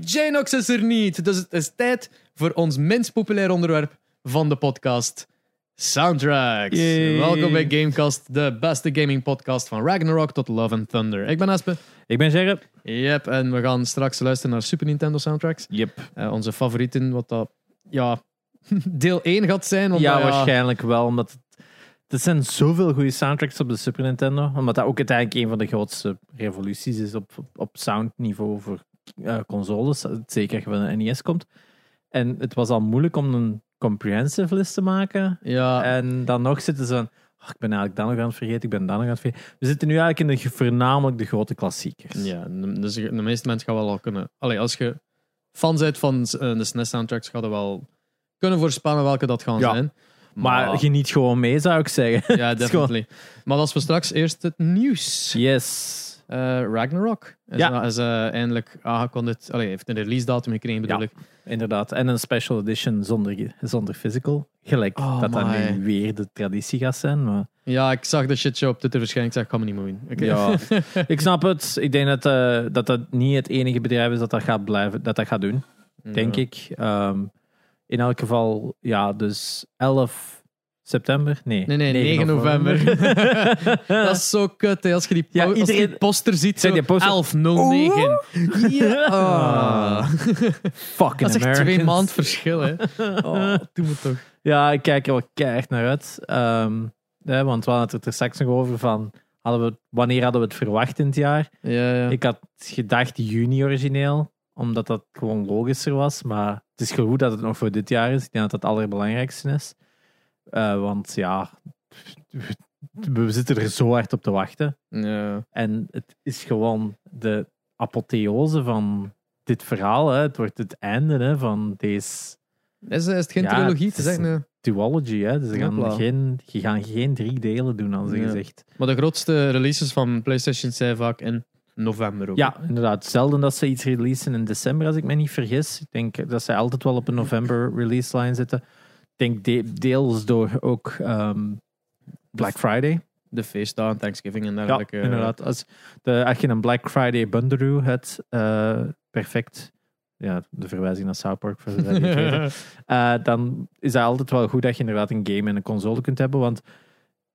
Janox is er niet. Dus het is tijd voor ons minst populair onderwerp van de podcast. Soundtracks. Yay. Welkom bij Gamecast, de beste gaming podcast van Ragnarok tot Love and Thunder. Ik ben Aspe. Ik ben Gerrit. Yep, en we gaan straks luisteren naar Super Nintendo soundtracks. Yep. Eh, onze favorieten, wat dat, ja, deel 1 gaat zijn. omdat, Ja, waarschijnlijk wel, omdat het, er zijn zoveel goede soundtracks op de Super Nintendo, omdat dat ook uiteindelijk een van de grootste revoluties is op, op, op soundniveau voor eh, consoles, zeker als je van de NES komt. En het was al moeilijk om een comprehensive list te maken. Ja, En dan nog zitten ze van, "Oh, ik ben eigenlijk dat nog aan het vergeten, ik ben dat nog aan het vergeten. We zitten nu eigenlijk in de, voornamelijk de grote klassiekers. Ja, de- dus de meeste mensen gaan wel al kunnen. Allee, als je fan bent van eh, de SNES soundtracks, ga je wel kunnen voorspellen welke dat gaan Ja. zijn. Maar geniet gewoon mee, zou ik zeggen. ja, definitely. Maar als we straks eerst het nieuws. Yes. Eh, Ragnarok is, Ja. is eh, eindelijk aangekondigd. Allee, heeft een release datum gekregen, bedoel Ja. ik. Inderdaad. En een special edition zonder, zonder physical. Gelijk Oh, dat dat my. nu weer de traditie gaat zijn. Maar Ja, ik zag de shitshow op Twitter verschijnen. Ik zeg, ik ga me niet moeien. Oké. ja, ik snap het. Ik denk dat, eh, dat dat niet het enige bedrijf is dat dat gaat, blijven, dat dat gaat doen. Denk Ja. ik. Ehm, in elk geval, ja, dus 11 september? Nee, Nee, nee, 9 november. dat is zo kut, hè, als je die, po- Ja, als je die iedereen- poster ziet. Zo, die poster- 1109. Ja. Ah. Fucking Dat is echt twee maanden verschil, hè. Oh, doe me toch. Ja, ik kijk er wel keihard naar uit. Ehm, hè, want we hadden het er straks nog over van... Hadden we, wanneer hadden we het verwacht in het jaar? Ja, ja. Ik had gedacht juni origineel, omdat dat gewoon logischer was. Maar het is goed dat het nog voor dit jaar is. Ik denk dat dat het allerbelangrijkste is. Eh, want ja, we zitten er zo hard op te wachten. ja. En het is gewoon de apotheose van dit verhaal. Hè. Het wordt het einde hè, van deze Is, is het geen Ja, trilogie? is- echt een... duology. Hè. Dus ze gaan, Hopla. geen, je gaan geen drie delen doen, als Ja. gezegd. Maar de grootste releases van PlayStation zijn vaak in november ook. Ja, inderdaad. Zelden dat ze iets releasen in december, als ik me niet vergis. Ik denk dat ze altijd wel op een november release line zitten. Ik denk de- deels door ook ehm, Black Friday. De feestdagen, Thanksgiving en Ja, dergelijke. inderdaad. Als, de, als je een Black Friday bundle hebt, eh, perfect. Ja, de verwijzing naar South Park voor die het weten. Eh, dan is dat altijd wel goed dat je inderdaad een game en een console kunt hebben. Want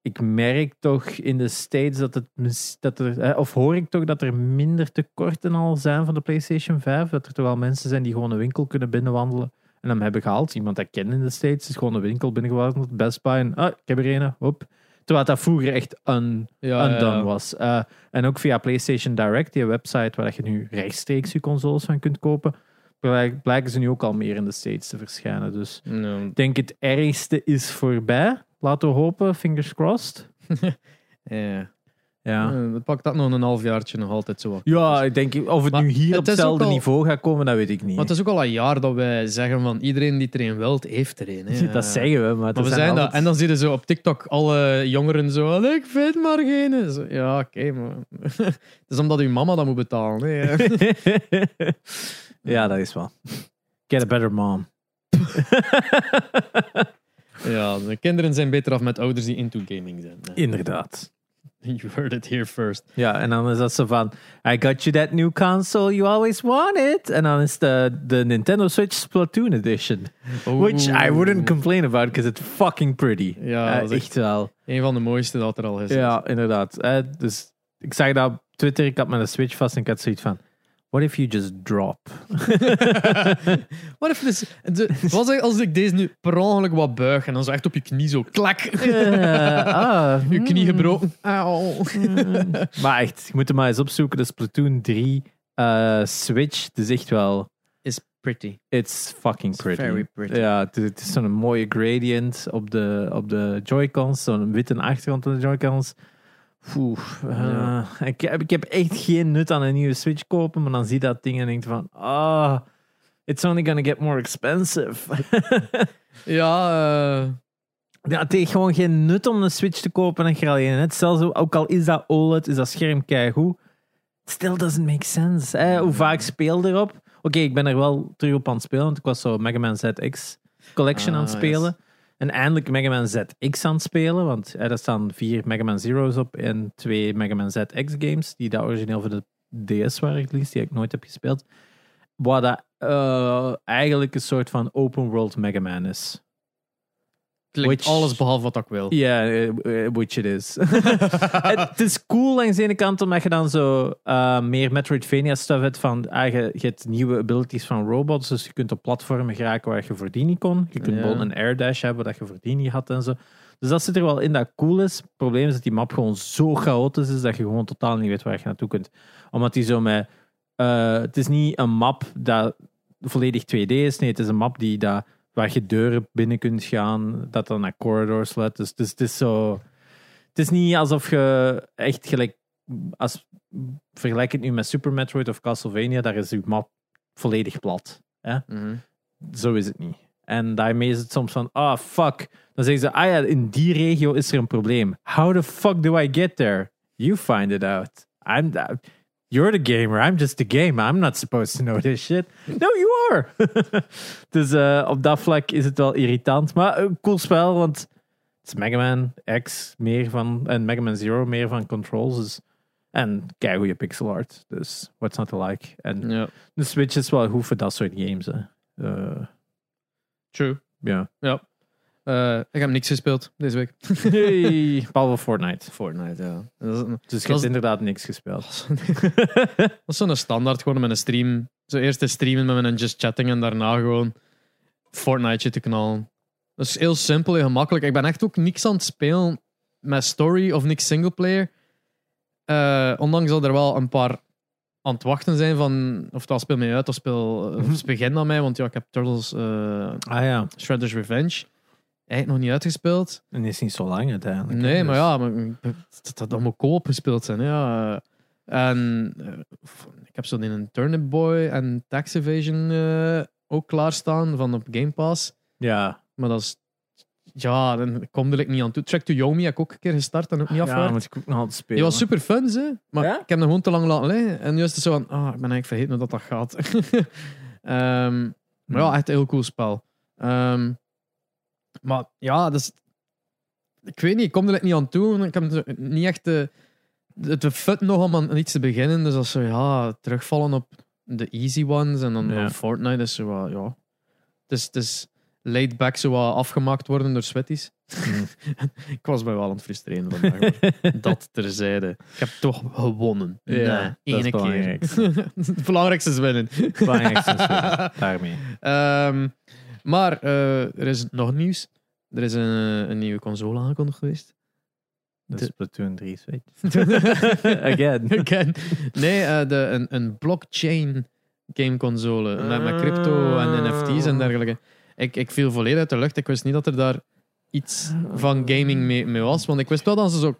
ik merk toch in de States dat het. Dat er, of hoor ik toch dat er minder tekorten al zijn van de PlayStation 5. Dat er toch wel mensen zijn die gewoon een winkel kunnen binnenwandelen en hem hebben gehaald. Iemand dat ik ken in de States is gewoon een winkel binnengewandeld. Best Buy en ah, ik heb er een. Hop. Terwijl dat vroeger echt un, ja, undone ja. was. Eh, en ook via PlayStation Direct, die website waar je nu rechtstreeks je consoles van kunt kopen, blijk- blijken ze nu ook al meer in de States te verschijnen. Dus ik denk het ergste is voorbij. Laten we hopen, fingers crossed. Ja. Ja, Eh, Dat pakt dat nog een halfjaartje nog altijd zo. wat. ja ik denk of het Maar nu hier het op hetzelfde al- niveau gaat komen, dat weet ik niet. Want het is ook al een jaar dat wij zeggen van iedereen die er een wilt, heeft er een. hè. dat zeggen we, maar, Maar we zijn dat. En dan zie je zo op TikTok alle jongeren zo, "Allee, ik vind maar geen. Zo, ja, oké, maar... het is omdat uw mama dat moet betalen. Hè. ja, dat is wel. Get a better mom. ja, de kinderen zijn beter af met ouders die into gaming zijn. Inderdaad. You heard it here first. Ja, en dan is dat zo van, I got you that new console you always wanted. En dan is de, de Nintendo Switch Splatoon Edition. Which I wouldn't complain about, because it's fucking pretty. Ja, Eh, echt wel. Een van de mooiste dat er al is. Ja, inderdaad. Eh, dus ik zag dat op Twitter, ik had mijn Switch vast en ik had zoiets van, what if you just drop? Wat if this, de, wat als ik deze nu per ongeluk wat buig en dan zo echt op je knie zo klak. Eh, ah, je knie hmm. gebroken. Auw. Maar echt, je moet hem maar eens opzoeken. De Splatoon 3 eh, Switch, het is echt wel... Is pretty. It's fucking It's pretty. very pretty. Ja, het, is- het is zo'n mooie gradient op de, op de Joy-Cons. Zo'n witte achtergrond op de Joy-Cons. Eh, Ja. ik, heb, ik heb echt geen nut aan een nieuwe Switch kopen, maar dan zie je dat ding en denk je van, ah, it's only gonna get more expensive. Ja, eh, ja, het heeft gewoon geen nut om een Switch te kopen en je alleen net. Zelfs ook al is dat OLED, is dat scherm keigoed. Still doesn't make sense. Hè? Hoe vaak speel erop? Oké, ik ben er wel terug op aan het spelen, want ik was zo Mega Man ZX Collection Ah, aan het spelen. En eindelijk Mega Man ZX aan het spelen, want er staan vier Mega Man Zero's op en twee Mega Man ZX games, die dat origineel voor de DS waren die ik nooit heb gespeeld. wat dat eh, eigenlijk een soort van open world Mega Man is. Klinkt Which- alles behalve wat ik wil. Ja, eh, eh, which it is. het is cool langs de ene kant omdat je dan zo eh, meer Metroidvania stuff hebt van ah, je, je hebt nieuwe abilities van robots, dus je kunt op platformen geraken waar je voordien niet kon. Je kunt bijvoorbeeld een air dash hebben dat je voordien niet had en zo. Dus dat zit er wel in dat cool is. Het probleem is dat die map gewoon zo chaotisch is dat je gewoon totaal niet weet waar je naartoe kunt. Omdat die zo met... eh, het is niet een map dat volledig 2D is. Nee, het is een map die dat, waar je deuren binnen kunt gaan, dat dan naar corridors leidt. Dus het is, het is zo... Het is niet alsof je echt gelijk... Als, vergelijk het nu met Super Metroid of Castlevania, daar is je map volledig plat. Mhm. Zo is het niet. En daarmee is het soms van, ah, fuck. Dan zeggen ze, ah ja, in die regio is er een probleem. How the fuck do I get there? You find it out. I'm You're the gamer. I'm just the game. I'm not supposed to know this shit. No, you are. dus eh, op dat vlak is het wel irritant. Maar een cool spel, want het is Mega Man X meer van, en Mega Man Zero meer van controls. Dus, en kei goede pixel art. Dus what's not to like? En Ja, de Switch is wel goed voor dat soort games. Hè. Eh, true. ja. Eh, ik heb niks gespeeld deze week. Hey, behalve Fortnite. Fortnite, ja. Dat is, een- Dus je hebt is- inderdaad niks gespeeld. dat is zo'n standaard gewoon met een stream. Zo eerst te streamen met een just chatting en daarna gewoon Fortnite te knallen. Dat is heel simpel en gemakkelijk. Ik ben echt ook niks aan het spelen met story of niks singleplayer. Eh ondanks dat er wel een paar aan het wachten zijn van of dat speel mee uit of speel of begin aan mij. Want ja, ik heb Turtles eh, Ah ja, Shredder's Revenge eigenlijk nog niet uitgespeeld. en is niet zo lang uiteindelijk. Nee, maar dus- ja, maar, dat, dat, moet co-op gespeeld zijn. Ja. En eh, ik heb zo in een Turnip Boy en Tax Evasion eh, ook klaarstaan van op Game Pass. Ja, Maar dat is. Ja, dan kom ik niet aan toe. Track to Yomi heb ik ook een keer gestart en ook niet ja afgewerkt. moet ik ook nog altijd spelen. Die was super fun, ze. Maar Ja? ik heb hem gewoon te lang laten liggen. En nu is het zo van, ah, ik ben eigenlijk vergeten hoe dat, dat gaat. Ehm, maar ja, echt een heel cool spel. Ehm, maar ja, dus, ik weet niet, ik kom er niet aan toe. Ik heb niet echt de, de, de fut nog om aan iets te beginnen. Dus als zo, ja, terugvallen op de easy ones en dan, Ja. Fortnite is zo wat, ja. Het is, het is laid back zo wat afgemaakt worden door sweaties. Mm. ik was mij wel aan het frustreren vandaag. dat terzijde. Ik heb toch gewonnen. Ja, nee, ene keer. het belangrijkste is winnen. Het belangrijkste is wel daarmee. Ehm, maar eh, er is nog nieuws. Er is een, een nieuwe console aangekondigd geweest. De Splatoon 3 Switch. Again. Again. Nee, eh, de, een, een blockchain game console. Met, met crypto en NFT's en dergelijke. Ik, ik viel volledig uit de lucht. Ik wist niet dat er daar iets van gaming mee, mee was. Want ik wist wel dat ze zo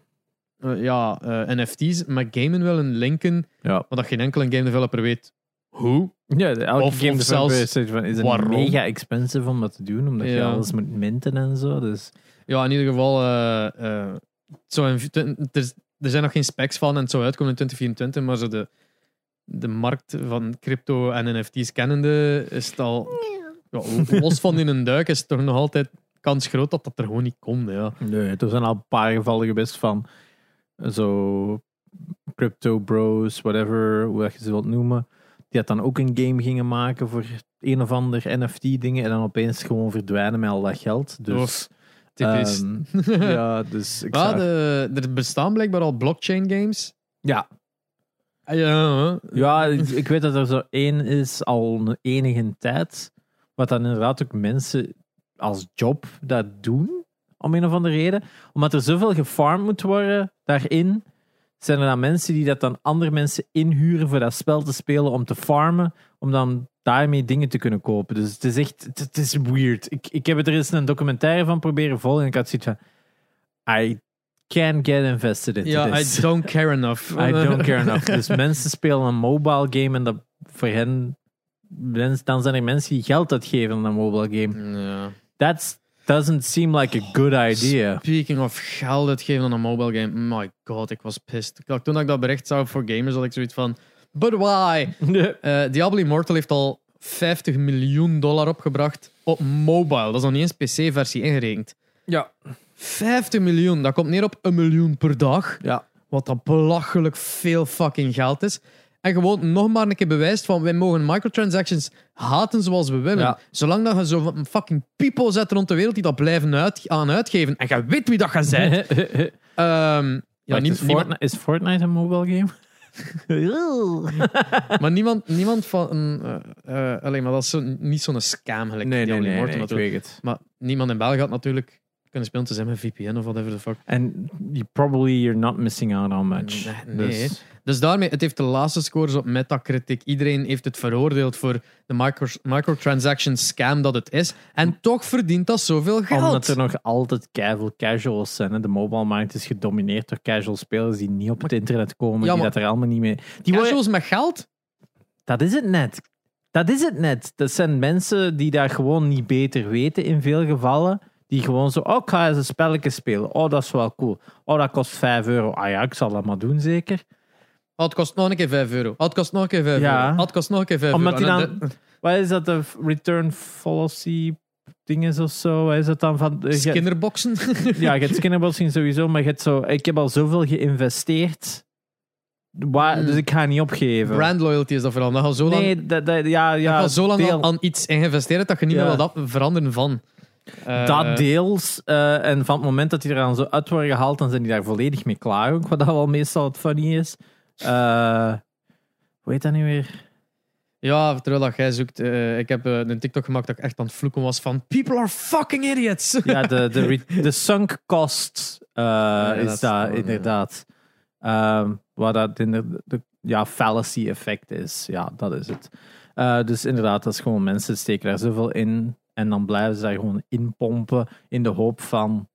eh, ja, eh, NFT's met gamen willen linken. Ja. Maar dat geen enkele game developer weet hoe. Ja, elke Of- game of zelfs is, het waarom? mega expensive om dat te doen, omdat je alles moet minten en zo. Dus Ja, in ieder geval. eh, eh, in- is- er zijn nog geen specs van en het zou uitkomen in 2024, maar zo de, de markt van crypto en NFT's kennende is het al. Ja, los van in een duik is het toch nog altijd kans groot dat dat er gewoon niet komt. Ja. nee, er zijn al een paar gevallen geweest van zo crypto bros, whatever, hoe je ze wilt noemen, die dat dan ook een game gingen maken voor een of ander NFT-dingen en dan opeens gewoon verdwijnen met al dat geld. Dus typisch. ehm, ja, dus ik zou- de, er bestaan blijkbaar al blockchain games. ja, Ah, Ja. Ja, ik ik weet dat er zo één is al een enige tijd. Wat dan inderdaad ook mensen als job dat doen. Om een of andere reden. Omdat er zoveel gefarmd moet worden daarin. Zijn er dan mensen die dat dan andere mensen inhuren voor dat spel te spelen om te farmen. Om dan daarmee dingen te kunnen kopen. Dus het is echt, het, het is weird. Ik, ik heb er eens een documentaire van proberen volgen. En ik had zoiets van, I can't get invested ja, this. I don't care enough. I don't care enough. Dus mensen spelen een mobile game en dat voor hen, dan zijn er mensen die geld uitgeven aan een mobile game. Ja. That doesn't seem like a good idea. Speaking of geld uitgeven aan een mobile game. My god, ik was pissed. Toen ik dat bericht zag voor gamers, had ik zoiets van... But why? Eh, Diablo Immortal heeft al 50 miljoen dollar opgebracht op mobile. Dat is nog niet eens PC-versie ingerekend. Ja. 50 miljoen, dat komt neer op een miljoen per dag. Ja. Wat dat belachelijk veel fucking geld is. En gewoon nog maar een keer bewijst van wij mogen microtransactions haten zoals we willen. Ja. Zolang dat je zo fucking people zet rond de wereld die dat blijven uit, aan uitgeven. En je weet wie dat gaat zijn. Ehm ja, is, niemand, Fortnite, is Fortnite een mobile game? maar niemand, niemand van. eh eh, alleen maar dat is zo, niet zo'n scam gelijk nee, nee, nee, Immortal nee, ik natuurlijk. weet het. Maar niemand in België had natuurlijk kunnen spelen te zijn met VPN of whatever the fuck. En you probably you're not missing out on much. Nee, nee. Dus, Dus daarmee, het heeft de laatste scores op Metacritic. Iedereen heeft het veroordeeld voor de micro, microtransaction scam dat het is. En toch verdient dat zoveel geld. omdat er nog altijd keiveel casuals zijn. Hè. De mobile markt is gedomineerd door casual spelers die niet op het internet komen, Ja, die dat er allemaal niet mee... Die Casuals met geld? Dat is het net. Dat is het net. Dat zijn mensen die daar gewoon niet beter weten in veel gevallen. Die gewoon zo, oh, ik ga eens een spelletje spelen. Oh, dat is wel cool. Oh, dat kost 5 euro. Ah ja, ik zal dat maar doen, zeker. Oh, het kost nog een keer 5 euro. Oh, het kost nog een keer 5 Ja. euro. Oh, het kost nog een keer 5 Omdat euro. die dan... Wat is dat, de return policy dingen of zo? Wat is dat dan van... je- Skinnerboxen? Ja, je hebt skinnerboxing sowieso, maar je hebt zo... Ik heb al zoveel geïnvesteerd. Waar, Hmm. Dus ik ga niet opgeven. Brand loyalty is dat vooral. Dat al zo lang, nee, dat, dat, ja, ja, hebt al zo lang deel- aan iets geïnvesteerd dat je niet Ja. meer wil dat veranderen van. Eh, Dat deels. eh, en van het moment dat die er dan zo uit worden gehaald, dan zijn die daar volledig mee klaar. Ook, wat dat wel meestal het funny is. Eh hoe heet dat nu weer? Ja, terwijl dat jij zoekt. ik heb een TikTok gemaakt dat ik echt aan het vloeken was van people are fucking idiots. Ja, de, de, de sunk cost is gewoon, inderdaad. Ehm waar dat in de, de ja, fallacy effect is. Ja, dat is het. Dus inderdaad, dat is gewoon mensen steken daar zoveel in. En dan blijven ze daar gewoon in pompen in de hoop van.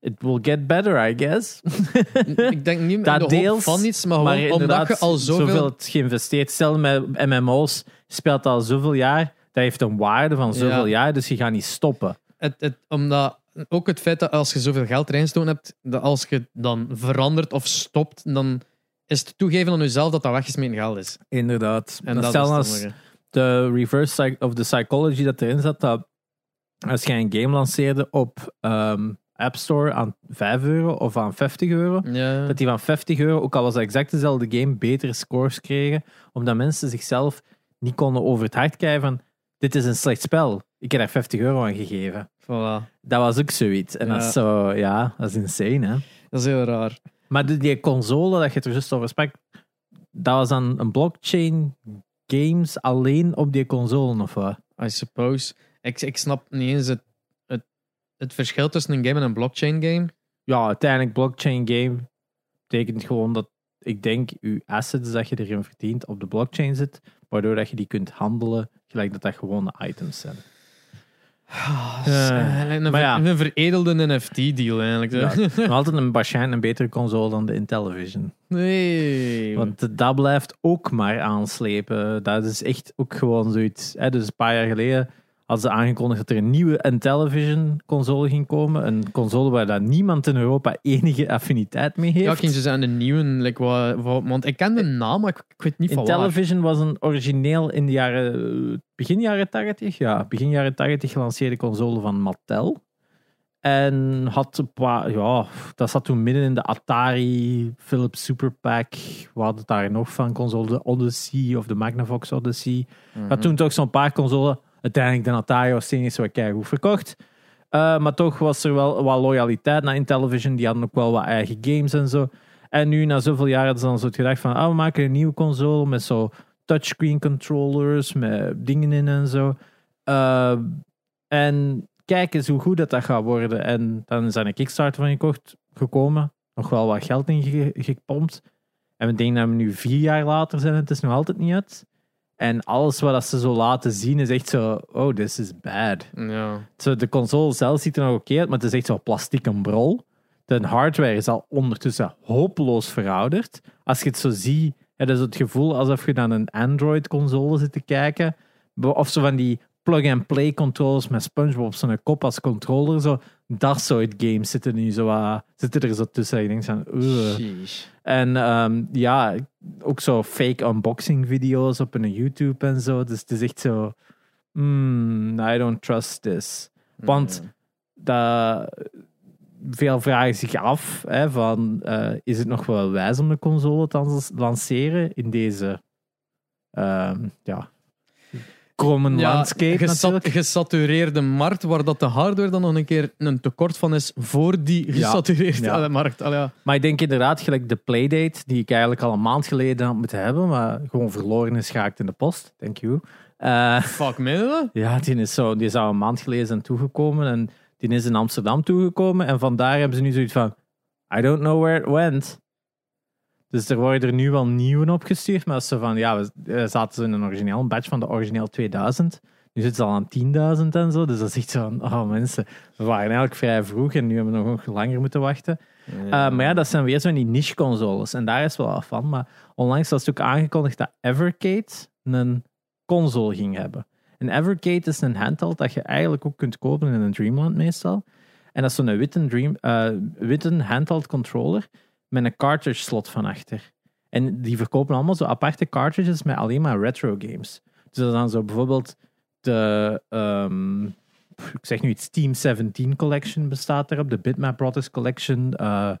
It will get better, I guess. ik denk niet Dat in de hoop van iets, maar gewoon omdat je al zoveel... het geïnvesteerd. Stel met MMO's speelt al zoveel jaar. Dat heeft een waarde van zoveel Ja. jaar, dus je gaat niet stoppen. Het, het, omdat ook het feit dat als je zoveel geld erin hebt, dat als je dan verandert of stopt, dan is het toegeven aan jezelf dat dat weggesmeten geld is. Inderdaad. En En dat stel is als dommige. de reverse of de psychology dat erin zat, dat als jij een game lanceerde op ehm, App Store aan 5 euro of aan 50 euro, Ja. dat die van 50 euro, ook al was het exact dezelfde game, betere scores kregen, omdat mensen zichzelf niet konden over het hart krijgen van dit is een slecht spel. Ik heb daar 50 euro aan gegeven. Voilà. Dat was ook zoiets. En dat is zo, ja, dat is insane, hè. Dat is heel raar. Maar die, die console dat je er juist over sprak, dat was dan een blockchain games alleen op die console of wat? I suppose. Ik, ik snap niet eens het, het, het verschil tussen een game en een blockchain game. Ja, uiteindelijk blockchain game betekent gewoon dat ik denk je assets dat je erin verdient op de blockchain zit, waardoor dat je die kunt handelen, gelijk dat dat gewone items zijn. Ah, Eh, een, maar ver- ja. een veredelde NFT-deal eigenlijk. Ja, altijd een, waarschijnlijk een betere console dan de Intellivision. nee. Want dat blijft ook maar aanslepen. Dat is echt ook gewoon zoiets. Hè? Dus een paar jaar geleden hadden ze aangekondigd dat er een nieuwe Intellivision console ging komen. Een console waar dat niemand in Europa enige affiniteit mee heeft. ja, ging ze zeggen, de nieuwe. Like, wat, wat- want ik ken de naam, maar ik, ik weet niet van waar. Intellivision was een origineel in de jaren, begin jaren 80, ja, begin jaren 80 gelanceerde console van Mattel. En had een paar, ja, dat zat toen midden in de Atari, Philips Super Pack. We hadden daar nog van console, de Odyssey of de Magnavox Odyssey. Mhm. Had toen toch zo'n paar consoles. Uiteindelijk de was niet zo goed verkocht. Eh, maar toch was er wel wat loyaliteit naar Intellivision. Die hadden ook wel wat eigen games en zo. En nu, na zoveel jaar, hadden ze dan zo het gedacht van... Ah, we maken een nieuwe console met zo touchscreen controllers, met dingen in en zo. Eh, en kijk eens hoe goed dat, dat gaat worden. En dan daar een Kickstarter van gekocht, gekomen. Nog wel wat geld in ge- gepompt. En we denken dat we nu vier jaar later zijn het is nog altijd niet uit. En alles wat ze zo laten zien is echt zo... Oh, this is bad. Ja. Zo, de console zelf ziet er nog oké uit, maar het is echt zo plastic en brol. De hardware is al ondertussen hopeloos verouderd. Als je het zo ziet, heb je zo het gevoel alsof je naar een Android-console zit te kijken. Of zo van die plug-and-play controllers met SpongeBob op zo'n kop als controller. Zo. Dat soort games zitten, nu zo, wat- zitten er zo tussen. Je denkt van... En ehm, ja, ook zo fake unboxing video's op een YouTube en zo. Dus het is echt zo... hmm, I don't trust this. Want dat, veel vragen zich af hè, van, eh, is het nog wel wijs om de console te lanceren in deze ehm, ja, komen landscape gesat- natuurlijk. gesatureerde markt waar dat de hardware dan nog een keer een tekort van is voor die gesatureerde Ja. markt. Allee, ja. Maar ik denk inderdaad, gelijk de Playdate, die ik eigenlijk al een maand geleden had moeten hebben, maar gewoon verloren is geraakt in de post. Thank you. Eh, Fuck, dat? ja, die is, zo, die is al een maand geleden zijn toegekomen en die is in Amsterdam toegekomen en vandaar hebben ze nu zoiets van, I don't know where it went. Dus er worden er nu wel nieuwe opgestuurd, maar als ze van, ja, we eh, zaten in een origineel, een batch van de origineel 2000. Nu zitten ze al aan 10.000 en zo, dus dat is echt zo van, oh mensen, we waren eigenlijk vrij vroeg en nu hebben we nog langer moeten wachten. Uh, maar ja, dat zijn weer zo'n die niche-consoles. En daar is wel af van. Maar onlangs was het ook aangekondigd dat Evercade een console ging hebben. En Evercade is een handheld dat je eigenlijk ook kunt kopen in een Dreamland meestal. En dat is zo'n witte, dream, eh, witte handheld controller met een cartridge slot van achter. En die verkopen allemaal zo aparte cartridges met alleen maar retro games. Dus dat is dan zo bijvoorbeeld de... ehm, ik zeg nu iets, Team 17 Collection bestaat erop, de Bitmap Brothers Collection, eh,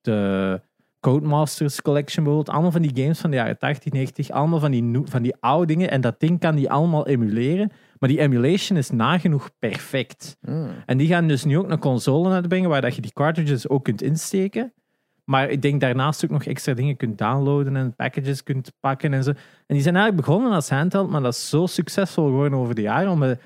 de Codemasters Collection bijvoorbeeld. Allemaal van die games van de jaren 80, 90, allemaal van die, van die oude dingen. En dat ding kan die allemaal emuleren. Maar die emulation is nagenoeg perfect. Hmm. En die gaan dus nu ook een console uitbrengen waar dat je die cartridges ook kunt insteken. Maar ik denk daarnaast ook nog extra dingen kunt downloaden en packages kunt pakken en zo. En die zijn eigenlijk begonnen als handheld, maar dat is zo succesvol geworden over de jaren. Omdat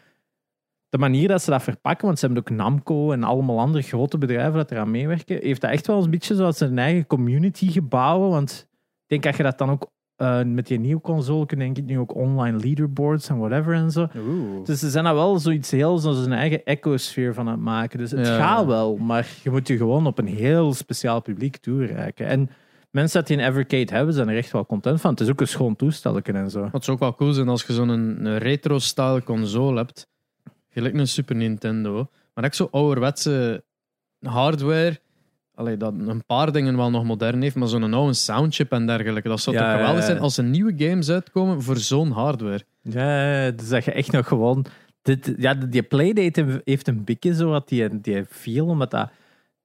de manier dat ze dat verpakken, want ze hebben ook Namco en allemaal andere grote bedrijven dat eraan meewerken, heeft dat echt wel een beetje zoals een eigen community gebouwen. Want ik denk dat je dat dan ook eh, met die nieuwe console kunt, denk ik nu ook online leaderboards en whatever en zo. Dus ze zijn daar wel zoiets heel zoals een eigen ecosfeer van aan het maken. Dus het Ja. gaat wel, maar je moet je gewoon op een heel speciaal publiek toereiken. En mensen die een Evercade hebben, zijn er echt wel content van. Het is ook een schoon toestelken en zo. Wat zou ook wel cool zijn als je zo'n retro-style console hebt. Gelijk een Super Nintendo. Maar echt zo ouderwetse hardware. Allee, dat een paar dingen wel nog modern heeft, maar zo'n oude soundchip en dergelijke. Dat zou Ja, toch geweldig ja. zijn als er nieuwe games uitkomen voor zo'n hardware. Ja, dus dat je echt nog gewoon... Dit, ja, die Playdate heeft een beetje zo wat die, die feel, omdat dat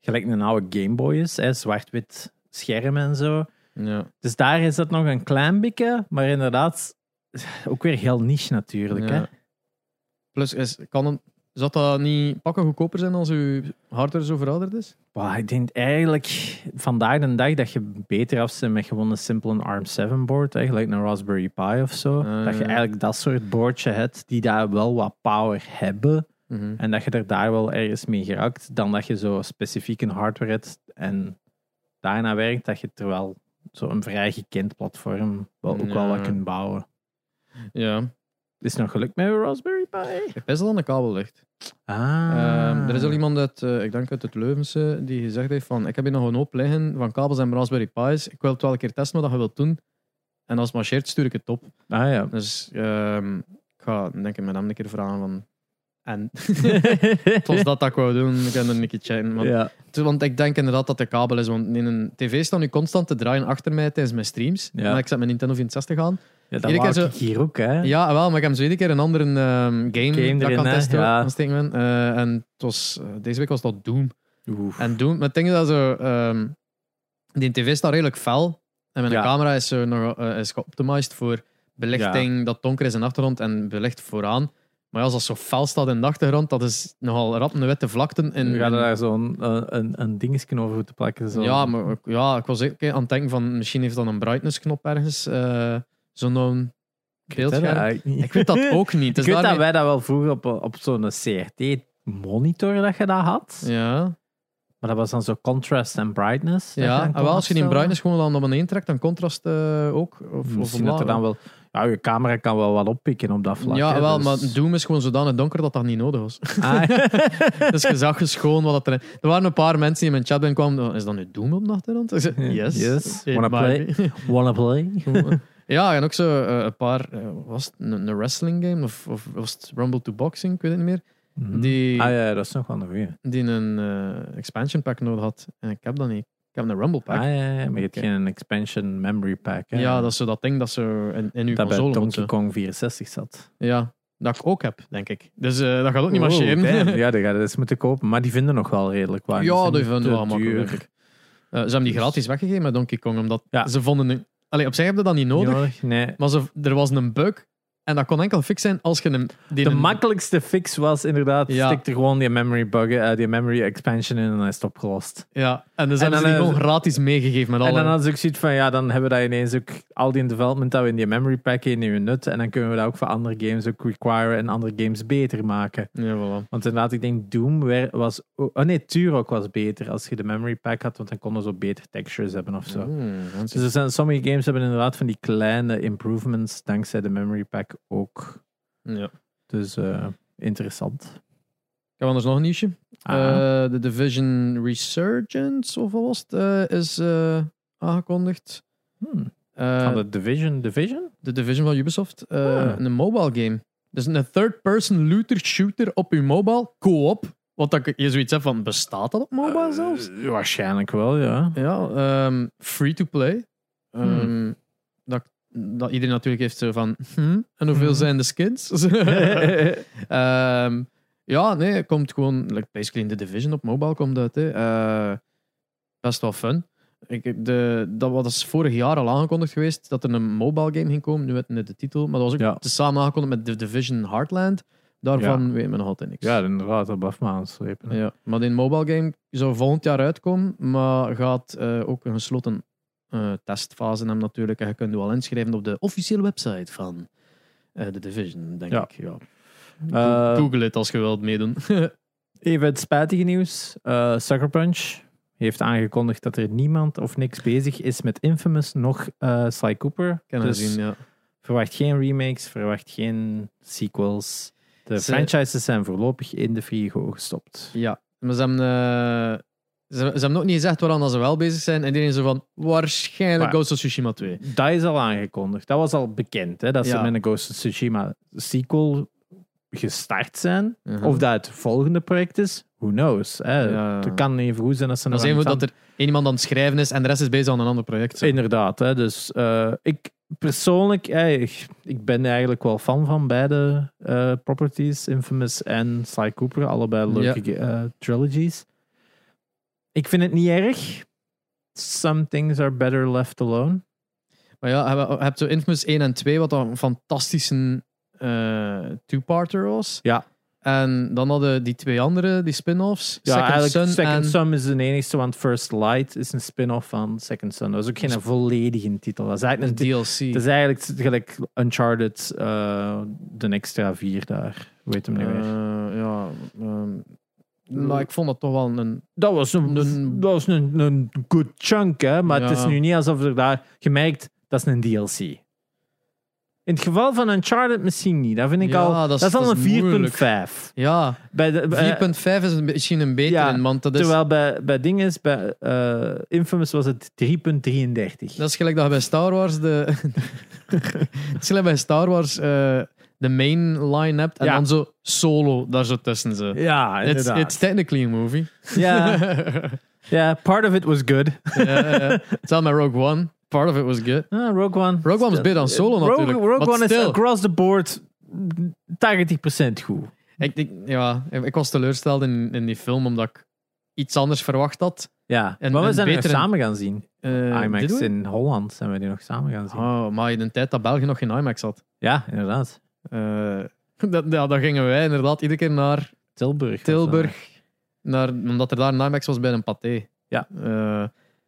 gelijk een oude Game Boy is, hè, zwart-wit scherm en zo. Ja. Dus daar is dat nog een klein beetje, maar inderdaad ook weer heel niche natuurlijk. Hè? Plus, is, kan een, zou dat niet pakken goedkoper zijn als uw hardware zo verouderd is? Wow, ik denk eigenlijk vandaag de dag dat je beter af bent met gewoon een simpele ARM7 board, hè, gelijk een Raspberry Pi of zo. Ah, dat je eigenlijk dat soort boardje hebt die daar wel wat power hebben Mhm. en dat je er daar wel ergens mee geraakt, dan dat je zo specifiek een hardware hebt en daarna werkt dat je terwijl zo'n vrij gekend platform wel ook wel wat kunt bouwen. Ja, Is het nog gelukt met een Raspberry Pi? ik best wel aan de kabel ligt. Ah. Ehm, er is al iemand uit, eh, ik denk uit het Leuvense, die gezegd heeft van ik heb hier nog een hoop liggen van kabels en Raspberry Pi's. Ik wil het wel een keer testen wat je wilt doen. En als het marcheert, stuur ik het op. Ah ja. Dus ehm, ik ga denk ik met hem een keer vragen van... En? het was dat dat ik wou doen. Ik heb er een keer chatten. Want, ja. want ik denk inderdaad dat de kabel is. Want in een tv staat nu constant te draaien achter mij tijdens mijn streams. Ja. Maar ik zet mijn Nintendo 64 aan. ja, dat ik hier ook, hè. Ja, wel, maar ik heb zo iedere keer een andere ehm, game, Game dat ik kan testen. ja. ben. Eh, en het was, eh, deze week was dat Doom. En Doom, maar ding is dat zo... ehm, die tv staat redelijk fel. En mijn Ja. camera is, zo nog, eh, is geoptimized voor belichting dat donker is in de achtergrond en belicht vooraan. Maar als dat zo fel staat in de achtergrond, dat is nogal rap een witte vlakten. En ga in- daar zo'n eh, een, een dingetje over moeten plakken. Zo. ja, maar ik- ja, ik was ook aan het denken van misschien heeft dat een brightness-knop ergens. eh Zo'n Ik dat beeldscherm. niet. Ik weet dat ook niet. Dus ik weet dat wij dat wel vroeger op, op zo'n CRT-monitor dat je dat had. Ja, Maar dat was dan zo contrast en brightness. dat ja. dan En wel, als je die brightness gewoon dan naar beneden trekt, dan contrast eh, ook. Of, of Misschien dat omlaag. er dan wel... Ja, je camera kan wel wat oppikken op dat vlak. ja, hè, wel, dus- maar Doom is gewoon zodanig donker dat dat niet nodig was. Ah, dus je zag dus gewoon wat er... Er waren een paar mensen die in mijn chat binnenkwamen. "Oh, Is dat nu Doom op de achtergrond? Ik zei, yes. Yes. Wanna be." Wanna play? ja, en ook zo eh, een paar... eh, was het een, een wrestling game? Of, of was het Rumble to Boxing? Ik weet het niet meer. Mhm. Die, Ah ja, dat is nog wel een goeie. die een eh, expansion pack nodig had. En ik heb dat niet. Ik heb een Rumble pack. Ah ja, ja, maar je hebt geen expansion memory pack. Hè? ja, dat is zo dat ding dat zo in, in uw dat console. Donkey zo. Kong 64 zat. Ja, dat ik ook heb, denk ik. Dus eh, dat gaat ook niet Oh, marcheren. damn. ja, dat gaat eens moeten kopen. Maar die vinden nog wel redelijk waar. Ja, die vinden wel makkelijk. Eh, ze hebben die Dus- gratis weggegeven met Donkey Kong, omdat Ja. ze vonden... Allee, op zich heb je dat niet nodig. nodig? Nee. Maar er was een bug. En dat kon enkel fix zijn als je hem... Die De een- makkelijkste fix was inderdaad, Ja. stik er gewoon die memory bug, eh, die memory expansion in en dan is het opgelost. Ja, en dus En hebben ze die eh, gewoon gratis meegegeven met alle... En dan hadden ze ook zoiets van, ja, dan hebben we dat ineens ook al die development dat we in die memory pack in je nut. En dan kunnen we dat ook voor andere games ook require en andere games beter maken. Ja, voilà. Want inderdaad, ik denk Doom was... Oh nee, Turok was beter als je de memory pack had, want dan konden ze zo beter textures hebben of zo. Hmm, Dus er zijn, sommige games hebben inderdaad van die kleine improvements dankzij de memory pack ook. ja. Dus eh, interessant. Ik heb anders nog een nieuwsje. Ah, Eh, De Division Resurgence, of wat was het, eh, is aangekondigd. hmm. Van de Division? Division? de Division van Ubisoft. Ah. Een mobile game. Dus een third-person looter shooter op uw mobile, co-op. Wat dat je zoiets hebt van, bestaat dat op mobile zelfs? Waarschijnlijk wel, ja. Ja, ehm, free to play. Ehm, Hmm. dat, dat iedereen natuurlijk heeft zo van, hm, en hoeveel Hmm. zijn de skins? Ehm, ja, nee, het komt gewoon, like basically in the Division op mobile komt uit. Hè. Eh, best wel fun. Ik, de, dat was vorig jaar al aangekondigd geweest dat er een mobile game ging komen. Nu weet ik net de titel, maar dat was ook Ja. tezamen aangekondigd met The Division Heartland. Daarvan weet men nog altijd niks. ja, inderdaad, dat blijft me aanslepen. Ja, maar die mobile game zou volgend jaar uitkomen, maar gaat eh, ook een gesloten eh, testfase hebben natuurlijk. En je kunt je al inschrijven op de officiële website van eh The Division, denk Ja. ik. Ja. Eh, Google het als je wilt meedoen. Even het spijtige nieuws. Eh Sucker Punch heeft aangekondigd dat er niemand of niks bezig is met Infamous, nog eh Sly Cooper. Kan dus zien, ja. verwacht geen remakes, verwacht geen sequels. De Ze- franchises zijn voorlopig in de frigo gestopt. ja. Maar ze hebben, eh, ze, ze hebben nog niet gezegd waaraan dat ze wel bezig zijn. En iedereen zo van, waarschijnlijk Maar- Ghost of Tsushima 2. Dat is al aangekondigd. Dat was al bekend, hè, dat ze met een Ghost of Tsushima sequel gestart zijn. Uh-huh. Of dat het volgende project is, who knows. Hè. Ja. Het kan even goed zijn als ze Dat is even dat er één iemand aan het schrijven is en de rest is bezig aan een ander project. zo. Inderdaad, hè. dus eh, ik persoonlijk, eh, ik, ik ben eigenlijk wel fan van beide eh, properties, Infamous en Sly Cooper, allebei leuke eh, trilogies. Ik vind het niet erg. Some things are better left alone. Maar ja, je hebt- zo Infamous 1 en 2, wat een fantastische eh two-parter was. Ja. En dan hadden die twee andere, die spin-offs. Ja, Second eigenlijk Son Second en... Son is de enigste, want First Light is een spin-off van Second Son. Dat is ook geen volledige titel. Dat is eigenlijk een DLC. Het is eigenlijk gelijk Uncharted, eh, de extra vier daar. Weet hem niet meer. Eh, ja, ehm, maar ik vond dat toch wel een... Dat was een, een- dat was een, een good chunk, hè? maar het is Ja. nu niet alsof er daar gemerkt dat is een DLC. In het geval van Uncharted misschien niet. Dat vind ik Ja, al. dat Dat is- is, al dat is een moeilijk. 4,5. Ja, Bij de, bij- 4.5 is een- misschien een betere, Ja, want dat is, terwijl bij, bij dinges, bij eh, Infamous was het 3,33. dat is gelijk dat je bij Star Wars de... Het is gelijk bij Star Wars eh, de main line hebt en Ja. dan zo solo daar zo tussen ze. Ja, It's, inderdaad. it's technically a movie. ja, ja, part of it was good. Hetzelfde met Rogue One. Part of it was good. Ah, Rogue One. Rogue One was beter dan Solo Rogue, natuurlijk. Rogue maar One is still. across the board 80% goed. Ik, ik, ja, ik was teleurgesteld in, in die film omdat ik iets anders verwacht had. Ja, En- maar we en zijn er beter in- samen gaan zien. Eh, IMAX we? in Holland zijn we die nog samen gaan zien. Oh, maar in een tijd dat België nog geen IMAX had. Ja, inderdaad. Eh, dat, ja, dan gingen wij inderdaad iedere keer naar Tilburg. Tilburg. Naar, omdat er daar een IMAX was bij een paté. Ja. Eh.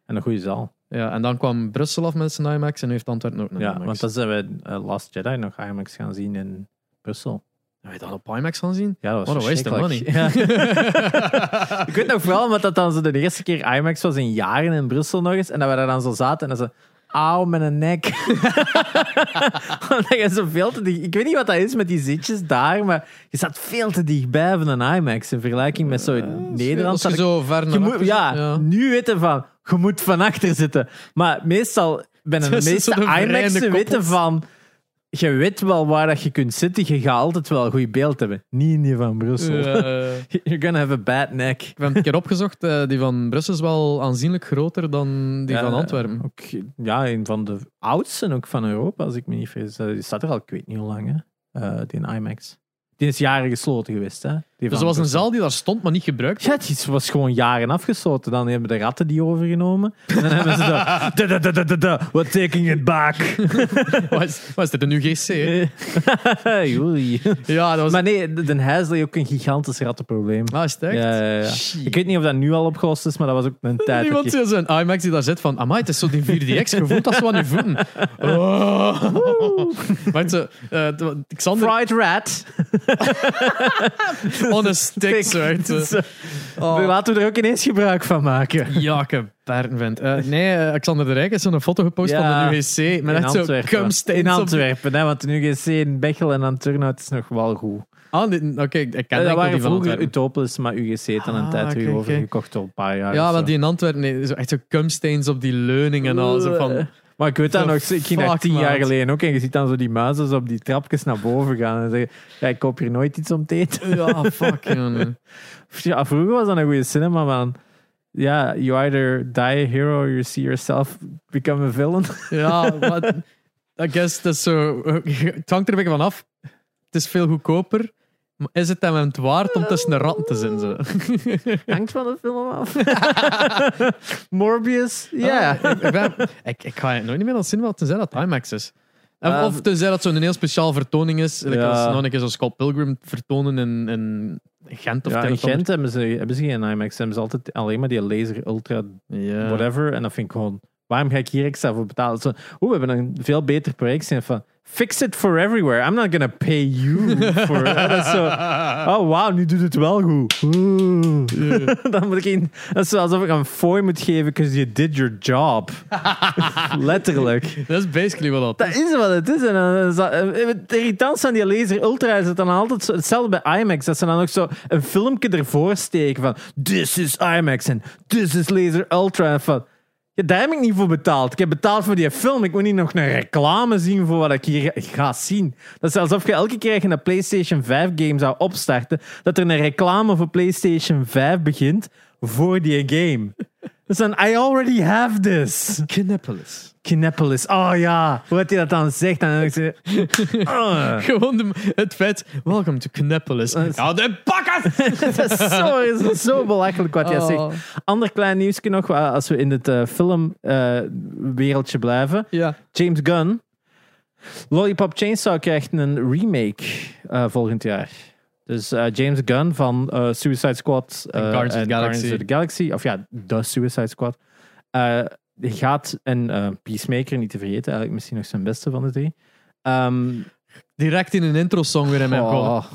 En een goede zaal. ja, en dan kwam Brussel af met zijn IMAX en heeft Antwerpen ook een Ja, IMAX. want dan zijn we eh, Last Jedi nog IMAX gaan zien in Brussel. Heb je dat op IMAX gaan zien? Ja, dat was What a waste of money. verschrikkelijk. Ja. Ik weet nog wel, omdat dat dan zo de eerste keer IMAX was in jaren in Brussel nog eens. En dat we daar dan zo zaten en dan zo... Auw, met een nek. Je zo veel te dicht... Ik weet niet wat dat is met die zitjes daar, maar je staat veel te dichtbij van een IMAX in vergelijking met zo in Nederland. Als je zat zo ver naar moet, ja, ja. nu weten van, je moet van achter zitten. Maar meestal, Het is meeste IMAX'en weten van, je weet wel waar dat je kunt zitten, je gaat altijd wel een goed beeld hebben. Niet in die van Brussel. Eh, You're gonna have a bad neck. ik heb een keer opgezocht, eh, die van Brussel is wel aanzienlijk groter dan die Ja, van Antwerpen. Ook, ja, een van de oudste ook van Europa, als ik me niet vergis. Eh, Die staat er al, ik weet niet hoe lang, hè. Eh, die in IMAX. Die is jaren gesloten geweest. Hè? Die Dus er was een zaal die daar stond, maar niet gebruikt. Ja, die was gewoon jaren afgesloten. Dan hebben de ratten die overgenomen. En dan hebben ze de... da, da, da, da, da, da, We're taking it back. Wat is dit, een UGC? Ja, dat was... Maar nee, de Den Huis had ook een gigantisch rattenprobleem. Ah, is het echt? Ja, ja, ja. Ik weet niet of dat nu al opgelost is, maar dat was ook een tijd. dat Iemand je- zo'n IMAX die daar zit van, amai, het is zo die 4DX gevoeld als zo aan je voeten. Oh. Maar het Xander Fried rat. On a stick. Oh. Laten we er ook ineens gebruik van maken. Ja, ik heb Bernd vindt. Eh, nee, eh, Xander de Rijk is zo'n foto gepost Ja, van de UGC. Met in echt zo Antwerpen. In op- Antwerpen, hè, want nu GC in Bechel en aan Turnhout is nog wel goed. Ah, Oké, ik ken dat enkel waren die van vroeger. Utopolis, maar UGC heeft dan een Ah, tijd weer oké, overgekocht al een paar jaar. Ja, want die in Antwerpen, nee, zo echt zo cumstains op die leuning en al. Zo van, Maar ik weet dat nog, ik ging daar tien jaar geleden ook en je ziet dan zo die muizen op die trapjes naar boven gaan en zeggen, ja, ik koop hier nooit iets om te eten. ja, fuck, jongen. Ja, vroeger was dat een goede cinema, man. Ja, you either die a hero or you see yourself become a villain. Ja, maar I guess dat is zo. Het hangt er een beetje van af. Het is veel goedkoper. Maar is het hem het waard om tussen de ratten te zitten? Zo? Hangt van de film af. Morbius, ja. Ah, ik, ik, ben- ik, ik ga het nooit meer aan zien wat tenzij dat IMAX is. En Ehm, of tenzij dat zo'n heel speciaal vertoning is. Like Ja. als nog een keer zo'n Scott Pilgrim vertonen in, in Gent of Ja, in of Gent hebben ze, hebben ze geen IMAX. Hebben ze altijd alleen maar die laser ultra whatever. En dat vind ik gewoon... Waarom ga ik hier extra voor betalen? Zo, Oeh, we hebben een veel beter project. Van, fix it for everywhere. I'm not gonna pay you for... is zo... Oh, wauw, nu doet het wel goed. Dan moet ik een, dat is alsof ik een fooi moet geven because you did your job. Letterlijk. Dat is basically wat dat Dat is wat het is. En dan is eh, het irritantste aan die Laser Ultra is het dan altijd zo, hetzelfde bij IMAX. Dat ze dan ook zo een filmpje ervoor steken van this is IMAX en this is Laser Ultra. En van, ja, daar heb ik niet voor betaald. Ik heb betaald voor die film. Ik moet niet nog een reclame zien voor wat ik hier ga- zien. Dat is alsof je elke keer een PlayStation 5 game zou opstarten, dat er een reclame voor PlayStation 5 begint voor die game. Dus dan, I already have this. Kineppelis. Kinepolis. Oh ja, hoe had hij dat dan zegt? Dan ik, uh. Gewoon de- het feit. Welcome to Kineppelis. Dat is- Ja, de bakken! dat is zo, dat is zo belachelijk wat hij Oh. zegt. Ander klein nieuwsje nog, eh, als we in het filmwereldje blijven. Ja. James Gunn. Lollipop Chainsaw krijgt een remake eh, volgend jaar. Dus eh, James Gunn van eh, Suicide Squad En eh, Guardians of the Galaxy. Of the Galaxy, of ja, de Suicide Squad, gaat, en eh, Peacemaker niet te vergeten, eigenlijk misschien nog zijn beste van de drie. Ehm, Direct in een intro-song weer in mijn Oh.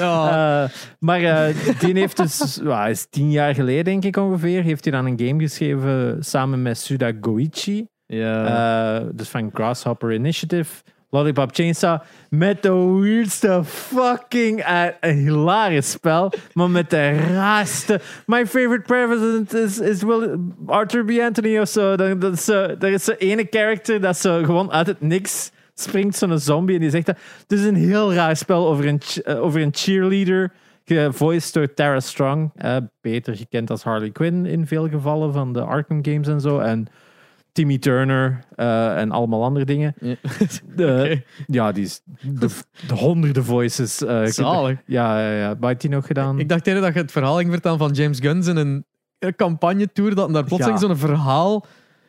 Eh, maar die heeft dus, ja, is tien jaar geleden denk ik ongeveer, heeft hij dan een game geschreven samen met Suda Goichi. Ja. Dus van Grasshopper Initiative. Lollipop Chainsaw. Met de weirdste fucking... eh, een hilarisch spel. Maar met de raarste... My favorite president is, is Will, Arthur B. Anthony of zo. Dat. Er is zo'n ene character dat zo gewoon uit het niks springt. Zo'n zombie. En die zegt dat... Het is een heel raar spel over een, eh, over een cheerleader. Gevoiced door Tara Strong. eh, beter gekend als Harley Quinn in veel gevallen van de Arkham games en zo. En Timmy Turner eh, en allemaal andere dingen. Ja. De-. Ja, die is de, de honderden voices. Zalig. Ja, ja, ja. Wat heeft die nog gedaan? Ik dacht eerder dat je het verhaal ging vertellen van James Gunn in een, campagnetour, dat hij daar plotseling Ja. zo'n verhaal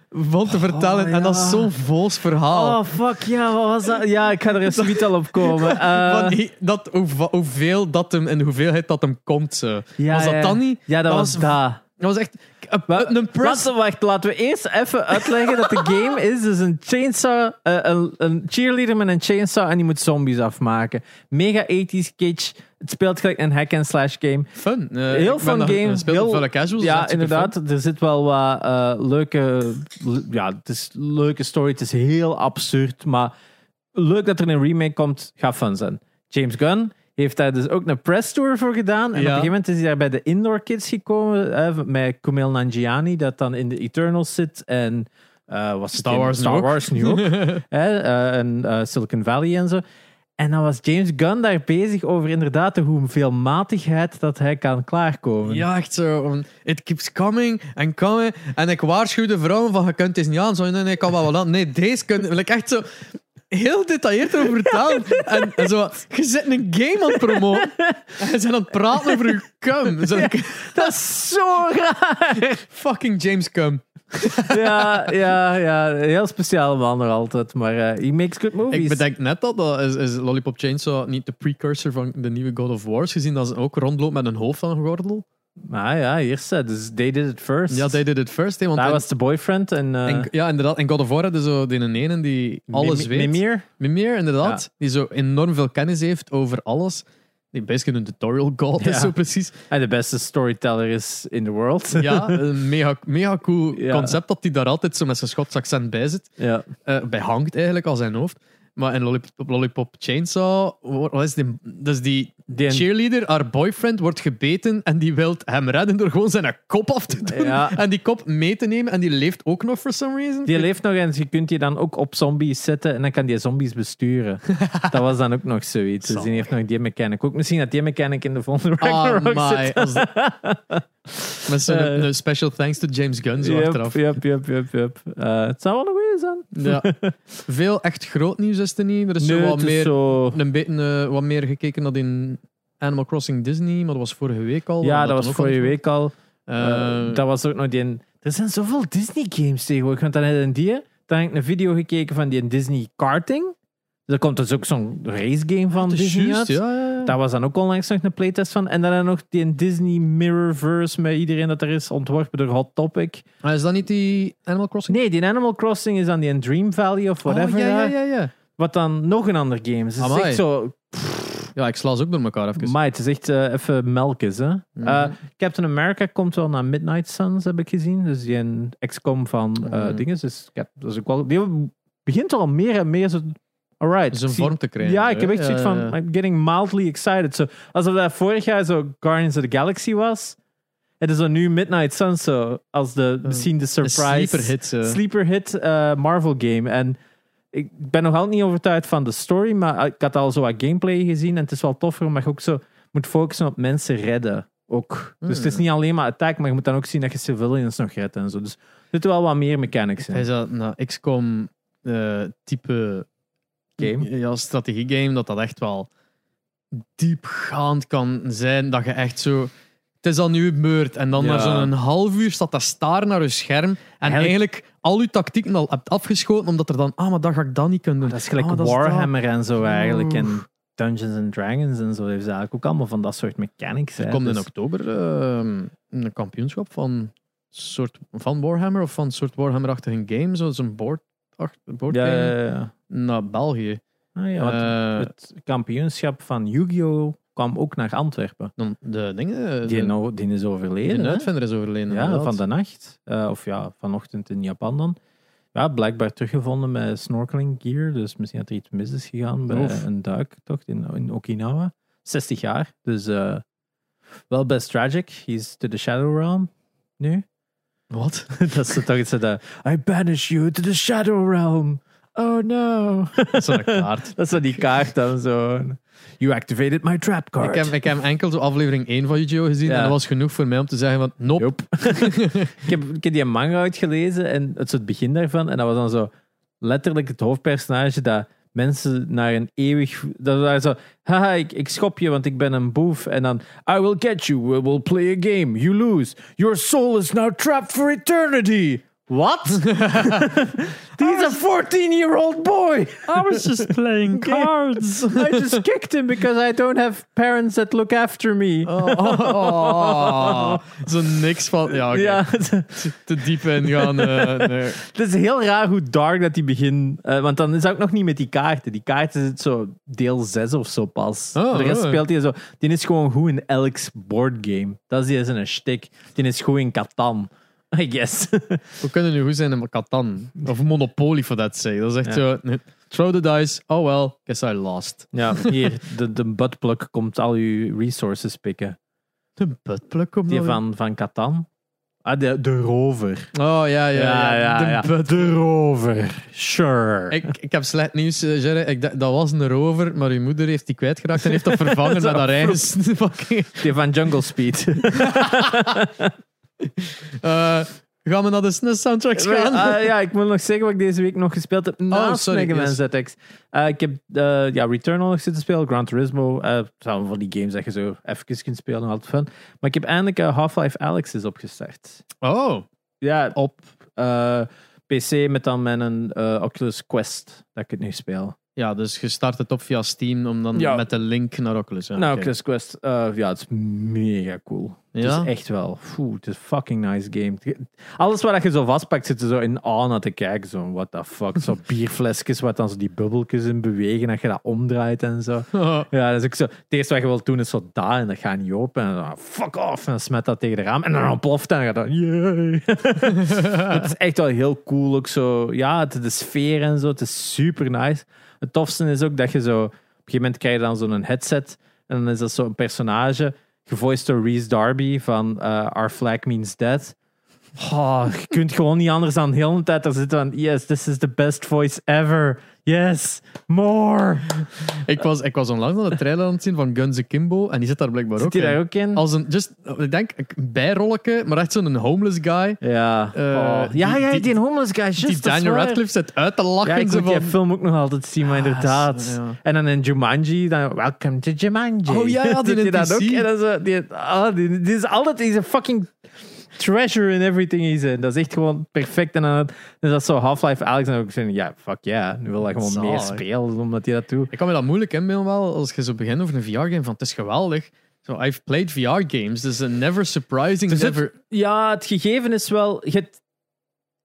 vond te vertellen. En dat is zo'n vols verhaal. Oh, fuck, ja, wat was dat? Ja, ik ga er eens niet al op komen. Van, die- dat, hoe, hoeveel dat hem en de hoeveelheid dat hem komt. Zo. ja, was dat dan niet? Ja, dat, Dat was was- dat. Dat was echt een, press. Wacht, wacht, laten we eerst even uitleggen dat de game is dus een chainsaw, eh, een, een cheerleader met een chainsaw en die moet zombies afmaken. Mega 80s kitsch. Het speelt gelijk een hack-and-slash game. Fun. Eh, Heel fun game. Speelt Heel- veel casuals. Ja, inderdaad. Er zit wel wat eh, leuke... le- Ja, het is leuke story. Het is heel absurd, maar leuk dat er een remake komt. Gaat fun zijn. James Gunn heeft daar dus ook een press tour voor gedaan. En op een gegeven moment is hij daar bij de Indoor Kids gekomen. eh, met Kumail Nanjiani, dat dan in de Eternals zit. En eh was Star Wars Star. Wars nu ook. eh, en Silicon Valley en zo. En dan was James Gunn daar bezig over inderdaad de hoeveelmatigheid dat hij kan klaarkomen. Ja, echt zo. It keeps coming and coming. En ik waarschuw de vrouwen van, je kunt deze niet aan. Zo, nee, nee, ik kan wel wat aan. Nee, deze kunt... like, echt zo... heel gedetailleerd over vertellen. En, en zo, je zit een game aan het promoten. En je bent aan het praten over je cum. Zo, Dat is zo raar. fucking James Cum. ja, ja, ja. Heel speciaal man er altijd. Maar eh, he makes good movies. Ik bedenk net dat, dat is, is Lollipop Chainsaw niet de precursor van de nieuwe God of Wars, gezien dat ze ook rondloopt met een hoofd aan een gordel. Maar ja, hier staat. Dus they did it first. Ja, they did it first. Hè, want Dat in- was de boyfriend. En, eh en- ja, inderdaad. En God of War hadden zo die ene die alles Mim- weet. Mimir. Mimir, inderdaad. Die zo enorm veel kennis heeft over alles. Die basically een tutorial god Ja. is, zo precies. En de beste storyteller is in the world. Ja, een mega, mega cool Ja. concept dat hij daar altijd zo met zijn Schots accent bij zit. ja. Eh, bij hangt eigenlijk al zijn hoofd. Maar in Lollipop, Lollipop Chainsaw, wat is die, dat is die cheerleader, haar boyfriend, wordt gebeten en die wil hem redden door gewoon zijn kop af te doen. Ja. En die kop mee te nemen en die leeft ook nog for some reason. Die leeft nog en je kunt die dan ook op zombies zetten en dan kan die zombies besturen. dat was dan ook nog zoiets. Dus die heeft nog die mechanic ook. Misschien dat die mechanic in de volgende Ah, Ragnarok my. zit. Met zo'n Eh. een special thanks to James Gunn zo achteraf. yep, yep, yep, yep. Eh, het zou wel een goeie zijn. Ja. Veel echt groot nieuws is er niet. Er is Nee, zo wat het is meer, zo... een beetje eh, wat meer gekeken naar in Animal Crossing Disney, maar dat was vorige week al. Ja, dat was vorige week al. Eh, dat was ook nog die... Er zijn zoveel Disney-games tegenwoordig. Want dan heb je die... Dan heb ik een video gekeken van die Disney karting. Er komt dus ook zo'n race game van is Disney juist, uit. ja, ja, ja. Daar was dan ook onlangs nog een playtest van. En dan nog die Disney Mirrorverse met iedereen dat er is ontworpen door Hot Topic. Maar is dat niet die Animal Crossing? Nee, die Animal Crossing is dan die Dream Valley of whatever. Oh, ja, ja, ja, ja. Wat dan nog een ander game is. Het is Amai. echt zo... Ja, ik sla ze ook door elkaar even. Maar het is echt eh, even melkjes. Hè? Eh, Captain America komt wel naar Midnight Suns, heb ik gezien. Dus die een XCOM van eh Mhm. dingen. Dus ik heb, dat is ook wel, die begint al meer en meer zo... Alright. Ik zie- vorm te krijgen. Ja, ik heb echt zoiets van. I'm getting mildly excited. Zo, alsof dat vorig jaar zo Guardians of the Galaxy was. Het is zo nu Midnight Suns, zo, als de, misschien de Een surprise sleeper hit. sleeper hit eh, Marvel game. En ik ben nog altijd niet overtuigd van de story, maar ik had al zo wat gameplay gezien en het is wel toffer omdat je ook zo moet focussen op mensen redden. Ook. Dus het is Hmm. niet alleen maar attack, maar je moet dan ook zien dat je civilians nog redt en zo. Dus er zitten wel wat meer mechanics in. Hij zat naar XCOM eh, type Game. Ja, strategiegame, dat dat echt wel diepgaand kan zijn. Dat je echt zo. Het is al nu beurt. En dan Ja. na zo'n half uur staat dat staren naar je scherm. En Eigenlijk- eigenlijk, al je tactieken al hebt afgeschoten, omdat er dan, ah, maar dat ga ik dan niet kunnen doen. Dat is gelijk Ah, is Warhammer en zo eigenlijk. En. Dungeons and Dragons en zo. heeft ze eigenlijk ook allemaal van dat soort mechanics. Er hè. komt in Dus- oktober eh, een kampioenschap van, soort, van Warhammer of van een soort Warhammer-achtige game, zo'n board, ach- boardgame, ja, ja, ja. naar België. Ah, ja, want Eh, het kampioenschap van Yu-Gi-Oh! kwam ook naar Antwerpen. dan de dingen, Die, de, nou, die is de overleden. hè? uitvinder is overleden. Ja, inderdaad. van de nacht. Eh, of ja, vanochtend in Japan dan. Ja, blijkbaar teruggevonden met snorkeling gear. Dus misschien dat er iets mis is gegaan bij een duiktocht in, in Okinawa. 60 jaar. Dus eh, wel best tragic. He's to the Shadow Realm nu. Wat? dat is toch iets dat... I banish you to the Shadow Realm. Oh no. Dat is zo'n kaart. dat is die kaart dan zo. You activated my trap card. Ik heb, ik heb enkel zo aflevering 1 van Yu-Gi-Oh! gezien Ja. en dat was genoeg voor mij om te zeggen van, nope. Nope. ik, heb, ik heb die manga uitgelezen en het is het begin daarvan. En dat was dan zo letterlijk het hoofdpersonage dat mensen naar een eeuwig... Dat zo, haha, ik, ik schop je, want ik ben een boef. En dan, I will get you, we will play a game. You lose. Your soul is now trapped for eternity. What? He's a 14-year-old boy. I was just playing cards. I just kicked him because I don't have parents that look after me. Oh, oh, oh. Zo niks van, ja, te diep ingaan. eh nee. Het is heel raar hoe dark dat die begin. eh, want dan is ook nog niet met die kaarten. Die kaarten zit zo deel 6 of zo pas. Oh, de rest oh. speelt hij zo. Die is gewoon goed in elks boardgame. Dat is zijn shtick. Die is goed in Catan. I guess. We kunnen nu goed zijn in Catan. Of Monopoly, for that say. Dat is echt Ja. zo, throw the dice, oh well, guess I lost. ja, hier. De, de buttplug komt al uw resources pikken. De buttplug op Die van, van Catan. Ah, de, de rover. Oh, ja, ja, ja. De butt- De rover. Sure. Ik, ik heb slecht nieuws, eh, Jerry. Ik dacht, dat was een rover, maar uw moeder heeft die kwijtgeraakt en heeft dat vervangen met haar eigen fucking... Die van Jungle Speed. Eh, Gaan we naar de SNES soundtracks gaan? Ah, ja, ik moet nog zeggen wat ik deze week nog gespeeld heb naast sorry, Mega Man yes. ZX. Eh, ik heb eh, ja, Returnal nog zitten spelen, Gran Turismo. eh zijn van die games dat je zo even kunt spelen, altijd fun. Maar ik heb eindelijk Half-Life Alex is opgestart. Oh, Ja, op eh, PC met dan mijn eh, Oculus Quest dat ik het nu speel. Ja, dus je start het op via Steam om dan Ja. met de link naar Oculus. Ja, nou, oké. Oculus Quest, eh, ja, het is mega cool. Het Ja? is echt wel, foe, het is een fucking nice game. Alles wat je zo vastpakt, zit er zo in aan naar te kijken. Zo, what the fuck. Zo bierflesjes, wat dan zo die bubbeltjes in bewegen, dat je dat omdraait en zo. Ja, dat is ook zo. Het eerste wat je wilt doen is zo daar en dat gaat niet open. En dan fuck off. En dan smet dat tegen de raam. En dan ontploft en dan gaat dat, yay. het is echt wel heel cool. Ook zo, ja, het, de sfeer en zo. Het is super nice. Het tofste is ook dat je zo, op een gegeven moment krijg je dan zo'n headset. En dan is dat zo'n personage, gevoiced door Reese Darby van eh, Our Flag Means Dead. Oh, je kunt gewoon niet anders dan de hele tijd er zitten van, yes, this is the best voice ever. Yes, more. ik, was, ik was onlangs aan de trailer aan het zien van Guns Akimbo en die zit daar blijkbaar Zit ook in. daar ook in? Als een, just, ik denk, een bijrolletje, maar echt zo'n homeless guy. Ja. Eh, Oh. ja, ja, die- die, homeless guy. Just, die Daniel. Radcliffe zit uit te lachen. Ja, ik moet die film ook nog altijd zien, maar Ah, inderdaad. ja. En dan in Jumanji, dan Welcome to Jumanji. Oh, ja, ja, die Doet hij dat ook? En dan zo, die, ah, die, die is altijd die is een fucking treasure in everything he's in. Dat is echt gewoon perfect. En dan is dat zo Half-Life Alex. En ook zeggen, ja, fuck ja, nu wil dat gewoon meer spelen, omdat hij dat doet. Ik kan me dat moeilijk inbeelden wel, als je zo begint over een VR-game, van het is geweldig. So, I've played VR-games, dus never surprising, Dus het- never... Ja, het gegeven is wel... Je hebt-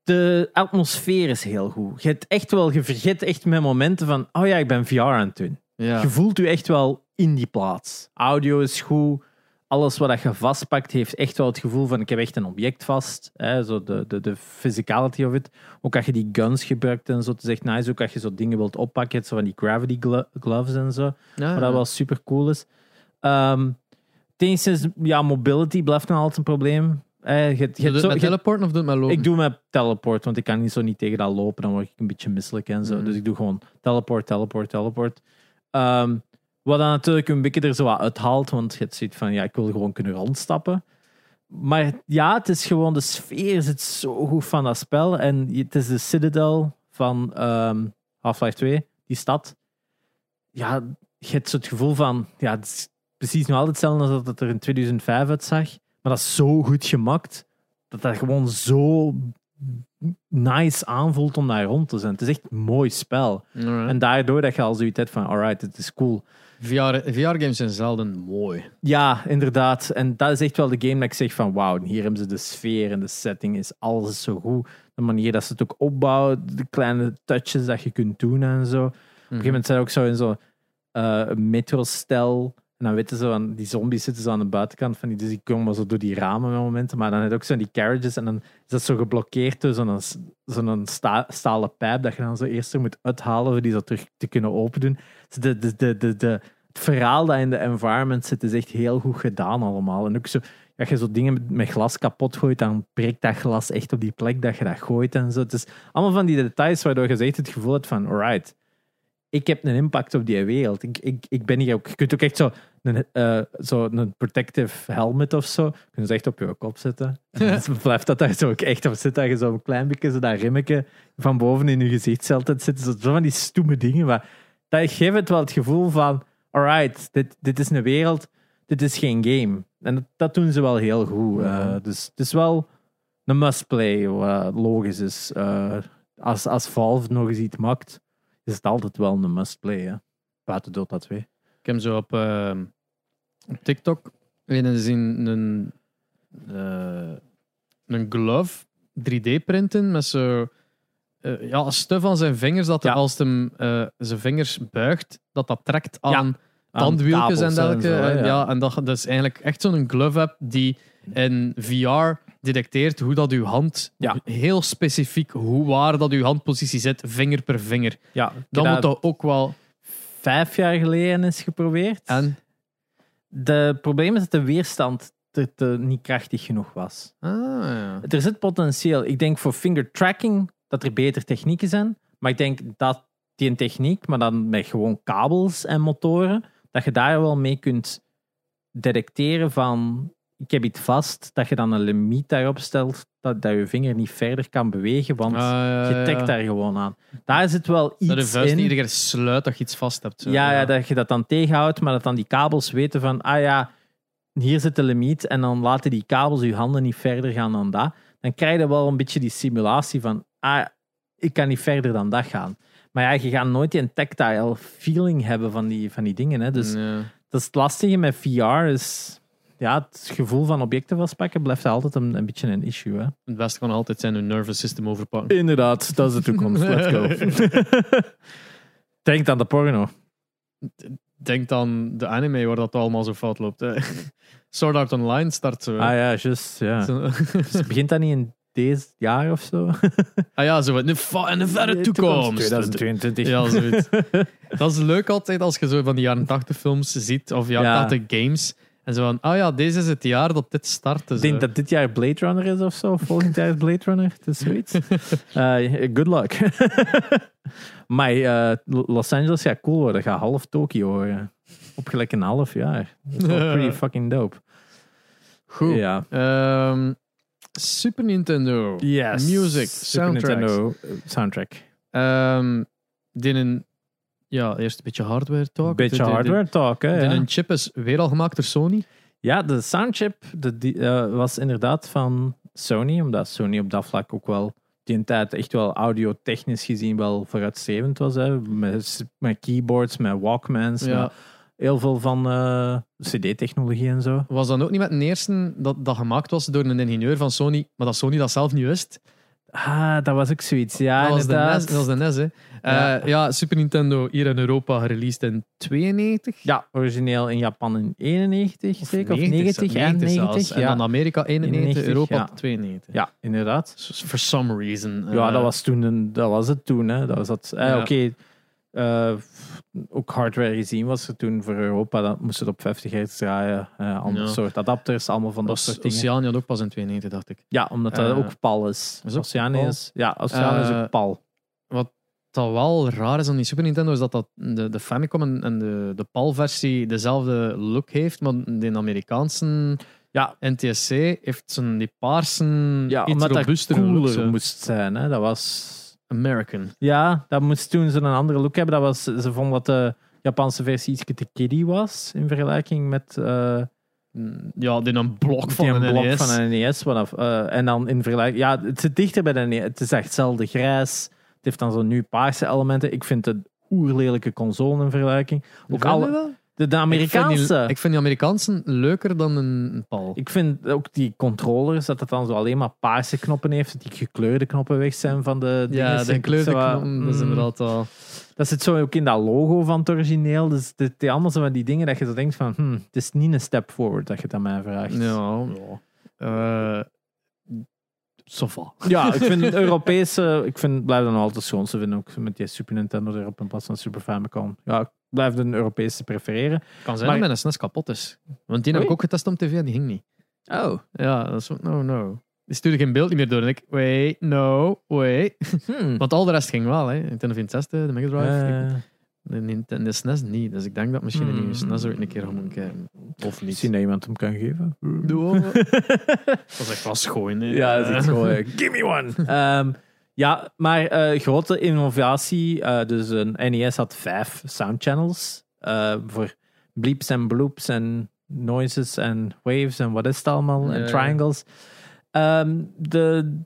de atmosfeer is heel goed. Je hebt echt wel... Je vergeet echt met momenten van... Oh ja, ik ben VR aan het doen. Ja. Je voelt je echt wel in die plaats. Audio is goed. Alles wat je vastpakt heeft echt wel het gevoel van ik heb echt een object vast. Hè, zo de, de, de physicality of it. Ook als je die guns gebruikt en zo. Het is echt nice. Ook als je zo dingen wilt oppakken. Zo van die gravity glo- gloves en zo. Ja, Wat dat wel super cool is. Ehm het enige is, ja, mobility blijft nog altijd een probleem. Eh, je, je hebt Doe het zo- met teleporten of doe het met lopen? ik doe met teleport, want ik kan niet zo niet tegen dat lopen. Dan word ik een beetje misselijk en zo. Mhm. Dus ik doe gewoon teleport, teleport, teleport. Ehm, wat dan natuurlijk een beetje er zo wat uithaalt, want je zoiets van, ja, ik wil gewoon kunnen rondstappen. Maar ja, het is gewoon, de sfeer zit zo goed van dat spel. En het is de Citadel van ehm, Half-Life 2, die stad. Ja, je hebt zo het gevoel van, ja, het is precies nog altijd hetzelfde als dat het er in 2005 uitzag. Maar dat is zo goed gemaakt, dat dat gewoon zo nice aanvoelt om daar rond te zijn. Het is echt een mooi spel. Alright. En daardoor dat je al zoiets hebt van, alright, het is cool. VR, VR-games zijn zelden mooi. Ja, inderdaad. En dat is echt wel de game dat ik zeg van, wauw, hier hebben ze de sfeer en de setting, is alles is zo goed. De manier dat ze het ook opbouwen, de kleine touches dat je kunt doen en zo. Op een gegeven moment zijn ook zo in zo'n eh, metro-stel. En dan weten ze, van, die zombies zitten zo aan de buitenkant van die, dus die komen maar zo door die ramen met momenten. Maar dan heb je ook zo die carriages en dan is dat zo geblokkeerd door zo'n zo'n sta, stalen pijp dat je dan zo eerst er moet uithalen om die zo terug te kunnen open doen. Dus de, de, de, de, de, het verhaal dat in de environment zit is echt heel goed gedaan allemaal. En ook zo, als je zo dingen met, glas kapot gooit, dan breekt dat glas echt op die plek dat je dat gooit en zo. Het is allemaal van die details waardoor je echt het gevoel hebt van, alright, ik heb een impact op die wereld. Ik, ik, ik ben hier ook. Je kunt ook echt zo een, eh, zo een protective helmet of zo. Kun je zo echt op je kop zetten. En dan blijft dat daar zo ook echt op zitten. Dat je zo een klein beetje zo dat rimmetje van boven in je gezicht altijd zit. Zo, zo van die stoeme dingen. Maar dat geeft het wel het gevoel van: alright, dit, dit is een wereld, dit is geen game. En dat, dat doen ze wel heel goed. Eh, dus het is wel een must-play, wat logisch is. Eh, als, als Valve nog eens iets maakt, is het altijd wel een must-play. Buiten Dota 2. Ik heb zo op, ehm, op TikTok een zien een, eh, een glove 3D printen met zo eh, ja, stuf aan zijn vingers dat er Ja. als hem eh, zijn vingers buigt, dat dat trekt aan Aan tandwieltjes en dergelijke. zo, En ja. ja. en dat, dat is eigenlijk echt zo'n glove app die in VR detecteert hoe dat uw hand, Ja. heel specifiek hoe waar dat uw handpositie zit, vinger per vinger. Ja, Dan moet dat ook wel... vijf jaar geleden is geprobeerd. En, De probleem is dat de weerstand te, te niet krachtig genoeg was. ah, ja. Er zit potentieel. Ik denk voor finger tracking dat er beter technieken zijn. Maar ik denk dat die een techniek, maar dan met gewoon kabels en motoren, dat je daar wel mee kunt detecteren van ik heb iets vast, dat je dan een limiet daarop stelt, dat, dat je vinger niet verder kan bewegen, want Ah, ja, je tikt daar gewoon aan. Daar zit wel Dat de iets vuist in. iedere keer sluit dat je iets vast hebt. zo. Ja, ja, dat je dat dan tegenhoudt, maar dat dan die kabels weten van, ah ja, hier zit de limiet en dan laten die kabels je handen niet verder gaan dan dat. Dan krijg je wel een beetje die simulatie van, ah, ik kan niet verder dan dat gaan. Maar ja, je gaat nooit die tactile feeling hebben van die, van die dingen. Hè. Dus dat is het lastige met VR. Is, ja, het gevoel van objecten vastpakken blijft altijd een, een beetje een issue. Hè. Het beste kan altijd zijn hun nervous system overpakken. Inderdaad, dat is de toekomst. Let's go. Denk aan de porno. Denk aan de anime waar dat allemaal zo fout loopt. Hè. Sword Art Online start zo. Ah ja, juist. Ja. Dus begint dat niet in deze jaar of zo? ah ja, zo in de, verre toekomst. 2022. Ja, zoiets. dat is leuk altijd als je zo van die jaren 80 films ziet, of jaren Ja. 80 games. En zo van, ah ja, deze is het jaar dat dit start. Ik denk dat dit jaar Blade Runner is of zo. Volgend jaar is Blade Runner. Het is zoiets. Eh, good luck. maar eh, Los Angeles gaat cool worden. Dat gaat half Tokio worden. Op gelijk een half jaar. Dat is wel pretty fucking dope. Goed. Ja. Ehm, Super Nintendo. Yes. Music. Nintendo eh, soundtrack. Ehm, die een, ja, eerst een beetje hardware talk. Beetje De- de- de- hardware talk, hè. Ja. een chip is weer al gemaakt door Sony. Ja, de soundchip de, die, eh, was inderdaad van Sony, omdat Sony op dat vlak ook wel die een tijd echt wel audio-technisch gezien wel vooruitstrevend was. Hè. Met, met keyboards, met Walkmans, Ja. met heel veel van eh, CD-technologie en zo. Was dan ook niet met een eerste dat, dat gemaakt was door een ingenieur van Sony, maar dat Sony dat zelf niet wist? Ah, dat was ook zoiets. Ja, dat, was de NES, dat was de NES, hè. Ja. Eh, ja, Super Nintendo hier in Europa gereleased in 92. Ja, origineel in Japan in 91, zeker? Of 90, 90 en 90 zelfs. 90. En Ja. dan Amerika 91, 91, Europa ja. 92. ja, inderdaad. For some reason. Ja, eh, dat was toen dat was het toen. Hè. Dat was dat, eh. Oké, eh, ook hardware gezien was er toen voor Europa. Dan moest het op 50 hertz draaien. eh ander Ja. soort adapters, allemaal van dat soort dingen. Oceanië had ook pas in 92, dacht ik. Ja, omdat dat Eh, ook PAL is. is Oceanië is, ja, Oceanië is ook PAL. Wat dat wel raar is aan die Super Nintendo, is dat, dat de, de Famicom en, en de, de PAL-versie dezelfde look heeft, maar de Amerikaanse Ja, NTSC heeft zo'n die paarse, ja iets dat zo. moest zijn. Hè. Dat was... American. Ja, dat moest toen zo'n andere look hebben. Dat was, ze vonden dat de Japanse versie iets te kiddie was in vergelijking met eh, Mm, Ja, die een blok van die een blok NES. van een NES. Vanaf, eh, en dan in vergelijking... Ja, het zit dichter bij de NES. Het is echt hetzelfde grijs. Het heeft dan zo'n nu paarse elementen. Ik vind het een oerlelijke console in vergelijking. Ook alle, de, de Ik vind, Amerikaanse... die, ik vind die Amerikaanse leuker dan een, PAL. Ik vind ook die controllers, dat het dan zo alleen maar paarse knoppen heeft, dat die gekleurde knoppen weg zijn van de ja, Ik de vind kleurde zo wat, knoppen, dat is mm, inderdaad wel... Dat zit zo ook in dat logo van het origineel. Dus het is allemaal zo van die dingen dat je zo denkt van, hm, het is niet een step forward dat je het aan mij vraagt. Ja. Eh Sofa. Ja, ik vind het Europese, ik vind, blijf dan altijd schoon. Ze vinden ook met die Super Nintendo erop in plaats van Super Famicom. Ja, blijf de Europese prefereren. Kan zijn Maar- dat mijn SNES kapot is. Want die heb ik ook getest op tv en die ging niet. Oh. Ja, dat is no, no. Die stuurde geen beeld niet meer door. En ik, wait, no, wait. Hmm. Want al de rest ging wel, hè. Nintendo 64, de Mega Drive. Eh, De, Nintendo, de SNES niet. Dus ik denk dat misschien een nieuwe Hmm. SNES ooit een keer gaan moeten kijken. Of niet. Misschien dat iemand hem kan geven. Doe. Dat is echt wel schoon, hè. Ja, dat is echt gewoon, eh, give me one. Ehm, ja, maar eh, grote innovatie. eh, dus een NES had vijf soundchannels. eh voor bleeps en bloops en noises en waves en wat is het allemaal. En triangles. Ehm, de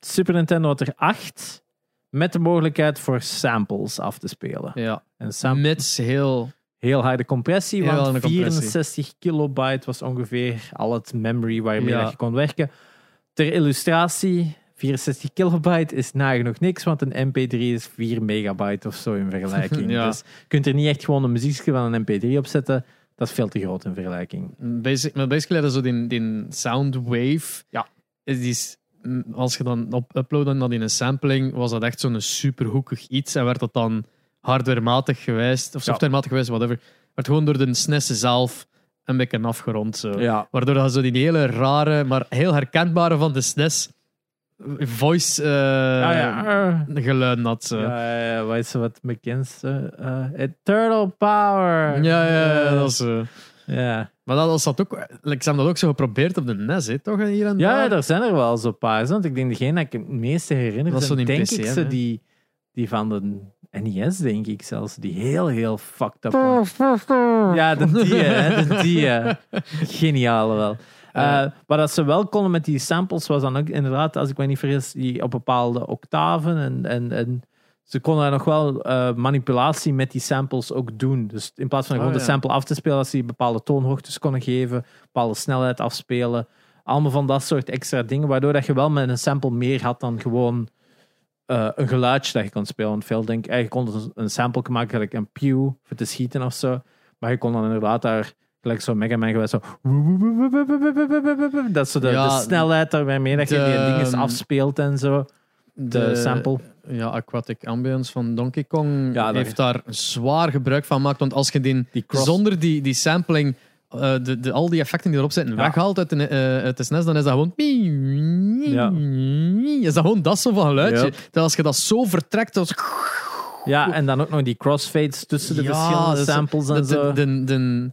Super Nintendo had er acht. Met de mogelijkheid voor samples af te spelen. Ja. En Mits heel... heel harde compressie, Heel want harde compressie. 64 kilobyte was ongeveer al het memory waarmee Ja. je kon werken. Ter illustratie, 64 kilobyte is nagenoeg niks, want een mp3 is 4 megabyte of zo in vergelijking. Ja. Dus je kunt er niet echt gewoon een muziekje van een mp3 op zetten. Dat is veel te groot in vergelijking. Basic, maar basically hadden zo die, die soundwave. Ja. Is als je dan op uploaden naar die een sampling, was dat echt zo'n superhoekig iets. En werd dat dan hardwarematig geweest, of softwarematig geweest, whatever. Werd gewoon door de SNES zelf een beetje afgerond. Zo. Ja. Waardoor dat zo die hele rare, maar heel herkenbare van de SNES voice eh Ah, ja. geluiden had. Zo. Ja, ja, wat is wat bekendste? Eh, Eternal Power. Ja, ja, ja, Eh, dat is zo. Ja, Maar dat, dat zat ook, like, ze hebben dat ook zo geprobeerd op de NES, hè, toch? Hier en ja daar. zijn er wel zo'n paar. Want ik denk degene dat ik het meeste herinner, Dat zijn, denk ik ze die, die van de NES, denk ik zelfs. Die heel, heel fucked up waren. Ja, de die, hè, de die. hè. Geniaal wel. Ja. Eh, maar dat ze wel konden met die samples was dan ook inderdaad, als ik me niet vergis, die op bepaalde octaven. En, en, en ze konden daar nog wel eh, manipulatie met die samples ook doen. Dus in plaats van Oh, gewoon de sample af te spelen, dat ze die bepaalde toonhoogtes konden geven, bepaalde snelheid afspelen. Allemaal van dat soort extra dingen, waardoor dat je wel met een sample meer had dan gewoon eh, een geluidje dat je kon spelen. Want veel denk ik, je kon dus een sample maken, gelijk een pew voor te schieten of zo. Maar je kon dan inderdaad daar, gelijk zo Mega Man geweest, zo... Dat is zo de, Ja, de snelheid waarmee dat je die dingen afspeelt en zo. De, sample. Ja, Aquatic Ambience van Donkey Kong Ja, heeft daar zwaar gebruik van gemaakt. Want als je die, Die zonder die, die sampling, eh, de, de, al die effecten die erop zitten, Ja. weghaalt uit de, eh, uit de SNES, dan is dat gewoon... Ja. Is dat gewoon dat zo van geluidje. Terwijl als je dat zo vertrekt... als Ja, en dan ook nog die crossfades tussen de Ja, verschillende samples en de, zo. de,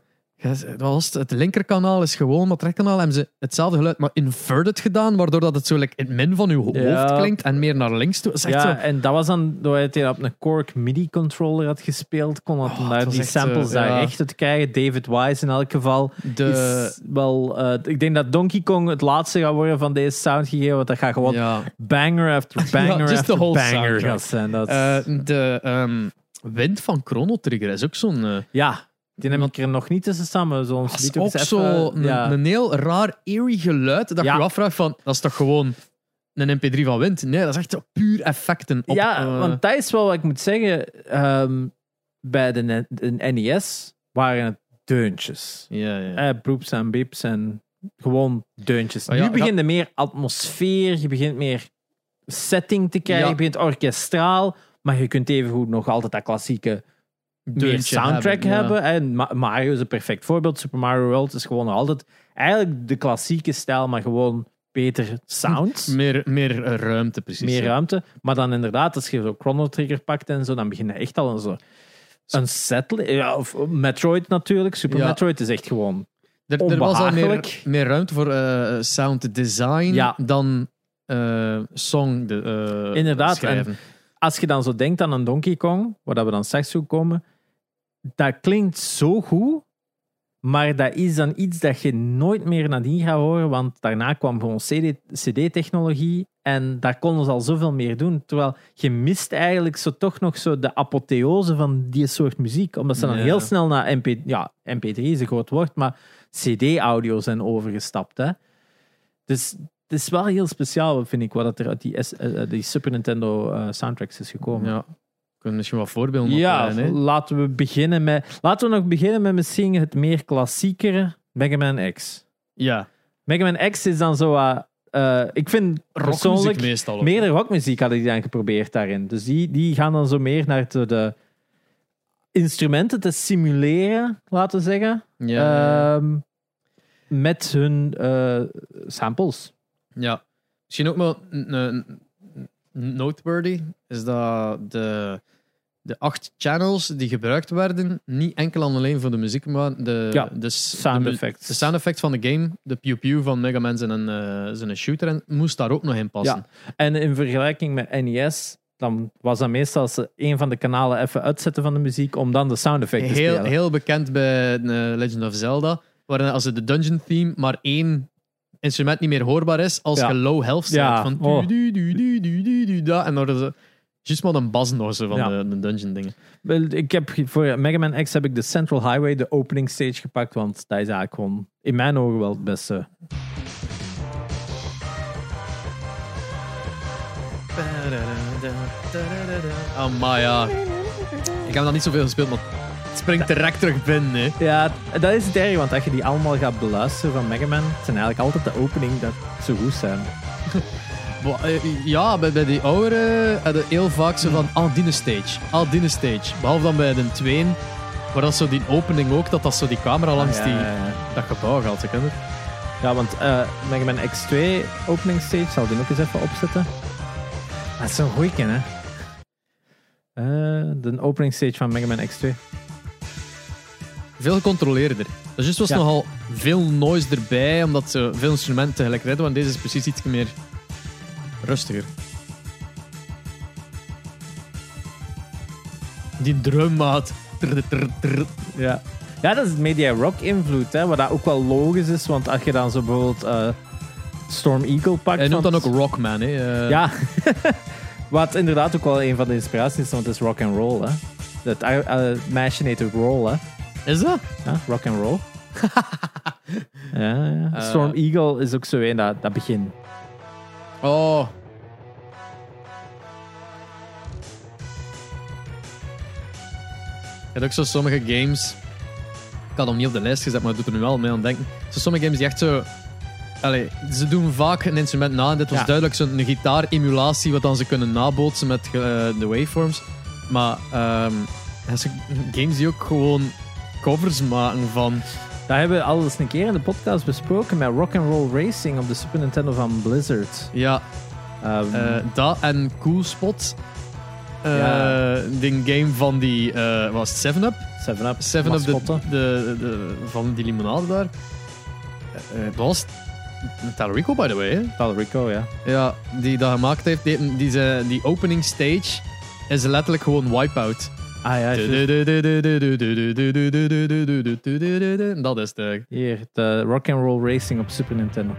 was het? het linkerkanaal is gewoon, maar het rechterkanaal hebben ze hetzelfde geluid, maar inverted gedaan, waardoor dat het zo like, in het min van je hoofd Ja. klinkt en meer naar links toe. Ja, zo... en dat was dan doordat hij op een Korg MIDI-controller had gespeeld, kon dat Oh, het die samples eh, daar ja. echt uit krijgen. David Wise in elk geval. De, is wel, eh, ik denk dat Donkey Kong het laatste gaat worden van deze sound gegeven, want dat gaat gewoon ja. banger after banger after banger gaan zijn. Dat, Eh, de ehm, wind van Chrono Trigger is ook zo'n... ja, die heb ik er nog niet tussen maar zo'n dat is ook zo even- een, ja. een heel raar, eerie geluid dat Ja. je je afvraagt van, dat is toch gewoon een mp3 van wind? Nee, dat is echt zo puur effecten. Op, ja, eh, want dat is wel wat ik moet zeggen. ehm, bij de, de NES waren het deuntjes. ja, ja. Eh, en beeps en gewoon deuntjes. Ja, nu begint er meer atmosfeer, je begint meer setting te krijgen, je begint orkestraal, maar je kunt evengoed nog altijd dat klassieke meer soundtrack ja. hebben. En Ma- Mario is een perfect voorbeeld. Super Mario World is gewoon altijd eigenlijk de klassieke stijl, maar gewoon beter sounds. Meer, meer ruimte, precies. meer ja. ruimte. Maar dan inderdaad, als je zo Chrono Trigger pakt en zo, dan begin je echt al een zo een set. Ja, of Metroid natuurlijk. Super Ja. Metroid is echt gewoon. Er, er was al meer, meer ruimte voor eh, sound design dan eh, song de, eh, Inderdaad, schrijven. Als je dan zo denkt aan een Donkey Kong, waar we dan straks toe komen, dat klinkt zo goed, maar dat is dan iets dat je nooit meer nadien gaat horen, want daarna kwam gewoon CD CD-technologie en daar konden ze al zoveel meer doen. Terwijl je mist eigenlijk zo toch nog zo de apotheose van die soort muziek, omdat ze dan Ja. heel snel naar MP, ja, MP3 is een groot woord, maar CD-audio zijn overgestapt. Hè? Dus het is wel heel speciaal, vind ik, wat er uit die, S- eh, die Super Nintendo eh, soundtracks is gekomen. Ja. Kan misschien wat voorbeelden Ja, laten we beginnen met. Laten we nog beginnen met misschien het meer klassiekere Mega Man X. Ja, Mega Man X is dan zo. eh, eh, ik vind rockmuziek persoonlijk meestal. ook. meer rockmuziek hadden die dan geprobeerd daarin. Dus die, die gaan dan zo meer naar de, de instrumenten te simuleren, laten we zeggen. Ja, Ehm, met hun eh, samples. ja. Misschien ook wel noteworthy is dat de, de acht channels die gebruikt werden, niet enkel en alleen voor de muziek, maar de, Ja, de, sound de effects. De sound effects van de game, de pew pew van Mega Man zijn een, eh, zijn een shooter, en moest daar ook nog in passen. En in vergelijking met NES, dan was dat meestal als ze een van de kanalen even uitzetten van de muziek om dan de sound effect te Heel, spelen. heel bekend bij eh, Legend of Zelda, waarin als de dungeon theme maar één instrument niet meer hoorbaar is, als Ja. je low health. Ja, Van oh. du, du, du, du, du, du, da, en dan juist maar een bas nog zo van Ja. de, de dungeon dingen. Ik heb voor Mega Man X heb ik de Central Highway, de opening stage gepakt, want dat is eigenlijk gewoon in mijn ogen wel het beste. Oh, maar ja. Ik heb nog niet zoveel gespeeld, maar het springt direct terug binnen. Hè. Ja, dat is het erg, want als je die allemaal gaat beluisteren van Mega Man, het zijn eigenlijk altijd de opening dat zo goed zijn. Eh, Ja, bij, bij die oudere hadden heel vaak zo van, ah, die stage, ah, die stage. Behalve dan bij de tweeën, waar dat zo die opening ook, dat dat zo die camera langs Ah, die, ja, ja, ja. dat gebouw gaat. Het? Ja, want eh, Mega Man X2 opening stage, zal ik die ook eens even opzetten. Dat is zo'n goeie, hè? Eh, de opening stage van Mega Man X2. veel gecontroleerder. Dus juist was Ja. nogal veel noise erbij, omdat ze veel instrumenten tegelijk redden. Want deze is precies iets meer rustiger. Die drummaat. Ja. ja, dat is media rock invloed, hè, wat dat ook wel logisch is, want als je dan zo bijvoorbeeld eh, Storm Eagle pakt... Hij noemt dan ook Rockman. Hè. eh. Ja, wat inderdaad ook wel een van de inspiraties is, want het is rock and roll, hè. Dat uh, meisje heet ook Roll, hè. Is dat? Ja, rock and roll. ja, ja. Storm Eagle is ook zo een dat, dat begin. Oh. Je hebt ook zo sommige games. Ik had hem niet op de lijst gezet, maar ik doe er nu wel mee aan denken. Zo sommige games die echt zo. Allee, ze doen vaak een instrument na. En dit was Ja. duidelijk zo'n gitaar-emulatie, wat dan ze kunnen nabootsen met eh, de waveforms. Maar zijn games die ook gewoon covers maken van. Dat hebben we al eens een keer in de podcast besproken met Rock and Roll Racing op de Super Nintendo van Blizzard. Ja, Eh, dat en Cool Spot. Eh Ja. Die game van die, eh was het 7-Up? 7-Up, 7-Up, de, de, de, van die limonade daar. Dat was Talarico, by the way. Hè? Talrico, ja. Ja, die dat gemaakt heeft. Die, die, ze- die opening stage is letterlijk gewoon Wipeout. Ah ja. Dat is de. hier, de Rock and Roll Racing op Super Nintendo.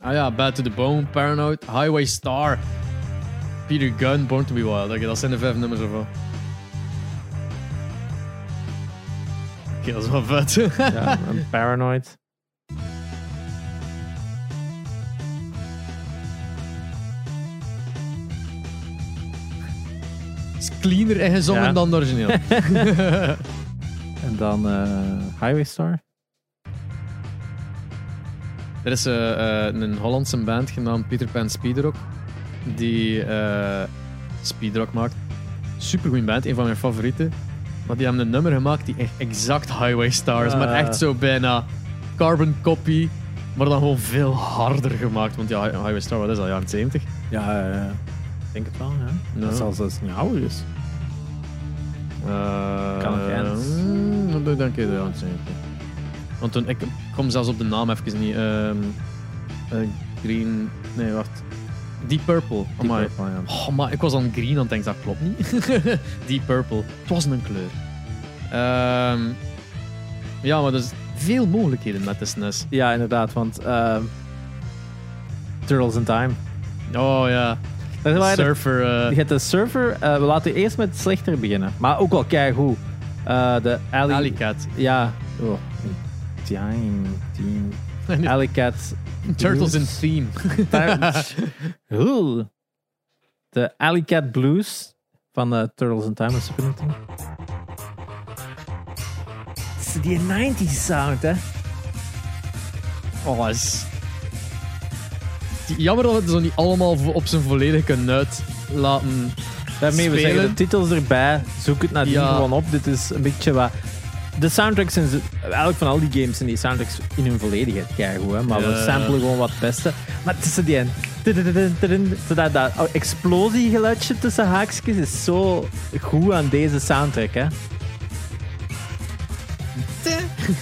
Ah ja, Bad to the Bone, Paranoid, Highway Star, Peter Gunn, Born to be Wild. Oké, dat zijn de vijf nummers ervan. Oké, dat is wel vet. Ja, Paranoid. Is cleaner en gezongen Ja. dan origineel. En dan eh, Highway Star. er is eh, eh, een Hollandse band genaamd Peter Pan Speedrock. Die eh speedrock maakt. Supergoeie band, een van mijn favorieten. Maar die hebben een nummer gemaakt die echt exact Highway Star is. Maar Ah. echt zo bijna carbon copy. Maar dan gewoon veel harder gemaakt. Want ja, Highway Star, wat is dat, jaren 70? Ja, ik denk het wel, ja. Dat zal zelfs niet ouder is. Eh, Kan ook eens. mm, Dat denk ik de jaren 70. Want toen, ik kom zelfs op de naam even niet. Ehm, eh, green, nee wacht. Deep Purple. Deep Amai. Purple, ja. Oh, maar ik was aan green aan het denken, dat klopt niet. Deep Purple. Het was een kleur. Ehm, ja, maar er is veel mogelijkheden met de SNES. Ja, inderdaad, want ehm Turtles in Time. Oh ja. Dat De waren de- surfer. eh, Je hebt de server, eh, we laten eerst met het slechter beginnen. Maar ook wel keigoed. Eh de Alley... Alley Cat. Ja. Oh. Time, team. Alley Cat. Turtles in. Theme. De Alley Cat Blues van eh, Turtles in Time. Het is Die 90s sound, hè? Oh, is... Jammer dat we het zo niet allemaal op zijn volledige kunnen uitlaten. Daarmee we Spelen. zeggen de titels erbij. Zoek het nadien Ja. gewoon op. Dit is een beetje wat. De soundtracks zijn eigenlijk van al die games zijn die soundtracks in hun volledigheid keigoed, hè. Maar we samplen gewoon wat het beste. Maar tussen die en dat, dat explosiegeluidje tussen haakjes is zo goed aan deze soundtrack, hè.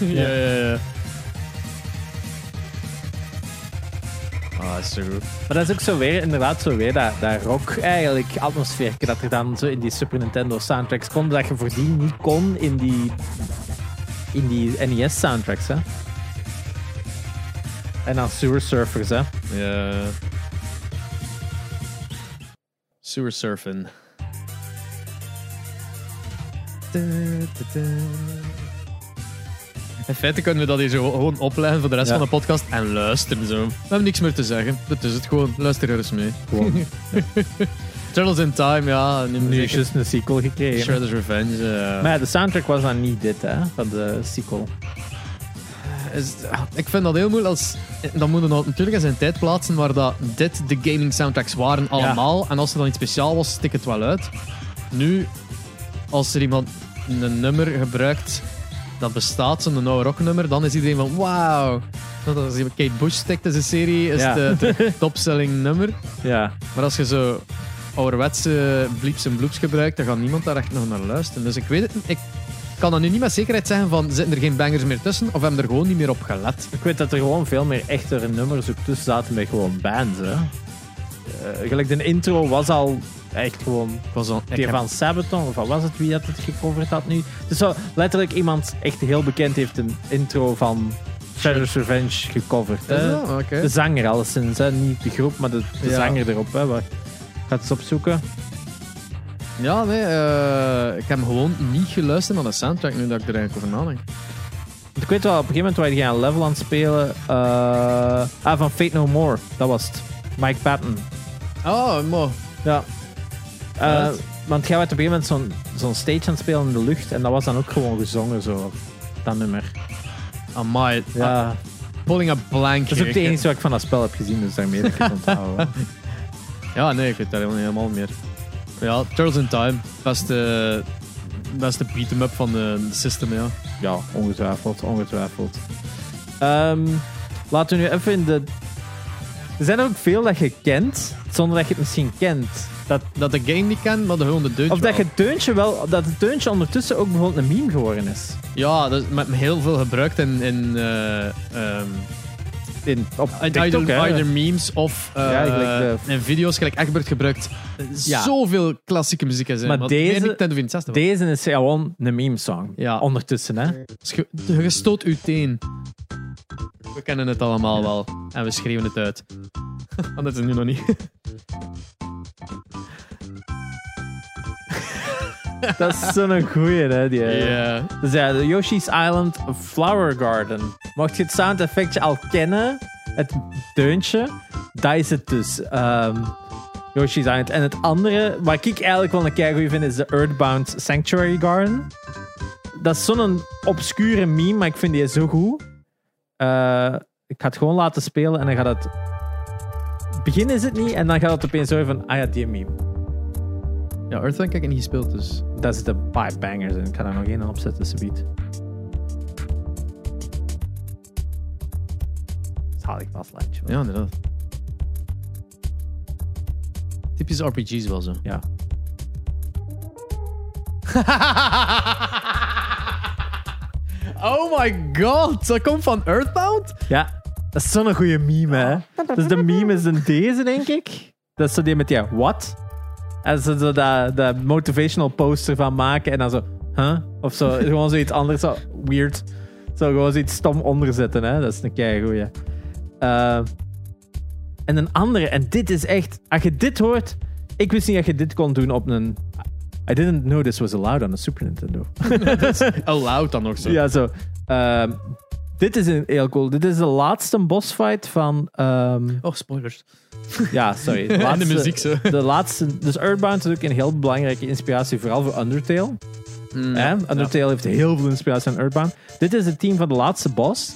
ja, ja, ja. Ah, zo goed. Maar dat is ook zo weer, inderdaad, zo weer dat, dat rock eigenlijk atmosfeer dat er dan zo in die Super Nintendo soundtracks komt, dat je voordien niet kon in die, in die NES soundtracks, hè. En dan Sewer Surfers, hè. Ja. Sewer surfing. In feite kunnen we dat hier zo gewoon opleggen voor de rest Ja. van de podcast en luisteren zo. We hebben niks meer te zeggen. Dat is het gewoon. Luister er eens mee. Gewoon. Turtles in Time, ja. Nu nu is zeker. juist een sequel gekregen. Shredder's Revenge. eh. Maar ja, de soundtrack was dan niet dit, hè, van de sequel. Is- ik vind dat heel moeilijk. Als, dan moeten we dat natuurlijk in zijn tijd plaatsen waar dat dit de gaming soundtracks waren allemaal. En als er dan iets speciaal was, stik het wel uit. Nu, als er iemand een nummer gebruikt dat bestaat, zo'n oude rocknummer, dan is iedereen van wauw. Dat Als je Kate Bush stikt in zijn serie, is Ja. het de topselling nummer. Ja, Maar als je zo ouderwetse blieps en bloeps gebruikt, dan gaat niemand daar echt nog naar luisteren. Dus ik weet het. Ik, kan dan nu niet met zekerheid zeggen van zitten er geen bangers meer tussen of hebben er gewoon niet meer op gelet. Ik weet dat er gewoon veel meer echte nummers ook tussen zaten met gewoon bands. Hè. Eh, gelijk de intro was al echt gewoon was die heb- van Sabaton, of wat was het wie dat het gecoverd had nu? Dus zo letterlijk iemand echt heel bekend heeft een intro van Shredder's Revenge gecoverd. Hè. De zanger alleszins, hè. niet de groep, maar de, de Ja. zanger erop. Hè. Wacht. Ik ga het eens opzoeken. Ja, nee, eh, ik heb gewoon niet geluisterd naar de soundtrack nu dat ik er eigenlijk over nadenk. Ik weet wel, op een gegeven moment waar je een level aan het spelen. eh, ah, van Fate No More. Dat was het. Mike Patton. Oh, maar. Ja. Eh, want jij werd op een gegeven moment zo'n zo'n stage aan het spelen in de lucht. En dat was dan ook gewoon gezongen, zo. Dat nummer. Amai. Ja. Ah, pulling a blank. Dat is ook het here. enige wat ik van dat spel heb gezien, dus daarmee dat ik het onthoud. hè. Ja, nee, ik weet daar helemaal- helemaal niet meer. Ja, Turtles in Time. Beste, beste beat-em-up van de, de system, ja. Ja, ongetwijfeld, ongetwijfeld. Ehm, laten we nu even in de... Er zijn er ook veel dat je kent, zonder dat je het misschien kent. Dat, Dat de game niet kent, maar de gewoon de deuntje of dat je het deuntje wel... Dat het deuntje ondertussen ook bijvoorbeeld een meme geworden is. Ja, dat is met heel veel gebruikt in... in eh, ehm, In, op either, TikTok, either memes of eh, Ja, gelijk de- in video's. Gelijk Egbert gebruikt Ja. zoveel klassieke muziek zijn. Maar want deze- meer Nintendo 64 wel. Deze is gewoon een meme-song. Ja. Ondertussen, hè. Je, stoot u teen. We kennen het allemaal wel. En we schreeuwen het uit. Want dat is nu nog niet. Dat is zo'n goeie, hè. Die, eh, Ja. Dus ja, de Yoshi's Island Flower Garden. Mocht je het sound effectje al kennen, het deuntje, dat is het dus. Ehm, Yoshi's Island. En het andere, wat ik eigenlijk wel een keer goed vind, is de Earthbound Sanctuary Garden. Dat is zo'n obscure meme, maar ik vind die zo goed. Eh, ik ga het gewoon laten spelen en dan gaat het... Begin is het niet, en dan gaat het opeens zo van, ah ja, die meme. Ja, Earthbound heb ik niet gespeeld, dus... Dat is de five bangers en ik ga daar nog één opzetten, subiet. Zalig paslijntje. Ja, inderdaad. Typisch RPG's wel zo. Ja. oh my god, dat komt van Earthbound? Ja, dat is zo'n goede meme, hè. Dus de meme is een deze, denk ik. Dat is zo die met die what? En ze zo dat, dat motivational poster van maken en dan zo, huh? Of zo, gewoon zoiets anders, zo weird. Zo gewoon zoiets stom onderzetten, hè. Dat is een keigoeie. Eh en een andere, en dit is echt, als je dit hoort, ik wist niet dat je dit kon doen op een... I didn't know this was allowed on a Super Nintendo. Allowed dan nog zo. Ja, zo. Ehm, dit is een heel cool. Dit is de laatste bossfight van. ehm, Oh, spoilers. ja, sorry. De, En de laatste, muziek zo. De laatste. Dus Earthbound is ook een heel belangrijke inspiratie, vooral voor Undertale. Mm, Hè? Undertale heeft heel veel inspiratie aan Earthbound. Dit is het team van de laatste boss.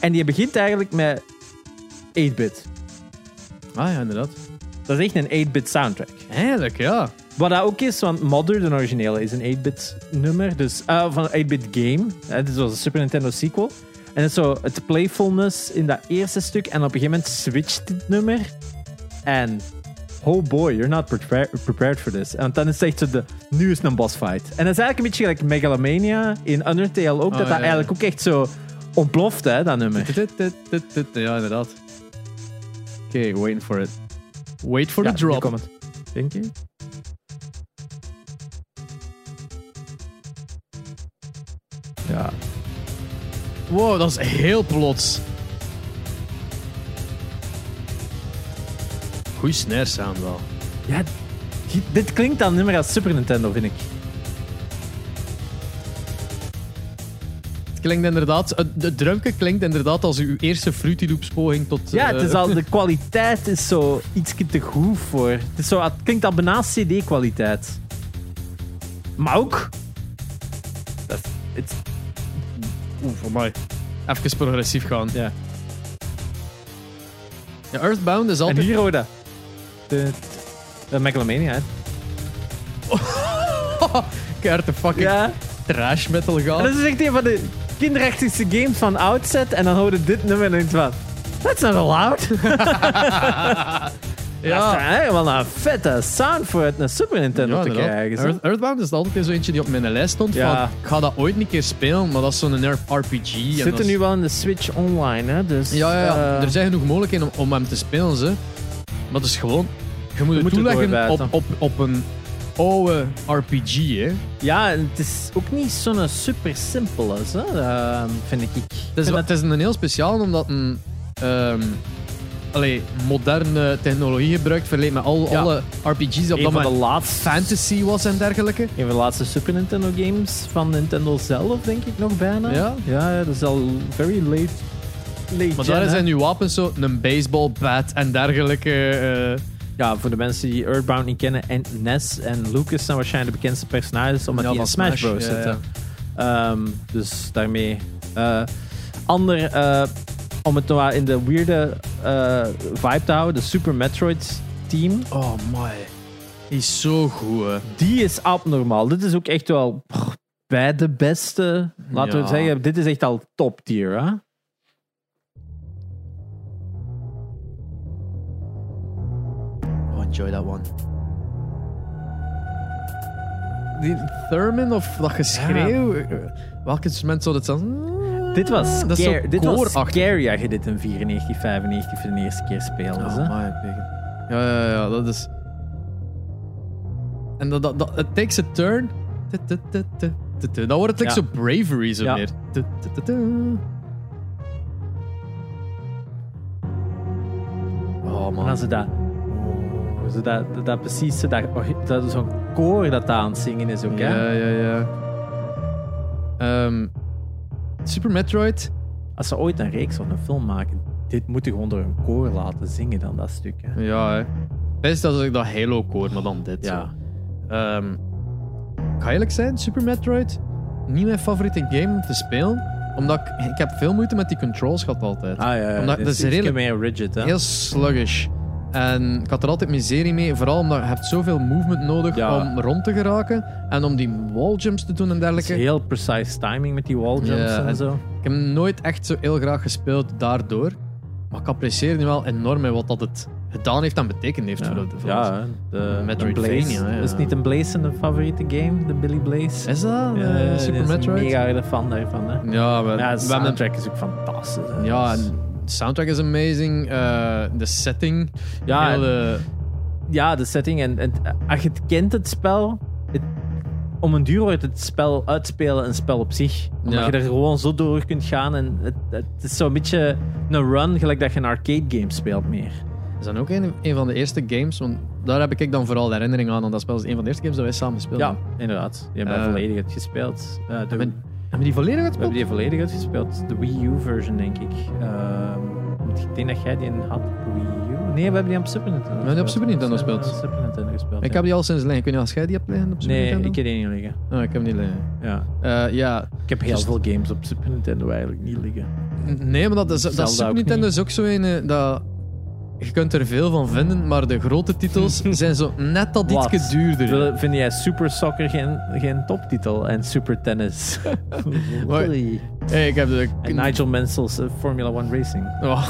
En die begint eigenlijk met 8-bit. Ah ja, inderdaad. Dat is echt een 8-bit soundtrack. Eigenlijk, ja. Wat dat ook is, want Mother, de originele, is een 8-bit nummer. Dus, eh, van een 8-bit game. Het is zoals een Super Nintendo sequel. En het zo het playfulness in dat eerste stuk. En op een gegeven moment switcht dit nummer. En oh boy, you're not prepar- prepared for this. En dan is het echt zo de, nu is het een boss fight. En dat is eigenlijk een beetje gelijk Megalomania in Undertale ook. dat ja, dat ja. eigenlijk ook echt zo ontploft, hè, dat nummer. Ja, inderdaad. Oké, waiting for it. Wait for Ja, the drop. Denk je? Ja. Wow, dat is heel plots. Goeie snare sound wel. Ja, dit klinkt dan nummer als Super Nintendo, vind ik. Het klinkt inderdaad, het, drumke klinkt inderdaad als uw eerste Fruity Loops poging tot... Ja, eh, het is al, de kwaliteit is zo iets te goed voor. Het, is zo, het klinkt al bijna CD-kwaliteit. Maar ook. Dat, het, Oeh, voor mij. Even progressief gaan. ja. Ja, Earthbound is En altijd... hier hoor je dat. De, de Megalomania, hè? Keihard de fucking Ja. trash metal gaan. En dat is echt een van de kinderachtigste games van Outset. En dan je dit nummer en je van... That's not allowed. Ja. Dat is wel een vette sound voor het een Super Nintendo te inderdaad. krijgen. Earth, Earthbound is altijd zo eentje die op mijn lijst stond. Ja. Van, ik ga dat ooit een keer spelen, maar dat is zo'n RPG. Zit er is- nu wel in de Switch online, hè? Dus, Ja, ja, ja. eh, er zijn genoeg mogelijkheden om, om hem te spelen. Ze. Maar het is gewoon... Je moet het moet toeleggen op, op, op een oude RPG. Hè. ja, en het is ook niet zo'n super simpel, is, hè? eh, vind ik. Het is, vind dat- het is een heel speciaal, omdat een... ehm, allee, moderne technologie gebruikt vergeleken met al, Ja. alle RPG's op een dat van de moment laatste fantasy was en dergelijke. Een van de laatste Super Nintendo games van Nintendo zelf, denk ik nog bijna. Ja? Ja, dat is al very late. late Maar gen, daar hè. zijn nu wapens zo, een baseball bat en dergelijke. eh, Ja, voor de mensen die Earthbound niet kennen, en Ness en Lucas zijn waarschijnlijk de bekendste personages, omdat Ja, die in van Smash, Smash, Bros. ja, zitten. Ehm, dus daarmee. eh, ander, eh, om het nou in de weirde eh, vibe te houden, de Super Metroid team. Oh my. Die is zo goed. hè. Die is abnormaal. Dit is ook echt wel pff, bij de beste. Laten Ja. we zeggen, dit is echt al top tier. Hè? Oh, enjoy that one. Die Thurman of dat geschreeuw. Welk instrument zou dat zijn? Dit was, Dat is zo scare, dit was scary je dit in 94, 95 voor de eerste keer speelde. Oh. Ja, ja, ja, dat is. En dat, dat, dat, it takes a turn. Tu, tu, tu, tu, tu, tu. Dan wordt het like zo bravery zo Ja. meer. Oh En man. dan ze dat, ze dat, dat, dat precies, zo dat, dat zo'n koor dat aan het zingen is ook. Hè? Ja, ja, ja. Ehm, Super Metroid. Als ze ooit een reeks of een film maken, dit moet je gewoon door een koor laten zingen dan dat stuk. Hè? Ja, hè. Best als ik dat Halo koor, maar dan dit. Ja. Ehm, ga eerlijk zijn, Super Metroid, niet mijn favoriete game om te spelen. Omdat ik, ik heb veel moeite met die controls gehad altijd. Ah ja, ja. Omdat- dat is redelijk- meer rigid. Hè? Heel sluggish. En ik had er altijd miserie mee, vooral omdat je hebt zoveel movement nodig Ja. om rond te geraken. En om die walljumps te doen en Het is dergelijke. heel precise timing met die walljumps Ja, en zo. Ik heb nooit echt zo heel graag gespeeld daardoor. Maar ik apprecieer nu wel enorm wat dat het gedaan heeft en betekend heeft voor, de, voor ja, de Metroidvania, ja. Is niet een Blaze een favoriete game? De Billy Blaze? Is dat? Ja, eh, Super Metroid? mega harde fan daarvan. Hè. Ja, we, Ja, de soundtrack is ook fantastisch. hè. Ja, en de soundtrack is amazing. eh, de setting. ja, heel de- ja, de setting. En, en als je het kent, het spel. Het, om een duur wordt het spel uitspelen een spel op zich. Omdat Ja. je er gewoon zo door kunt gaan. En het, het is zo'n beetje een run, gelijk dat je een arcade game speelt meer. is dan ook een, een van de eerste games. Want daar heb ik dan vooral herinnering aan. Want dat spel is een van de eerste games dat wij samen speelden. Ja, inderdaad. Die hebben Eh, volledig uitgespeeld. Eh, de- Hebben, we die volledig We uitgespeeld? hebben die volledig uitgespeeld. De Wii U-version, denk ik. Ehm, ik denk dat jij die had op Wii U. Nee, we hebben die op Super Nintendo hebben die op Super Nintendo We gespeeld. Super Nintendo gespeeld. Ik heb die al sinds liggen. Ik weet niet als jij die hebt liggen op Super Nee, Nintendo? ik heb die niet liggen. Oh, ik heb niet liggen. Ja. Eh, ja, Ik heb heel Just- veel games op Super Nintendo eigenlijk niet liggen. nee, maar dat, is, dat Zelda Super Nintendo niet. is ook zo een... eh, Dat, je kunt er veel van vinden, maar de grote titels zijn zo net dat Wat? ietsje duurder. Wil- Vind jij Super Soccer geen, geen toptitel? En Super Tennis? Oei. Hey, ik heb de, en Nigel Mansell's eh, Formula One Racing. Oh.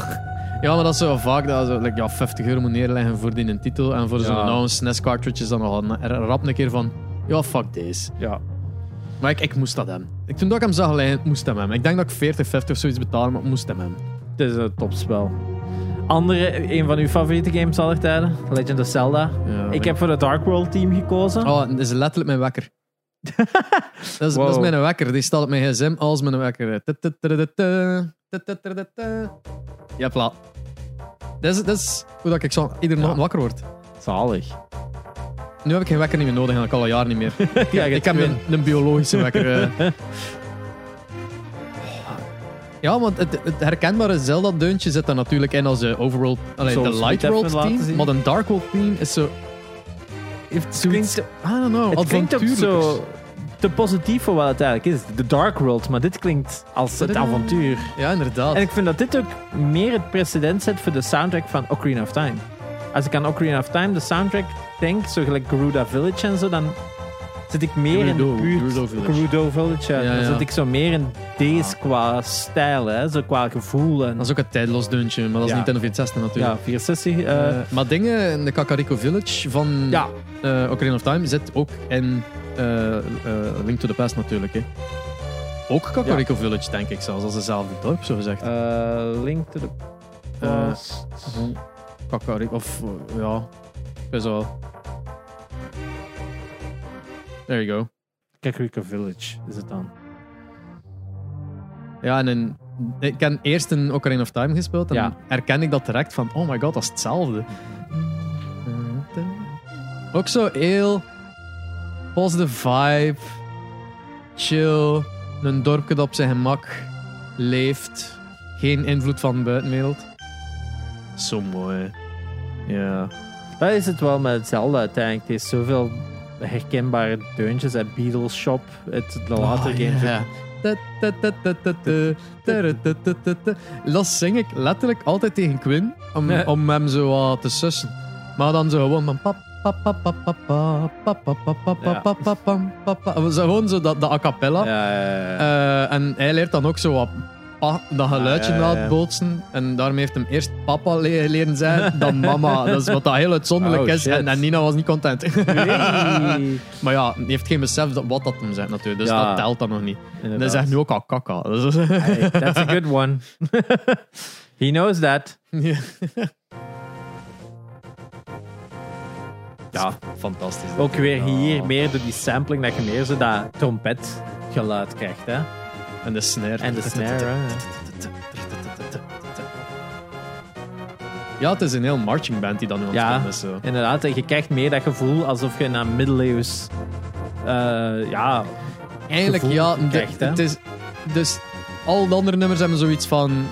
Ja, maar dat is zo vaak dat like, ja, 50 euro moet neerleggen voor die een titel. En voor Ja. zo'n oude SNES cartridge is dan nog een, er- rap een keer van... Ja, fuck deze. Ja. Maar ik, ik moest dat hebben. Ik, toen dat ik hem zag liggen, ik moest hem hebben. Ik denk dat ik 40, 50 of zoiets betalen, maar ik moest hem hebben. Het is een topspel. Andere, een van uw favoriete games aller tijden? Legend of Zelda. Ja, Ik heb voor het Dark World team gekozen. Oh, dat is letterlijk mijn wekker. dat, is, Wow. dat is mijn wekker. Die staat op mijn gsm als mijn wekker. Ja, pla. Dat is, dat is hoe dat ik zo iedere Ja. nacht wakker word. Zalig. Nu heb ik geen wekker niet meer nodig en ik al een jaar niet meer. Ja, ik heb een, een biologische wekker. Ja, want het, het herkenbare Zelda-deuntje zit er natuurlijk in als de overworld, alleen Zoals de Light World team. Maar een Dark World team is zo. Heeft zoiets. I don't know. Het klinkt ook zo te positief voor wat het eigenlijk is. De Dark World, maar dit klinkt als het avontuur. Ja, inderdaad. En ik vind dat dit ook meer het precedent zet voor de soundtrack van Ocarina of Time. Als ik aan Ocarina of Time, de soundtrack, denk, zo gelijk Garuda Village en zo, dan zit ik meer in de buurt... Village. Gerudo Village, ja. Ja, Dan ja. zit ik zo meer in deze qua stijl, hè. Zo qua gevoel. En, Dat is ook een tijdloos deuntje, maar dat is. Nintendo 64 natuurlijk. ja, 64. eh, Eh, maar dingen in de Kakariko Village van ja, eh, Ocarina of Time zit ook in Link to the Past natuurlijk. Hè. Ook Kakariko Village, denk ik zelfs, als hetzelfde dorp, zo gezegd. Link to the Past. Kakariko, of ja, best wel. There you go. Kakariko Village is het dan. Ja, en in, ik heb eerst een Ocarina of Time gespeeld en Ja. herken ik dat direct van, oh my god, dat is hetzelfde. Ook zo heel positive vibe, chill, een dorpje dat op zijn gemak leeft, geen invloed van de buitenwereld. Zo mooi. Ja. Dat is het wel met Zelda uiteindelijk. Het heeft zoveel herkenbare deuntjes uit Beatles Shop, het, de later game. games. Dat zing ik letterlijk altijd tegen Quinn om, om hem zo wat te sussen. Maar dan zo gewoon van pap. Gewoon zo dat, de a cappella. Ja, ja, uh, en hij leert dan ook zo wat pa, dat geluidje Ah, ja, ja, na ja. het bootsen. En daarmee heeft hem eerst papa le- leren zijn, dan mama. Dat is wat dat heel uitzonderlijk Oh, is. En, en Nina was niet content. Nee. maar ja, die heeft geen besef dat, wat dat hem zegt natuurlijk. Dus dat telt dan nog niet. En hij Inderdaad. zegt nu ook al kaka. Hey, that's a good one. He knows that. ja. fantastisch. Ook weer hier meer door die sampling dat je meer zo dat trompetgeluid krijgt. Hè? En de snare. En de snare. hè. Ja, het is een heel marching band die dan nu Ja. ontstaan is. Zo. Inderdaad, en je krijgt meer dat gevoel alsof je naar middeleeuws. eh ja, Eigenlijk ja, de- krijgt, het is, dus al de andere nummers hebben zoiets van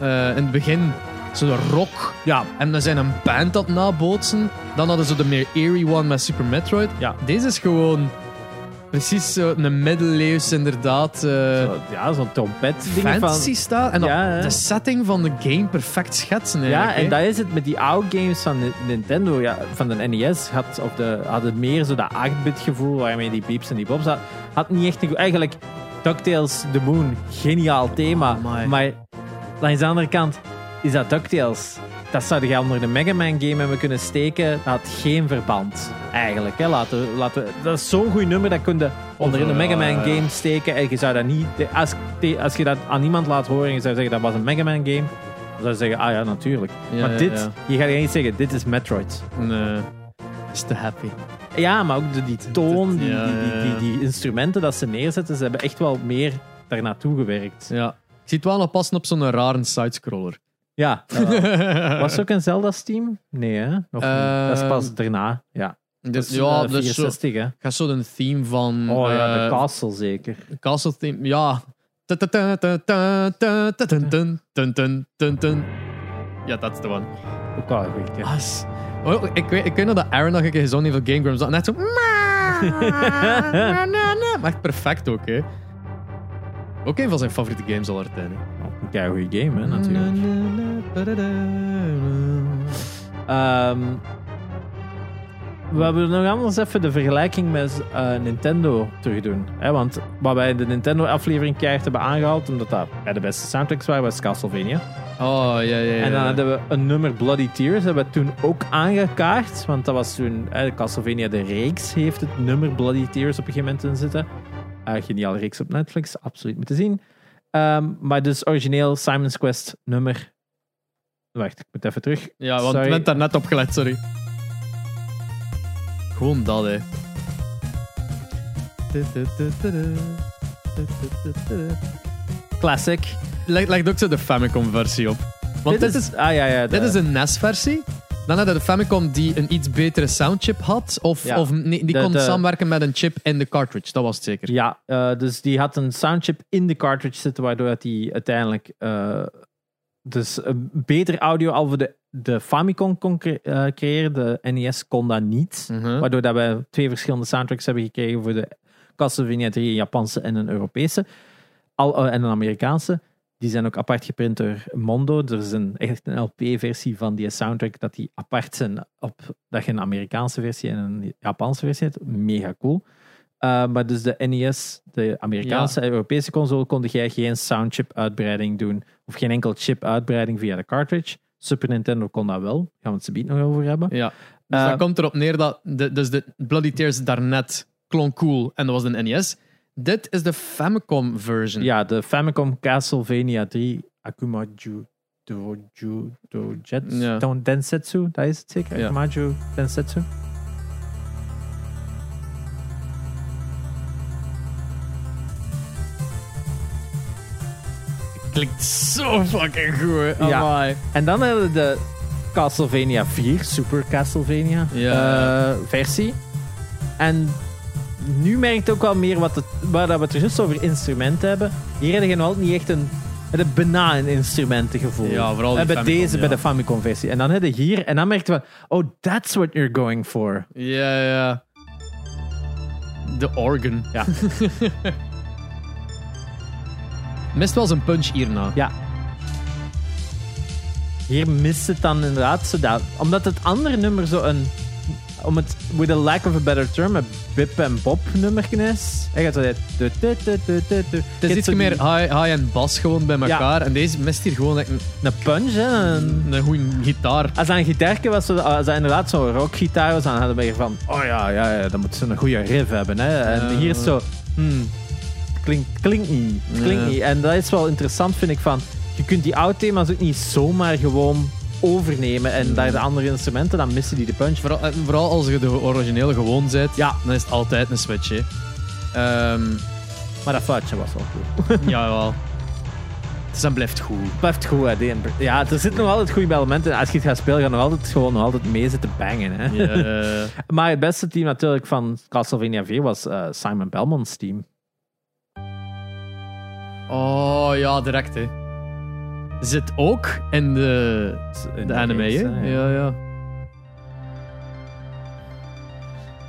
eh, in het begin zo'n rock ja, en dan zijn een band dat nabootsen. Dan hadden ze de meer eerie one met Super Metroid. Ja. Deze is gewoon precies zo een middeleeuws inderdaad. eh, zo, ja zo'n trompet ding fantasy van. staat en dat Ja, hè. de setting van de game perfect schetsen Ja, eigenlijk. en dat is het met die oude games van Nintendo, ja, van de NES, had, of de, hadden meer zo dat 8-bit gevoel waarmee die beeps en die bobs had. Had niet echt een goed. Eigenlijk, DuckTales The Moon, geniaal thema. Amai. maar langs de andere kant is dat DuckTales. Dat zou je onder de Mega Man game hebben kunnen steken. Dat had geen verband, eigenlijk. Hè. Laten, we- laten we- dat is zo'n goed nummer, dat kun je onder in de Mega Man game steken. En je zou dat niet... Als, als je dat aan iemand laat horen en je zou zeggen dat was een Mega Man game, dan zou je zeggen, ah ja, natuurlijk. Ja, maar dit, ja. je gaat niet zeggen, dit is Metroid. Nee, is te happy. Ja, maar ook de, die toon, die, die, die, die, instrumenten dat ze neerzetten, ze hebben echt wel meer daar naartoe gewerkt. Ja. Ik zie het wel nog passen op zo'n rare sidescroller. Ja. eh, was er ook een Zelda-steam? Nee, hè? Nog niet. dat is pas Ehm, daarna. Ja. Dus, ja, eh, is zo, 64, hè? gaat zo een theme van... Oh ja, de eh, castle zeker. Castle theme, ja. Ja, dat is de one. Ook wel. Ah, s- oh, ik, weet, ik weet nog dat Aaron nog een keer gezongen heeft op Game Grumps. Net zo... Maar echt perfect ook, hè. Ook een van zijn favoriete games aller tijden. Een goede game, hè, natuurlijk. Ehm, we hebben nog anders even de vergelijking met eh, Nintendo terugdoen. Hè? Want wat wij in de Nintendo-aflevering keihard hebben aangehaald, omdat dat bij de beste soundtracks waren, was Castlevania. Oh, ja, ja, ja. En dan hadden we een nummer Bloody Tears, hebben we toen ook aangekaart. Want dat was toen, Castlevania de reeks heeft het nummer Bloody Tears op een gegeven moment in zitten. Eh geniale reeks op Netflix, absoluut moeten zien. Ehm, maar dus origineel Simon's Quest nummer. Wacht, ik moet even terug. Ja, want Sorry. ik ben daar net op gelet, sorry. Gewoon dat, hè. Classic. Leg, leg ook zo de Famicom-versie op. Want dit, is, ah ja, ja. dit de- is een NES-versie. Dan hadden de Famicom die een iets betere soundchip had. Of, Ja. of nee, die De- kon de- samenwerken met een chip in de cartridge. Dat was het zeker. Ja, eh, dus die had een soundchip in de cartridge zitten, waardoor dat die uiteindelijk eh, dus een beter audio al voor de, de Famicom kon cre- eh, creëren. De NES kon dat niet. Mhm. Waardoor dat we twee verschillende soundtracks hebben gekregen voor de Castlevania 3, een Japanse en een Europese. Al, en een Amerikaanse. Die zijn ook apart geprint door Mondo. Er is een, echt een LP-versie van die soundtrack dat die apart zijn op dat je een Amerikaanse versie en een Japanse versie hebt. Mega cool. Uh, maar dus de NES, de Amerikaanse ja. Europese console, kon jij geen soundchip uitbreiding doen. Of geen enkel chip uitbreiding via de cartridge. Super Nintendo kon dat wel. Daar gaan we het zo nog over hebben. Ja. Dus uh, dat komt erop neer dat de, dus de Bloody Tears daarnet klonk cool en dat was de NES. Dit is de Famicom version. Ja, de Famicom Castlevania 3 Akumaju Doju Dojetsu ja. Densetsu, dat is het zeker. Ja. Akumaju Densetsu. Klinkt zo fucking goed. Ja. En dan hebben we de Castlevania 4, Super Castlevania ja. uh, versie. En nu merkt ook wel meer wat het, waar dat we het juist over instrumenten hebben. Hier hebben je nog niet echt een, een bijna een instrumentengevoel. Ja, vooral bij Famicom, deze, bij de Famicom versie. En dan heb je hier, en dan merkten we, oh, that's what you're going for. Ja, ja. De organ. Ja. Mist wel zijn punch hierna. Ja. Hier mist het dan inderdaad zo dat, omdat het andere nummer zo een om het, with a lack of a better term, een bip en bop nummer is. Hij gaat zo dit. Het is iets meer high, high en bas gewoon bij elkaar. En deze mist hier gewoon een, een punch, hè? Een, een goede gitaar. Als dat een gitaarke was, als dat inderdaad zo'n rockgitaar was, dan hadden we van, oh ja, ja, ja dan moet ze een goede riff hebben. Hè? En hier is zo, hmm, klinkt, klinkt niet. Klinkt niet. En dat is wel interessant, vind ik, van, je kunt die oude thema's ook niet zomaar gewoon overnemen en daar de andere instrumenten, dan missen die de punch. Vooral, eh, vooral als je de originele gewoon zet, ja. dan is het altijd een switch. Um, maar dat foutje was wel cool. ja, wel. Dus dat blijft goed. Het blijft goed, hè. Ja, er zitten nog altijd goede elementen. Als je het gaat spelen, ga je nog altijd, gewoon nog altijd mee zitten bangen. Hè. Maar het beste team natuurlijk van Castlevania 4 was uh, Simon Belmont's team. Oh ja, direct hè zit ook in de, in de, anime, hè? Ja, ja.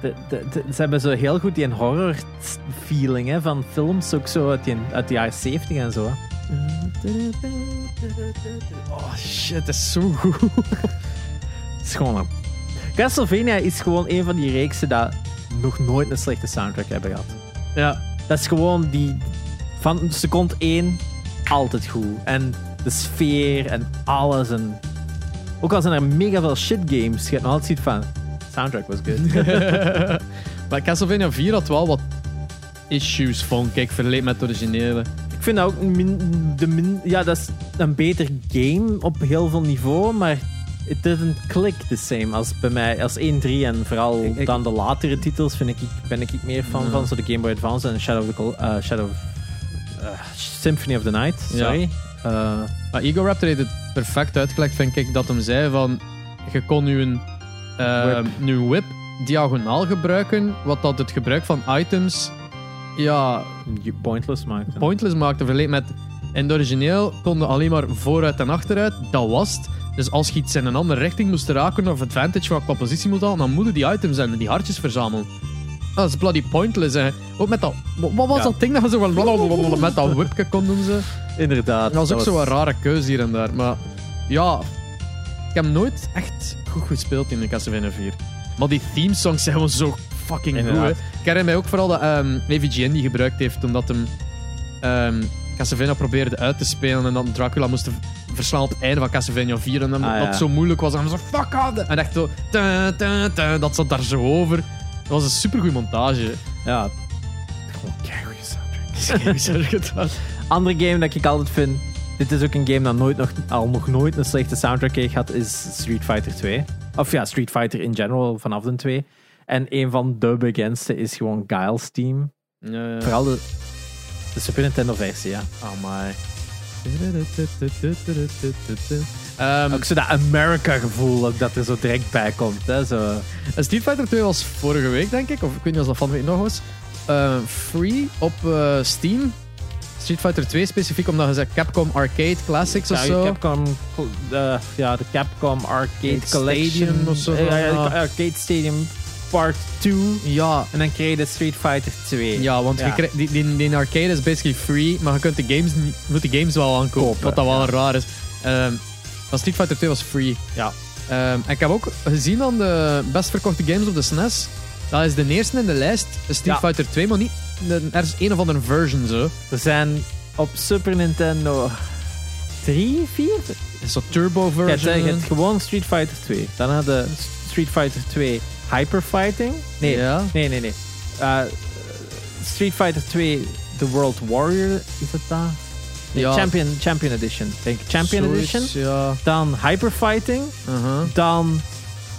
De, de, ze hebben zo heel goed die horror feeling hè, van films, ook zo uit, die, uit de jaren 70 en zo. Oh shit, dat is zo goed. Het is gewoon een... Castlevania is gewoon een van die reeksen dat nog nooit een slechte soundtrack hebben gehad. Ja. Dat is gewoon die... Van seconde 1 altijd goed. En de sfeer en alles. En ook al zijn er mega veel shit games, je hebt nog altijd ziet van soundtrack was good. maar Castlevania 4 had wel wat issues, vond ik, vergeleken met de originele. Ik vind dat ook min, de min, ja, dat is een beter game op heel veel niveau, maar it doesn't click the same als bij mij, als 1, 3 en vooral dan de latere titels vind ik, ben ik meer fan van, zo de Game Boy Advance en Shadow of, the, uh, Shadow of, uh, Symphony of the Night, sorry. Uh, maar Ego Raptor heeft het perfect uitgelegd, vind ik, dat hem zei van je kon nu een, uh, whip. Nu whip diagonaal gebruiken, wat dat het gebruik van items ja, pointless maakte. Pointless maakte. Vergeleken met in de origineel konden alleen maar vooruit en achteruit. Dat was het. Dus als je iets in een andere richting moest raken of advantage van qua positie moet halen, dan moeten die items en die hartjes verzamelen. Dat is bloody pointless. Hè. Ook met dat. Wat was dat ding dat je zo van met dat whipje kon doen? Ze? Inderdaad. Dat was ook was... zo'n rare keuze hier en daar. Maar ja, ik heb nooit echt goed gespeeld in de Castlevania 4. Maar die theme songs zijn gewoon zo fucking Inderdaad. goed. Ik herinner mij ook vooral dat um, die gebruikt heeft omdat hem um, Castlevania probeerde uit te spelen en dan Dracula moest verslaan op het einde van Castlevania 4 en dan ah, dat zo moeilijk was en dan zo fuck out en echt zo dat zat daar zo over. Dat was een supergoeie montage. Ja. Gewoon keigoede soundtrack. Andere game dat ik altijd vind. Dit is ook een game dat nooit nog, al nog nooit een slechte soundtrack heeft gehad, is Street Fighter 2. Of ja, Street Fighter in general vanaf de 2. En een van de bekendste is gewoon Guile's Team. Ja, ja. Vooral de, de Super Nintendo versie, ja. Oh my. Um, ook zo dat America-gevoel dat er zo direct bij komt. Hè, zo. Street Fighter 2 was vorige week, denk ik. Of ik weet niet of dat van week nog was. Uh, free op uh, Steam. Street Fighter 2 specifiek omdat je zegt Capcom Arcade Classics ja, of zo. Capcom, uh, ja, de Capcom Arcade Collection of zo. Arcade Stadium Part 2. Ja. En dan kreeg je de Street Fighter 2. Ja, want Je die, die, die, arcade is basically free, maar je kunt de games, moet de games wel aankopen. wat dat wel raar is. Um, maar Street Fighter 2 was free. Ja. Um, en ik heb ook gezien aan de best verkochte games op de SNES Dat is de eerste in de lijst. Street Ja. Fighter 2, maar niet. Er is een of andere version zo. Er zijn op Super Nintendo drie, vier? Zo'n turbo version. je hebt gewoon Street Fighter 2. Dan hadden Street Fighter 2 Hyper Fighting. Nee, Ja. nee, nee. nee. Uh, Street Fighter 2 The World Warrior, is het dat? Nee, Ja. Champion, Champion Edition. Denk ik. Champion Zoiets, Edition. Ja. Dan Hyper Fighting. Uh-huh. Dan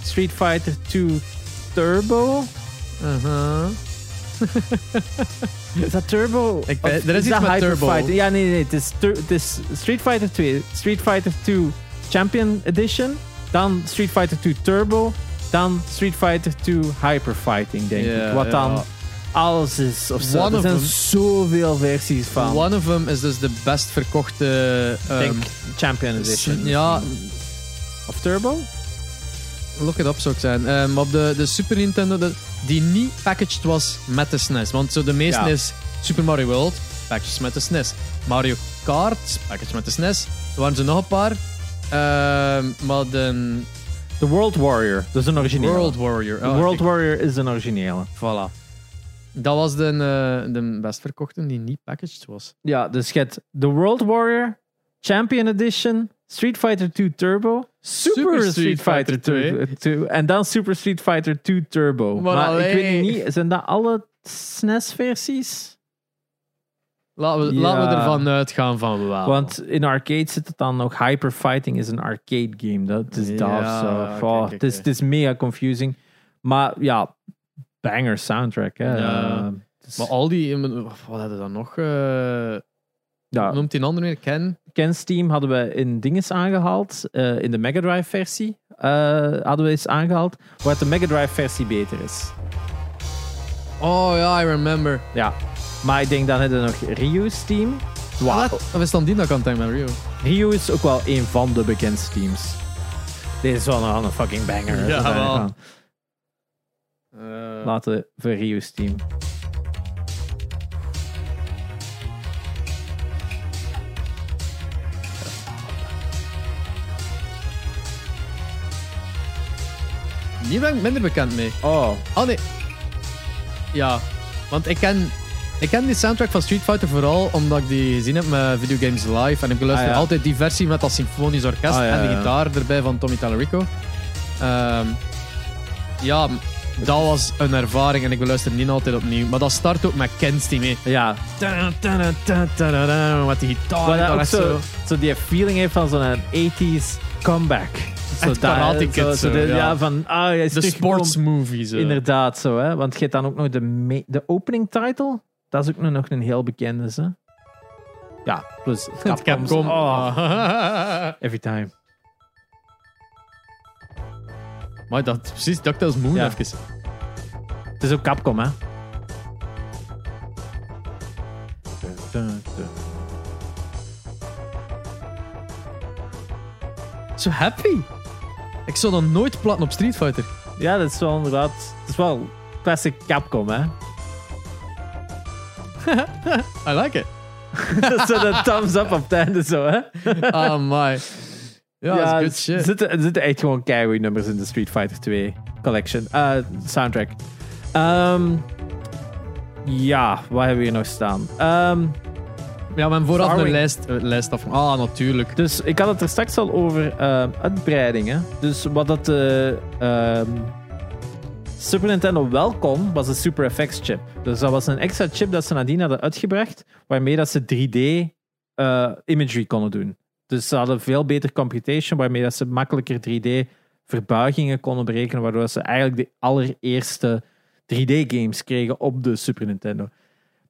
Street Fighter 2 Turbo. Uh-huh. Is dat Turbo? Ik Of er is iets met Turbo. Fighting? Ja, nee, nee. Het is, het is Street Fighter 2, Street Fighter 2 Champion Edition. Dan Street Fighter 2 Turbo. Dan Street Fighter 2 Hyper Fighting, denk Ja, ik. Wat ja. Alles is of zo. One er of zijn them- zoveel versies van. One of them is dus de best verkochte. Ik ehm, denk Champion Edition. ja, Of Turbo? look it up zou ik zijn. Ehm, maar op de, de Super Nintendo, de- die niet packaged was met de SNES. Want zo de meeste Ja. is Super Mario World, packaged met de SNES. Mario Kart, packaged met de SNES. Er waren er nog een paar. Ehm, maar de The World Warrior. Dat is een originele. World Warrior. The ah, World Warrior is een originele. Voilà. Dat was de, eh, de best verkochte die niet packaged was. Ja, dus je hebt The World Warrior, Champion Edition, Street Fighter 2 Turbo, Super, Street, Fighter Fighter 2, 2 en dan Super Street Fighter 2 Turbo. Maar Maar, ik allee. weet niet, zijn dat alle SNES-versies? Laten we, Ja. laten we ervan uitgaan van wel. Want in arcade zit het dan nog Hyper Fighting is een arcade game. Dat is Ja, dat of zo. oké, Oh, oké, het, is, oké. het is mega confusing. Maar ja, banger soundtrack. Hè. Ja. Eh, het is- Maar al die... Wat hadden we dan nog? eh ja, Noemt die een ander meer? Ken? Ken's team hadden we in dinges aangehaald. eh, in de Mega Drive versie eh, hadden we eens aangehaald. Waar de Mega Drive versie beter is. Oh ja, I remember. Ja. Maar ik denk dan hebben we nog Ryu's team. Wauw. Of is dan die dat kan met Rio? Ryu is ook wel een van de bekendste teams. Deze is wel een, fucking banger. Ja, zo daar wel. gaan. Laten we voor Ryu's team. Hier ben ik minder bekend mee. Oh, Oh nee. Ja, want ik ken, ik ken die soundtrack van Street Fighter vooral omdat ik die gezien heb met Video Games Live. En ik beluister Ah, ja. altijd die versie met dat symfonisch orkest Ah, ja, en de gitaar erbij van Tommy Tallarico. Ehm, ja, dat was een ervaring en ik beluister niet altijd opnieuw. Maar dat start ook met Ken's team. hè. ja. Met die gitaar. Wat dat ook zo, zo. zo die feeling heeft van zo'n 80s comeback. Zo Echt daar, Karate zo- Kid zo zo, de- ja. ja. van, ah, De zo. Inderdaad, zo, hè. Want je hebt dan ook nog de, de opening title. Dat is ook nog- nog een heel bekende, hè. Ja, plus Het. Capcom. Oh, every time. Maar dat, precies, DuckTales Moon Ja. even. Het is ook Capcom, hè. Zo happy. Ik zou dan nooit platten op Street Fighter. Ja, dat is wel inderdaad... Het is wel classic Capcom, hè. I like it. zo de thumbs up op het einde, zo, hè. Oh my. Ja, dat is good shit. Er zitten, er zitten echt gewoon keigoede nummers in de Street Fighter 2 collection. Eh, soundtrack. Ehm, ja, wat hebben we hier nog staan? Ehm, Ja, hebben vooraf Starwing. een lijst, eh, lijst af. Ah, natuurlijk. dus ik had het er straks al over ehm, uitbreidingen. Dus wat dat de ehm, Super Nintendo wel kon, was de Super FX chip. Dus dat was een extra chip dat ze nadien hadden uitgebracht, waarmee dat ze 3D eh, imagery konden doen. Dus ze hadden veel beter computation, waarmee dat ze makkelijker 3D verbuigingen konden berekenen, waardoor ze eigenlijk de allereerste 3D-games kregen op de Super Nintendo.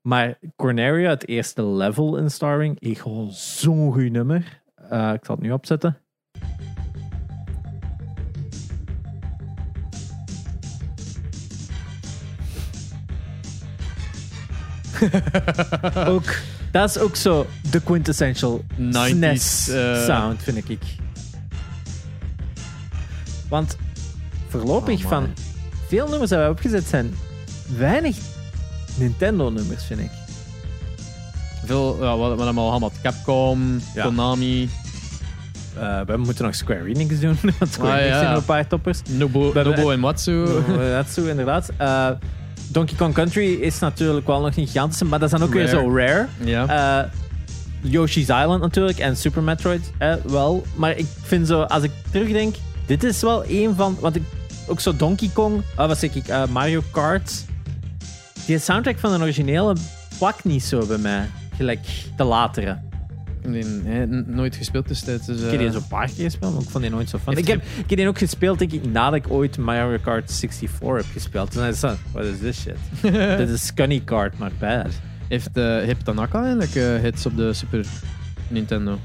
Maar Corneria, het eerste level in Starwing, heeft gewoon zo'n goed nummer. Eh, ik zal het nu opzetten. ook, dat is ook zo de quintessential 90s, SNES eh. sound, vind ik. Want voorlopig Oh, van veel nummers die we hebben opgezet zijn weinig Nintendo-nummers, vind ik. Veel, ja, wat, hebben we al gehad? Capcom, Ja. Konami. eh, we moeten nog Square Enix doen. Want Square Ah, Enix ja. zijn nog een paar toppers. Nobu, en Matsu. Zo, inderdaad. Eh, Donkey Kong Country is natuurlijk wel nog niet gigantisch, maar dat is dan ook weer zo rare. Ja. Eh, Yoshi's Island natuurlijk en Super Metroid eh, wel. Maar ik vind zo, als ik terugdenk, dit is wel een van. Want ik, ook zo Donkey Kong, ah, wat zeg ik, eh, Mario Kart. Die soundtrack van de originele plakt niet zo bij mij. Gelijk de latere. N- nooit gespeeld destijds. Dus, Ik heb die eh, een paar keer gespeeld, maar ik vond die nooit zo. Heeft Ik heb, ik heb die ook gespeeld, denk ik, nadat ik ooit Mario Kart 64 heb gespeeld. Toen zei ik what is this shit? Dit is Scunny Kart, maar bad. Heeft uh, Hip Tanaka eigenlijk eh, hits op de Super Nintendo?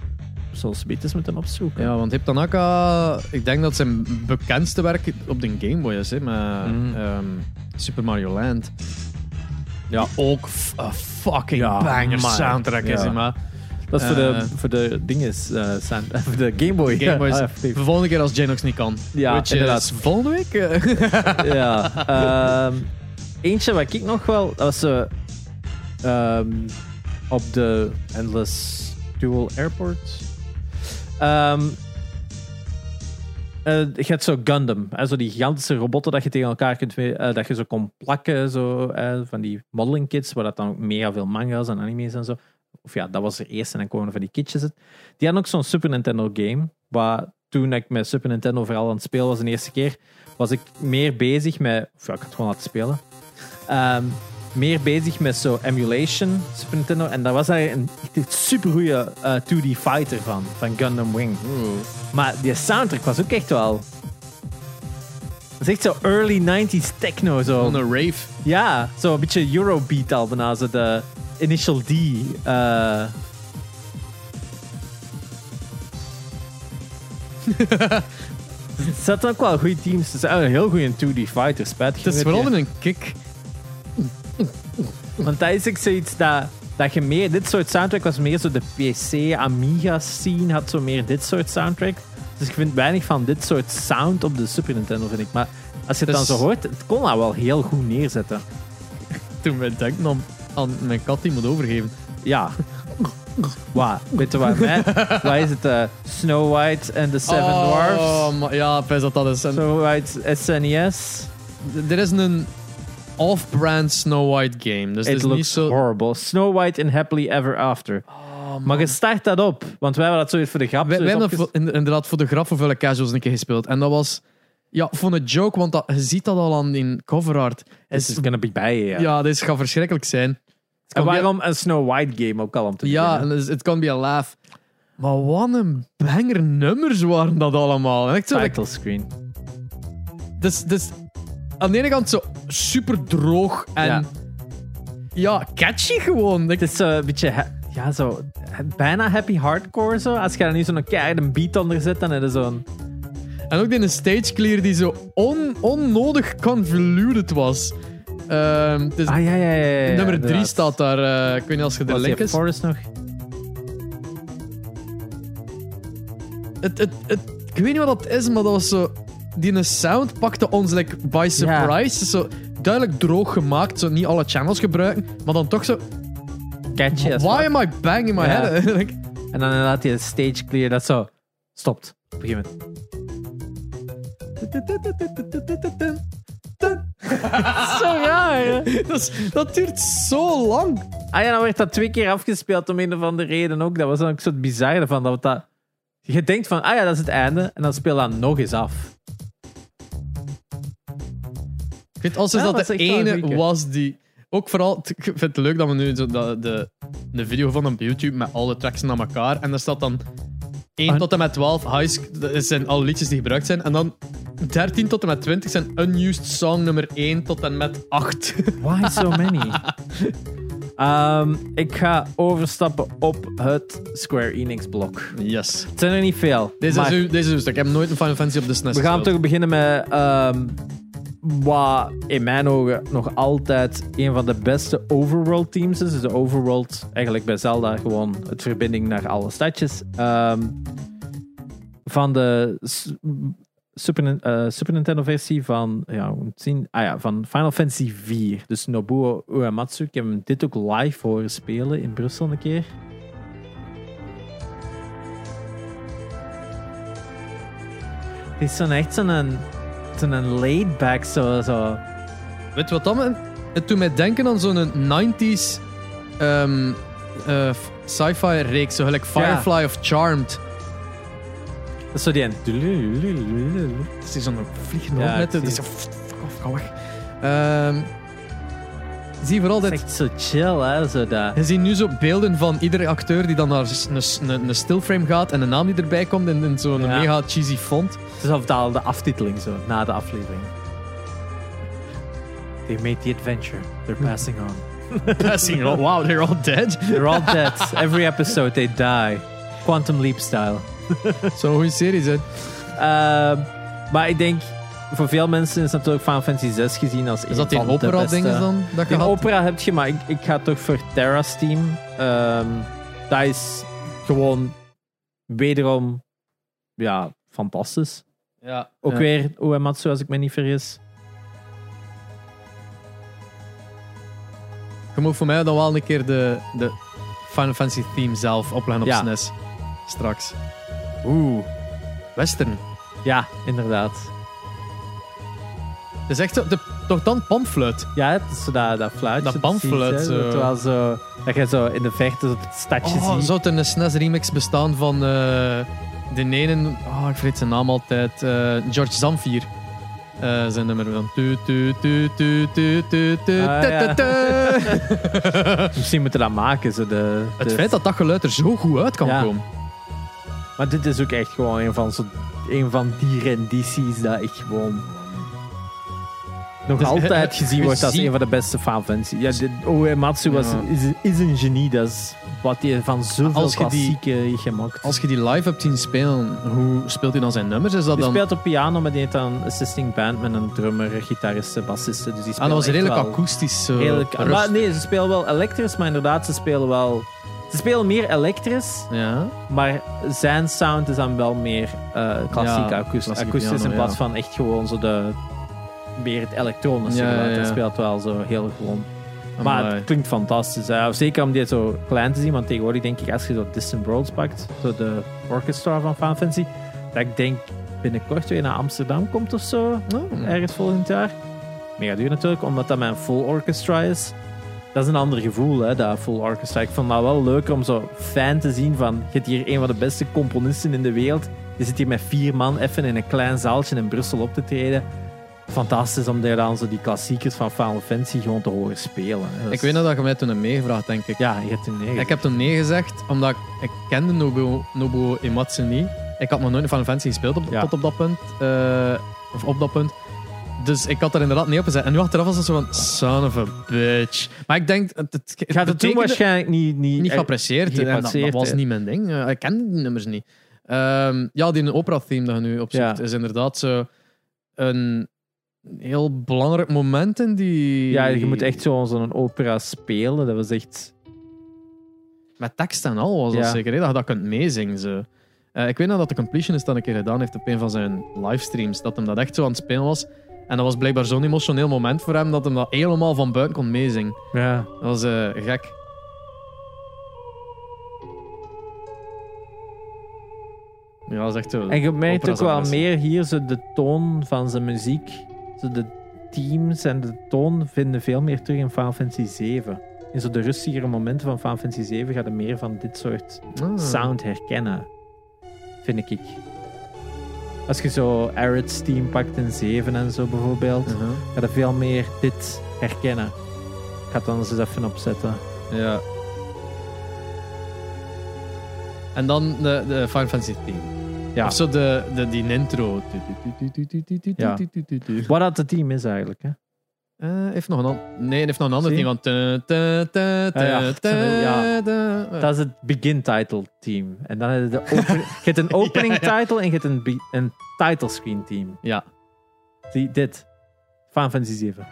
Zoals ze eens moeten opzoeken. Ja, want Hip Tanaka, ik denk dat zijn bekendste werk op de Game Boy is, hè, met Mm. ehm, Super Mario Land. Ja, ook een fucking Ja, banger maar- soundtrack is ja. maar Dat is voor, de, Eh. voor de dinges, eh, sound- voor de Game Boy. Game Boy is Ah, de volgende keer als Janox niet kan. Ja, Which inderdaad. is volgende week. eh. ja. ehm, eentje wat ik nog wel, dat was ehm, op de Endless Dual Airport. Ehm, eh, je hebt zo Gundam, hè, zo die gigantische robotten dat je tegen elkaar kunt, eh, dat je zo kon plakken, zo, van die modeling kits, waar dat dan mega veel manga's en anime's en zo. Of ja, dat was er eerst en dan komen er van die kitjes. Die hadden ook zo'n Super Nintendo game, waar toen ik met Super Nintendo vooral aan het spelen was de eerste keer, was ik meer bezig met, of ja, ik had het gewoon laten spelen, Ehm, meer bezig met zo emulation Super Nintendo. En daar was eigenlijk een super goede 2D fighter van, van Gundam Wing. Maar die soundtrack was ook echt wel. Dat is echt zo early 90s techno. Zo. Van een rave. Ja, zo een beetje Eurobeat al bijna. Zo de Initial D. eh. Er zaten ook wel goede teams. Het is een heel goede 2D fighter. Spijtig. Het is vooral in een kick. je- Want dat is ook zoiets dat, dat je meer... Dit soort soundtrack was meer zo de PC, Amiga scene. Had zo meer dit soort soundtrack. Dus ik vind weinig van dit soort sound op de Super Nintendo, vind ik. Maar als je het Dus- dan zo hoort, het kon dat wel heel goed neerzetten. Toen we denken aan, aan mijn kat die moet overgeven. Ja. Wat? Weet je? Mij? Wat is het? eh, Snow White and the Seven Dwarfs? Oh, maar ja, best dat dat is. En Snow White SNES. er is een off-brand Snow White game. Dus het It is niet looks zo... horrible. Snow White and Happily Ever After. maar je start dat op. Want wij hebben dat zoiets voor de grap. Wij, wij zoiets hebben dat opges- voor- in- inderdaad voor de graf hoeveel casuals een keer gespeeld. En dat was... Ja, voor een joke, want dat, je ziet dat al aan in cover art. This is gonna be bij ja. Ja, dit gaat verschrikkelijk zijn. En waarom een Snow White game ook al om te Ja, het kan be a laugh. Maar wat een banger nummers waren dat allemaal. En ik zo, like, Title screen. dus, dus aan de ene kant zo super droog en Ja. ja, catchy gewoon. Het is zo een beetje... Ja, zo... Bijna happy hardcore zo. Als je daar nu zo'n keiharde beat onder zet, dan heb je zo'n... En ook die stage clear die zo on, onnodig convoluted was. Is, Ah, ja, ja, ja. nummer 3 inderdaad. staat daar. eh, ik weet niet als je de die link is. Forest nog? Het, het, het, ik weet niet wat dat is, maar dat was zo. Die sound pakte ons like, by surprise. Zo duidelijk droog gemaakt. Zo niet alle channels gebruiken. Maar dan toch zo. Catchy Why am I banging my head? En dan laat hij de stage clear dat zo stopt. Op een gegeven moment. Zo raar, hè? dat, is- dat duurt zo lang. Ah ja, dan werd dat twee keer afgespeeld om een of andere reden ook. Dat was dan ook zo bizar van dat, dat... Je denkt van, ah ja, dat is het einde. En dan speel dat nog eens af. Ik weet als Ja, dat dat de is echt wel een ene goeie. was die. Ook vooral, ik vind het leuk dat we nu zo de, de, de video van op YouTube met alle tracks naar elkaar. En daar staat dan 1 Ah. tot en met 12 high sch- dat zijn alle liedjes die gebruikt zijn. En dan 13 tot en met 20 zijn unused song nummer 1 tot en met 8. Why so many? Ehm, ik ga overstappen op het Square Enix blok. Yes. Het zijn er niet veel. Deze maar is, uw, deze is uw stuk. Ik heb nooit een Final Fantasy op de SNES we gaan toch beginnen met ehm, wat in mijn ogen nog altijd een van de beste overworld teams is. Dus de overworld, eigenlijk bij Zelda, gewoon het verbinding naar alle stadjes. Ehm, van de Super, eh, Super Nintendo versie van, ja, het zien? Ah ja, van Final Fantasy 4. Dus Nobuo Uematsu. Ik heb hem dit ook live horen spelen in Brussel een keer. is zo'n echt zo'n zo'n laid back zo, zo. Weet je wat dat me... Het doet mij denken aan zo'n 90s ehm, eh, f- sci-fi reeks, zo gelijk Firefly of Charmed. Dat is zo die een. Het is zo'n vliegende Ja, Het is zie zo... Fuck off, ga weg. Ehm, zie je vooral Dat is echt zo chill, hè? Zo dat. Je ziet nu zo beelden van iedere acteur die dan naar een, een, een stillframe gaat en de naam die erbij komt in, in zo'n Ja. mega cheesy font. Het is dat de aftiteling zo, na de aflevering. They made the adventure. They're passing on. Passing on. Wow, they're all dead. They're all dead. Every episode they die. Quantum Leap style. Zo'n goede serie zijn. Ehm, maar ik denk, voor veel mensen is natuurlijk Final Fantasy 6 gezien als Is een dat die van de opera beste. dingen dan? Dat je Die opera heb je, maar ik, ik ga toch voor Terra's team. Ehm, dat is gewoon wederom ja, fantastisch. Ja. Ook Ja. weer Uematsu, als ik me niet vergis. Je moet voor mij dan wel een keer de, de Final Fantasy theme zelf opleggen op Ja. SNES. Straks. Oeh. Western. Ja, inderdaad. Het is echt zo, de, toch dan panfluit. Ja, het is zo dat, dat fluitje. Dat panfluit, hè. zo. Dat, wel zo, dat je zo in de verte het stadje Oh, ziet. zou het een SNES remix bestaan van eh, de ene... Oh, ik vergeet zijn naam altijd. eh, George Zamfir. Eh, zijn nummer van... Tu, tu, tu, tu, tu, tu, tu, Ah, tu, ja. tu, tu. Misschien moeten we dat maken. Zo de, Het feit dat dat geluid er zo goed uit kan Ja. komen. Maar dit is ook echt gewoon een van, zo, een van die rendities dat ik gewoon nog Dus, altijd eh, gezien wordt als een van de beste Final Fantasy. Ja, dit, Uematsu was, Ja. is, is een genie. Dat is wat hij van zoveel klassieken gemaakt. Als je die live hebt zien spelen, hoe speelt hij dan zijn nummers? Is dat Hij dan... speelt op piano, maar die heeft dan een assisting band met een drummer, gitariste, bassiste. Dus die Ah, dat was redelijk akoestisch. Redelijk, rustig. maar nee, ze spelen wel elektrisch, maar inderdaad, ze spelen wel... Ze spelen meer elektrisch, Ja. maar zijn sound is dan wel meer eh klassiek Ja, akoestisch, akoestisch in plaats ja. van echt gewoon zo de... Meer het elektronische geluid. ja. speelt wel zo heel gewoon. Maar Amai. het klinkt fantastisch. hè. Zeker om die zo klein te zien, want tegenwoordig denk ik als je zo Distant Worlds pakt, zo de orchestra van Final Fantasy, dat ik denk binnenkort weer naar Amsterdam komt of zo Oh. ergens volgend jaar. Mega duur natuurlijk, omdat dat mijn full orchestra is. Dat is een ander gevoel, hè, dat full orchestra. Ik vond dat wel leuker om zo fan te zien van... Je hebt hier een van de beste componisten in de wereld. Je zit hier met vier man even in een klein zaaltje in Brussel op te treden. Fantastisch om daar dan zo die klassiekers van Final Fantasy gewoon te horen spelen. Ik weet nog dat je mij toen hebt meegevraagd, denk ik. Ja, je hebt negen. Ik heb toen nee gezegd, omdat ik, ik kende Nobuo, Nobuo Ematsu niet. Ik had nog nooit Final Fantasy gespeeld op, Ja. tot op dat punt. eh, of op dat punt. Dus ik had er inderdaad niet op gezet. En nu achteraf was het zo van, son of a bitch. Maar ik denk, het, het, het Gaat het toen waarschijnlijk niet... Niet, niet eh. En dat, was niet mijn ding. Eh, ik kende die nummers niet. Ehm, ja, die opera-theme dat je nu opzoekt, Ja. is inderdaad zo een heel belangrijk moment in die... Ja, je moet echt zo zo'n opera spelen. Dat was echt... Met tekst en al was dat Ja. zeker, hè, dat je dat kunt meezingen. Zo. Eh, ik weet nog dat de Completionist dat een keer gedaan heeft op een van zijn livestreams, dat hem dat echt zo aan het spelen was. En dat was blijkbaar zo'n emotioneel moment voor hem, dat hem dat helemaal van buiten kon meezingen. Ja. Dat was eh, gek. Ja, dat is echt zo. En je merkt ook wel meer hier zo de toon van zijn muziek. Zo de teams en de toon vinden veel meer terug in Final Fantasy 7. In zo de rustigere momenten van Final Fantasy 7 ga je meer van dit soort Ah. sound herkennen. Vind ik. Als je zo Arid's team pakt in 7 en zo bijvoorbeeld, Uh-huh. ga je veel meer dit herkennen. Ik ga het anders eens even opzetten. Ja. En dan de, de Final Fantasy theme. Ja. Of zo de, de, die intro. Ja. Wat dat het team is eigenlijk. Hè? Eh, heeft nog een an- nee, heeft nog een ander Zie? team. Want Dat is het begin title team. En dan heb je, de open- je hebt een opening Ja, ja. title en je hebt een, be- een title screen team. Ja. Die, dit. Final Fantasy 7.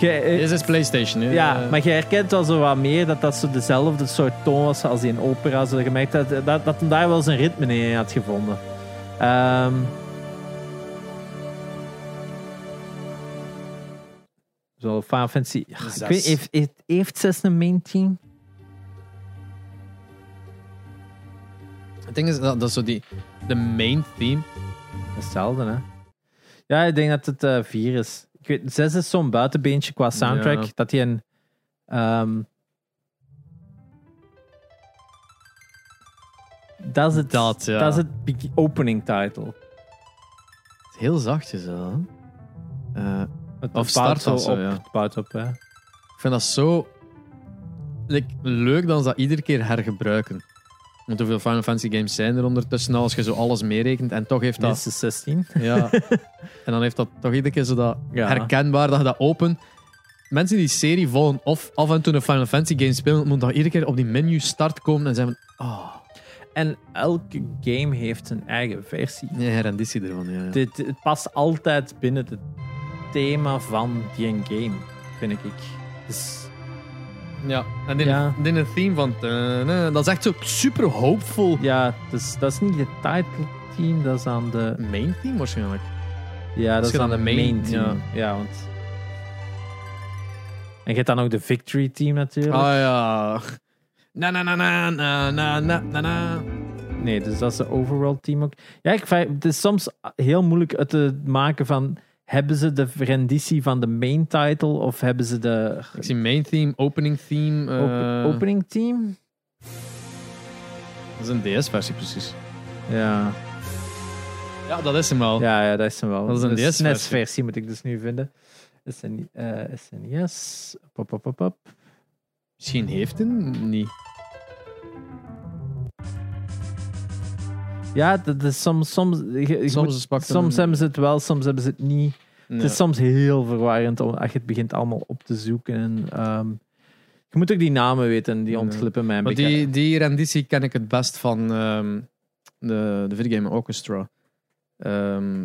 Je, eh, Dit is PlayStation. hè. ja, maar je herkent wel zo wat meer dat dat zo dezelfde soort toon was als die in opera. Zo je merkt dat, dat, dat hem daar wel zijn ritme in had gevonden. Ehm, zo, Final Fantasy... Ik Zes. weet, heeft, heeft, heeft 6 een main team? Het ding is, dat, dat is zo die... De main theme. Hetzelfde, hè? Ja, ik denk dat het 4 is. Ik weet, 6 is zo'n buitenbeentje qua soundtrack. Ja. Dat hij een. ehm, dat is het, Dat, ja. dat is het opening title. Heel zachtjes, hè. Eh, Het Of start zo op, ja. het bouwt op, hè. Ik vind dat zo like, leuk dat ze dat iedere keer hergebruiken. Want hoeveel Final Fantasy games zijn er ondertussen al, als je zo alles meerekent. En toch heeft dat... Minstens 16. Ja. en dan heeft dat toch iedere keer zo dat Ja. herkenbaar dat je dat open... Mensen die die serie volgen of af en toe een Final Fantasy game spelen, moeten dan iedere keer op die menu start komen en zeggen van... Oh, En elke game heeft zijn eigen versie. nee, herrenditie ervan. Ja, ja. Dit, het past altijd binnen het thema van die game, vind ik. Dus... Ja, en in theme van... Eh, eh, dat is echt zo super hoopvol. Ja, dus, dat is niet de title theme, dat is aan de... Main theme waarschijnlijk. Ja, dat is aan de main, team. Ja. ja. want... En je hebt dan ook de victory team natuurlijk. Ah oh, ja. Na na na na na na na na. Nee, dus dat is de overall team ook. Ja, ik vind het is soms heel moeilijk het te maken van hebben ze de renditie van de main title of hebben ze de Ik zie main theme, opening theme. eh, op- opening team? Dat is een DS-versie precies. Ja. Ja, dat is hem al. Ja, ja, dat is hem wel. Dat is een de DS-versie. SNES-versie moet ik dus nu vinden. SN, eh SNES. Pop, pop, pop, pop. Misschien heeft hij hem niet. Ja, dat is soms... Soms, je- je Soms moet- is pakt soms een- hebben ze het wel, soms hebben ze het niet. Het is soms heel verwarrend om- als je het begint allemaal op te zoeken. En, ehm, je moet ook die namen weten, die Ja. ontglippen mij een Maar beetje. die, die renditie ken ik het best van ehm, de, de videogame Orchestra. Ehm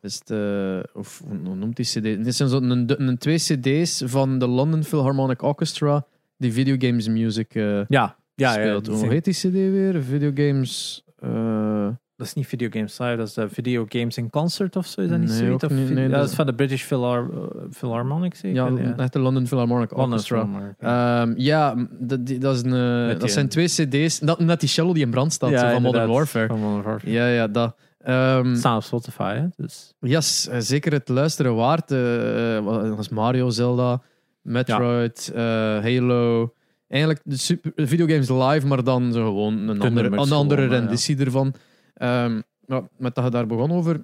is de, of hoe noemt die CD? Dit zijn zo een, een, twee CD's van de London Philharmonic Orchestra die videogames music eh, Ja, ja, ja. speelt. Hoe zijn- heet die CD weer? Videogames. eh, Dat is niet Video Games Live, dat is de Video Games in Concert of zo. Is dat niet Nee, zoiets? Nee, ja, dat is- van de British Philhar eh, Philharmonic, zeker? ja, echt de London Philharmonic Orchestra. Philharmonic, ja. Ehm, ja, dat, die- dat, is een, eh, Met dat die- zijn twee CD's. Dat, net die cello die in brand staat, Ja, zo van Modern Warfare. Van Modern Warfare. Ja, ja, dat. Ehm, Het staat op Spotify, hè? Dus. yes, eh, zeker het luisteren waard. eh, eh, wat was Mario, Zelda, Metroid, eh, Halo. Eigenlijk de super, de videogames live, maar dan zo gewoon een andere, een andere gewoon, ja. renditie ervan. Ehm, ja, met dat je daar begon over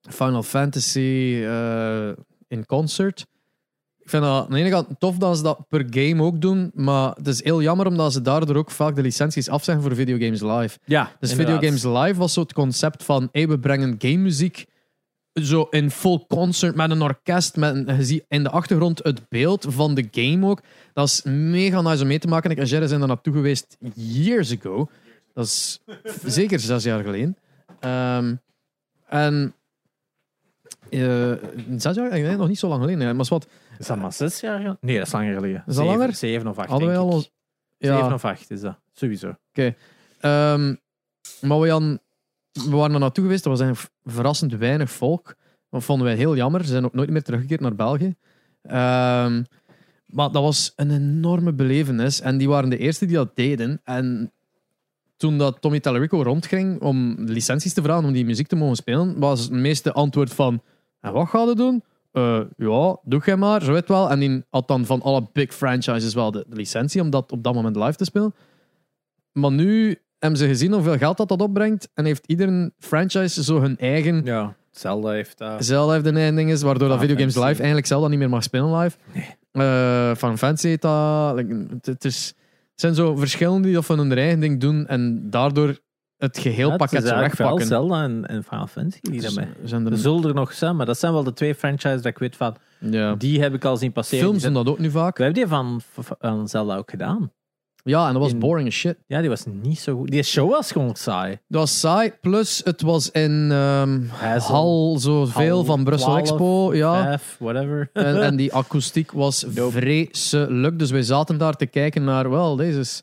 Final Fantasy eh, in concert. Ik vind dat aan de ene kant tof dat ze dat per game ook doen, maar het is heel jammer omdat ze daardoor ook vaak de licenties afzeggen voor videogames live. Ja, Dus inderdaad. Videogames Live was zo het concept van hey, we brengen game muziek zo in full concert met een orkest. Met een, je ziet in de achtergrond het beeld van de game ook. Dat is mega nice om mee te maken. Ik en Jerry zijn daar naartoe geweest years ago. Dat is zeker zes jaar geleden. Ehm, en eh, zes jaar? Nog niet zo lang geleden. Maar is wat, Is dat maar zes jaar? geleden? Nee, dat is langer geleden. Is dat Zeven- langer? Zeven of acht, hadden denk ik. Ja. Zeven of acht is dat, sowieso. Ehm, maar we, hadden, we waren er naartoe geweest. Er was eigenlijk verrassend weinig volk. Dat vonden wij heel jammer. Ze zijn ook nooit meer teruggekeerd naar België. Ehm, maar dat was een enorme belevenis. En die waren de eerste die dat deden. En toen dat Tommy Tallarico rondging om licenties te vragen om die muziek te mogen spelen, was het meeste antwoord van: En wat ga je doen? Eh, ja, doe jij maar, zo weet wel. En die had dan van alle big franchises wel de licentie om dat op dat moment live te spelen. Maar nu hebben ze gezien hoeveel geld dat, dat opbrengt. En heeft ieder franchise zo hun eigen. Ja, Zelda heeft dat. Zelda heeft een eigen ding is, waardoor dat Final videogames live eigenlijk Zelda niet meer mag spelen live. Nee. van Fantasy heet dat. like, het, het is, het zijn zo verschillende die dat van hun eigen ding doen. En daardoor het geheel Ja, pakket zo wegpakken. Zelda en, en Final Fantasy die Dus daarmee. zijn er, Er zullen er nog zijn, maar dat zijn wel de twee franchises dat ik weet van. ja. Die heb ik al zien passeren. Films doen zijn- dat ook nu vaak. We hebben die van, van Zelda ook gedaan. Ja, en dat was In- boring as shit. Ja, die was niet zo goed. Die show was gewoon saai. Dat was saai. Plus, het was in ehm hal zoveel Hal van Brussel 12, Expo. Ja. Whatever. En, en die akoestiek was Nope. vreselijk. Dus wij zaten daar te kijken naar, wel, deze is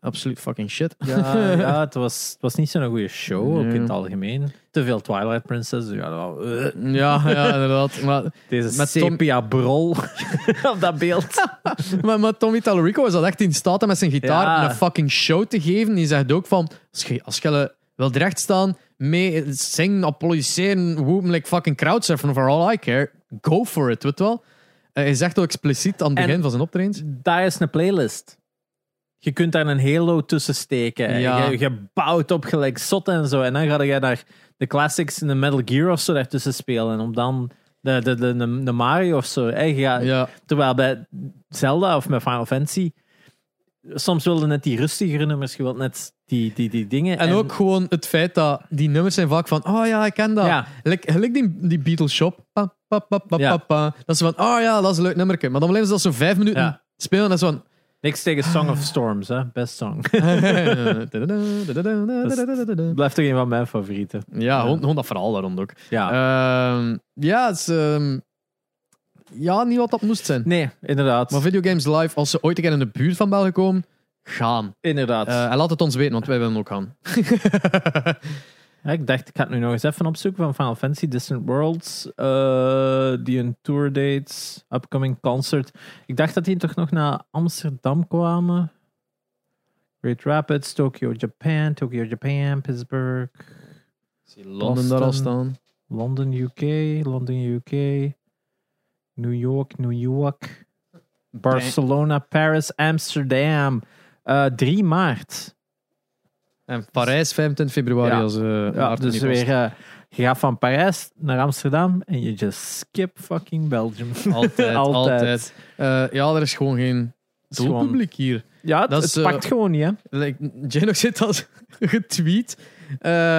Absoluut fucking shit. Ja, ja het, was, het was niet zo'n goede show, ook in het algemeen. Te veel Twilight Princess. dus Ja, eh, ja, ja, inderdaad. Maar, deze Met Tom- sepia-brol op dat beeld. maar, maar Tommy Tallarico is dat echt in staat om met zijn gitaar Ja. een fucking show te geven. Die zegt ook van, als je, als je wil staan, mee zingen, applaudisseren, whoop, like fucking crowdsurfen for all I care, go for it, weet je wel. Eh, hij zegt ook expliciet aan het En- begin van zijn optredens. Daar is een playlist. Je kunt daar een Halo tussen steken. Ja. Je, je bouwt op gelijk zot en zo. En dan ga je daar de classics in de Metal Gear of zo daartussen spelen. En om dan de, de, de, de, Mario of zo. gaat- Ja, Terwijl bij Zelda of met Final Fantasy. Soms wilde net die rustigere nummers. Je wilt net die, die, die dingen. En, ook gewoon het feit dat die nummers zijn vaak van, oh ja, ik ken dat. Ja. Gelijk, die, die Beatles shop. Pa, pa, pa, pa, Ja. pa, pa. Dat ze van, oh ja, dat is een leuk nummerke. Maar dan blijven ze dat zo vijf minuten spelen. En dat is van... Niks tegen Song of Storms, hè? Best song. Blijft toch een van mijn favorieten. ja, gewoon, gewoon dat verhaal daar rond ook. Ja. Ehm, ja, het is... ehm, ja, niet wat dat moest zijn. nee, inderdaad. Maar Videogames Live, als ze ooit een keer in de buurt van België komen, gaan. inderdaad. Eh, en laat het ons weten, want wij willen ook gaan. Ja, ik dacht, ik ga het nu nog eens even opzoeken van Final Fantasy Distant Worlds. eh, die een tour dates, upcoming concert. Ik dacht dat die toch nog naar Amsterdam kwamen. Great Rapids, Tokyo, Japan, Tokyo, Japan, Pittsburgh, Zie Londen daar al staan. London, UK, London, UK, New York, New York, Barcelona, Paris, Amsterdam. Eh 3 maart. En Parijs, 25 februari. Ja. Als, eh Ja, dus weer, eh, je gaat van Parijs naar Amsterdam en je just skip fucking Belgium. Altijd, Altijd. altijd. Eh, ja, er is gewoon geen gewoon- doelpubliek hier. Ja, het, Dat het is, pakt gewoon niet, hè? Like, Jano zit als getweet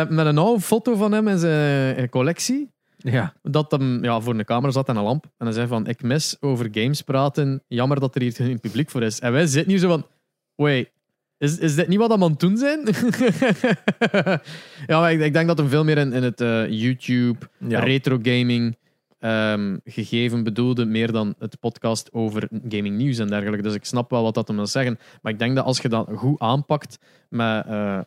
met een oude foto van hem in zijn collectie. Ja. Dat hem ja, voor een camera zat en een lamp. En hij zei van, ik mis over games praten. Jammer dat er hier geen publiek voor is. En wij zitten hier zo van, wait, is, is dit niet wat we aan het doen zijn? ja, maar ik, ik denk dat hem veel meer in, in het eh, YouTube, Ja. retro gaming ehm, gegeven bedoelde, meer dan het podcast over gaming nieuws en dergelijke. Dus ik snap wel wat dat hem wil zeggen. Maar ik denk dat als je dat goed aanpakt met eh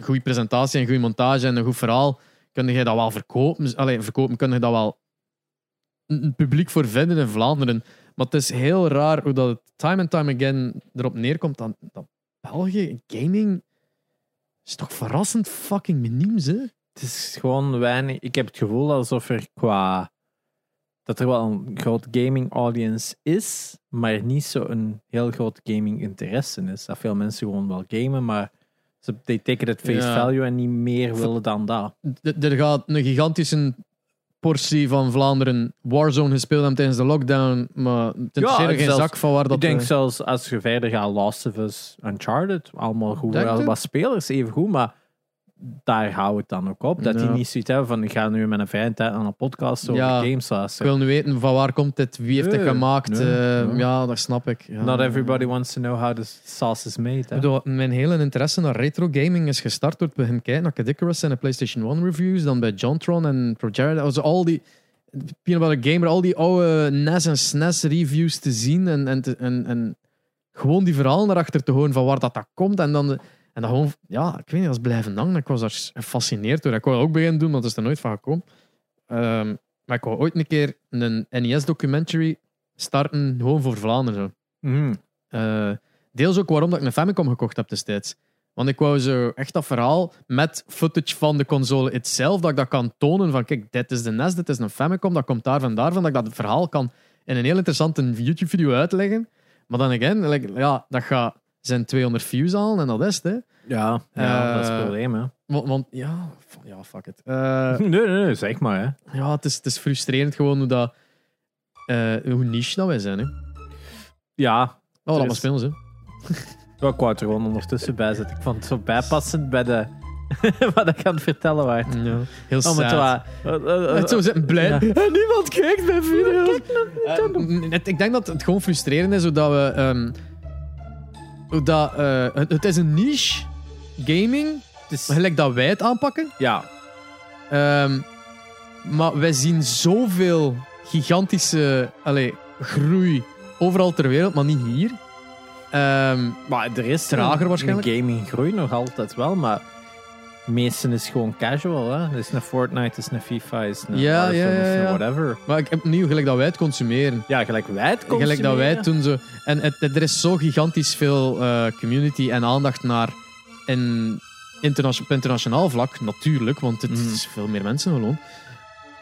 goede presentatie en goede montage en een goed verhaal, kun je dat wel verkopen. Allee, verkopen kun je dat wel een een publiek voor vinden in Vlaanderen. Maar het is heel raar hoe dat het time and time again erop neerkomt dat, dat België, gaming, is toch verrassend fucking miniem, hè? Het is gewoon weinig. Ik heb het gevoel alsof er qua. dat er wel een groot gaming audience is, maar niet zo een heel groot gaming interesse is. Dat veel mensen gewoon wel gamen, maar ze it at face Ja. value en niet meer willen dan dat. Er gaat een gigantische portie van Vlaanderen Warzone gespeeld hebben tijdens de lockdown, maar het er geen zelfs- zak van waar dat... ik denk eh, zelfs als je verder gaat, Last of Us, Uncharted, allemaal goed, wel wat spelers, even goed, maar daar houdt het dan ook op. Dat die niet zoiets hebben van, ik ga nu met een vrije tijd aan een podcast over Ja. games ik luisteren. wil nu weten van waar komt dit, wie heeft het gemaakt. nee, eh, nee. Ja, dat snap ik. Ja. Not everybody wants to know how the sauce is made. Ik bedoel, mijn hele interesse naar retro gaming is gestart door te beginnen kijken naar Kid Icarus en de PlayStation 1 reviews, dan bij Jontron en Projared. Also al die Peanut Butter Gamer, al die oude NES en SNES reviews te zien en, en, te- en, en gewoon die verhalen daarachter te horen van waar dat, dat komt en dan, en dan gewoon, ja, ik weet niet, dat is blijven hangen. Ik was daar gefascineerd door. Ik wou dat ook beginnen doen, want dat is er nooit van gekomen. Ehm, maar ik wou ooit een keer een NES-documentary starten, gewoon voor Vlaanderen. Mhm. Eh, deels ook waarom dat ik een Famicom gekocht heb destijds. Want ik wou zo echt dat verhaal met footage van de console itself, dat ik dat kan tonen van kijk, dit is de NES, dit is een Famicom, dat komt daar van daarvan, dat ik dat verhaal kan in een heel interessante YouTube-video uitleggen. Maar dan again, like, ja, dat gaat zijn 200 views aan en dat is het. Hè. Ja, ja dat is het Eh, probleem. Hè. Want, want ja, ja, fuck it. Eh, Nee, nee, nee, zeg maar. Hè. ja, het is, het is frustrerend gewoon hoe dat... eh, hoe niche dat wij zijn. Hè. Ja, Oh, maar is- spelen, ze. ik wou er gewoon ondertussen bij zetten. Ik vond het zo bijpassend bij de... wat ik aan het vertellen was. Ja, heel Oh, maar sad. het Het zo zitten blij. Ja. Niemand kijkt mijn video's. Ik denk dat het gewoon frustrerend is hoe dat we. ehm, dat, eh, het, het is een niche gaming, gelijk dat wij het aanpakken. ja, Ehm, maar wij zien zoveel gigantische allee, groei overal ter wereld, maar niet hier. Ehm, Maar er is Trager waarschijnlijk. Een gaming groeit nog altijd wel, maar meesten is gewoon casual. Hè? Het is een Fortnite, het is een FIFA, het is een Ja, het ja. whatever. maar ik heb nieuw gelijk dat wij het consumeren. Ja, gelijk wij het Gelijk dat wij consumeren. toen zo. En het, het- er is zo gigantisch veel eh, community en aandacht naar. In interna- op internationaal vlak, natuurlijk, want het Mhm. is veel meer mensen gewoon.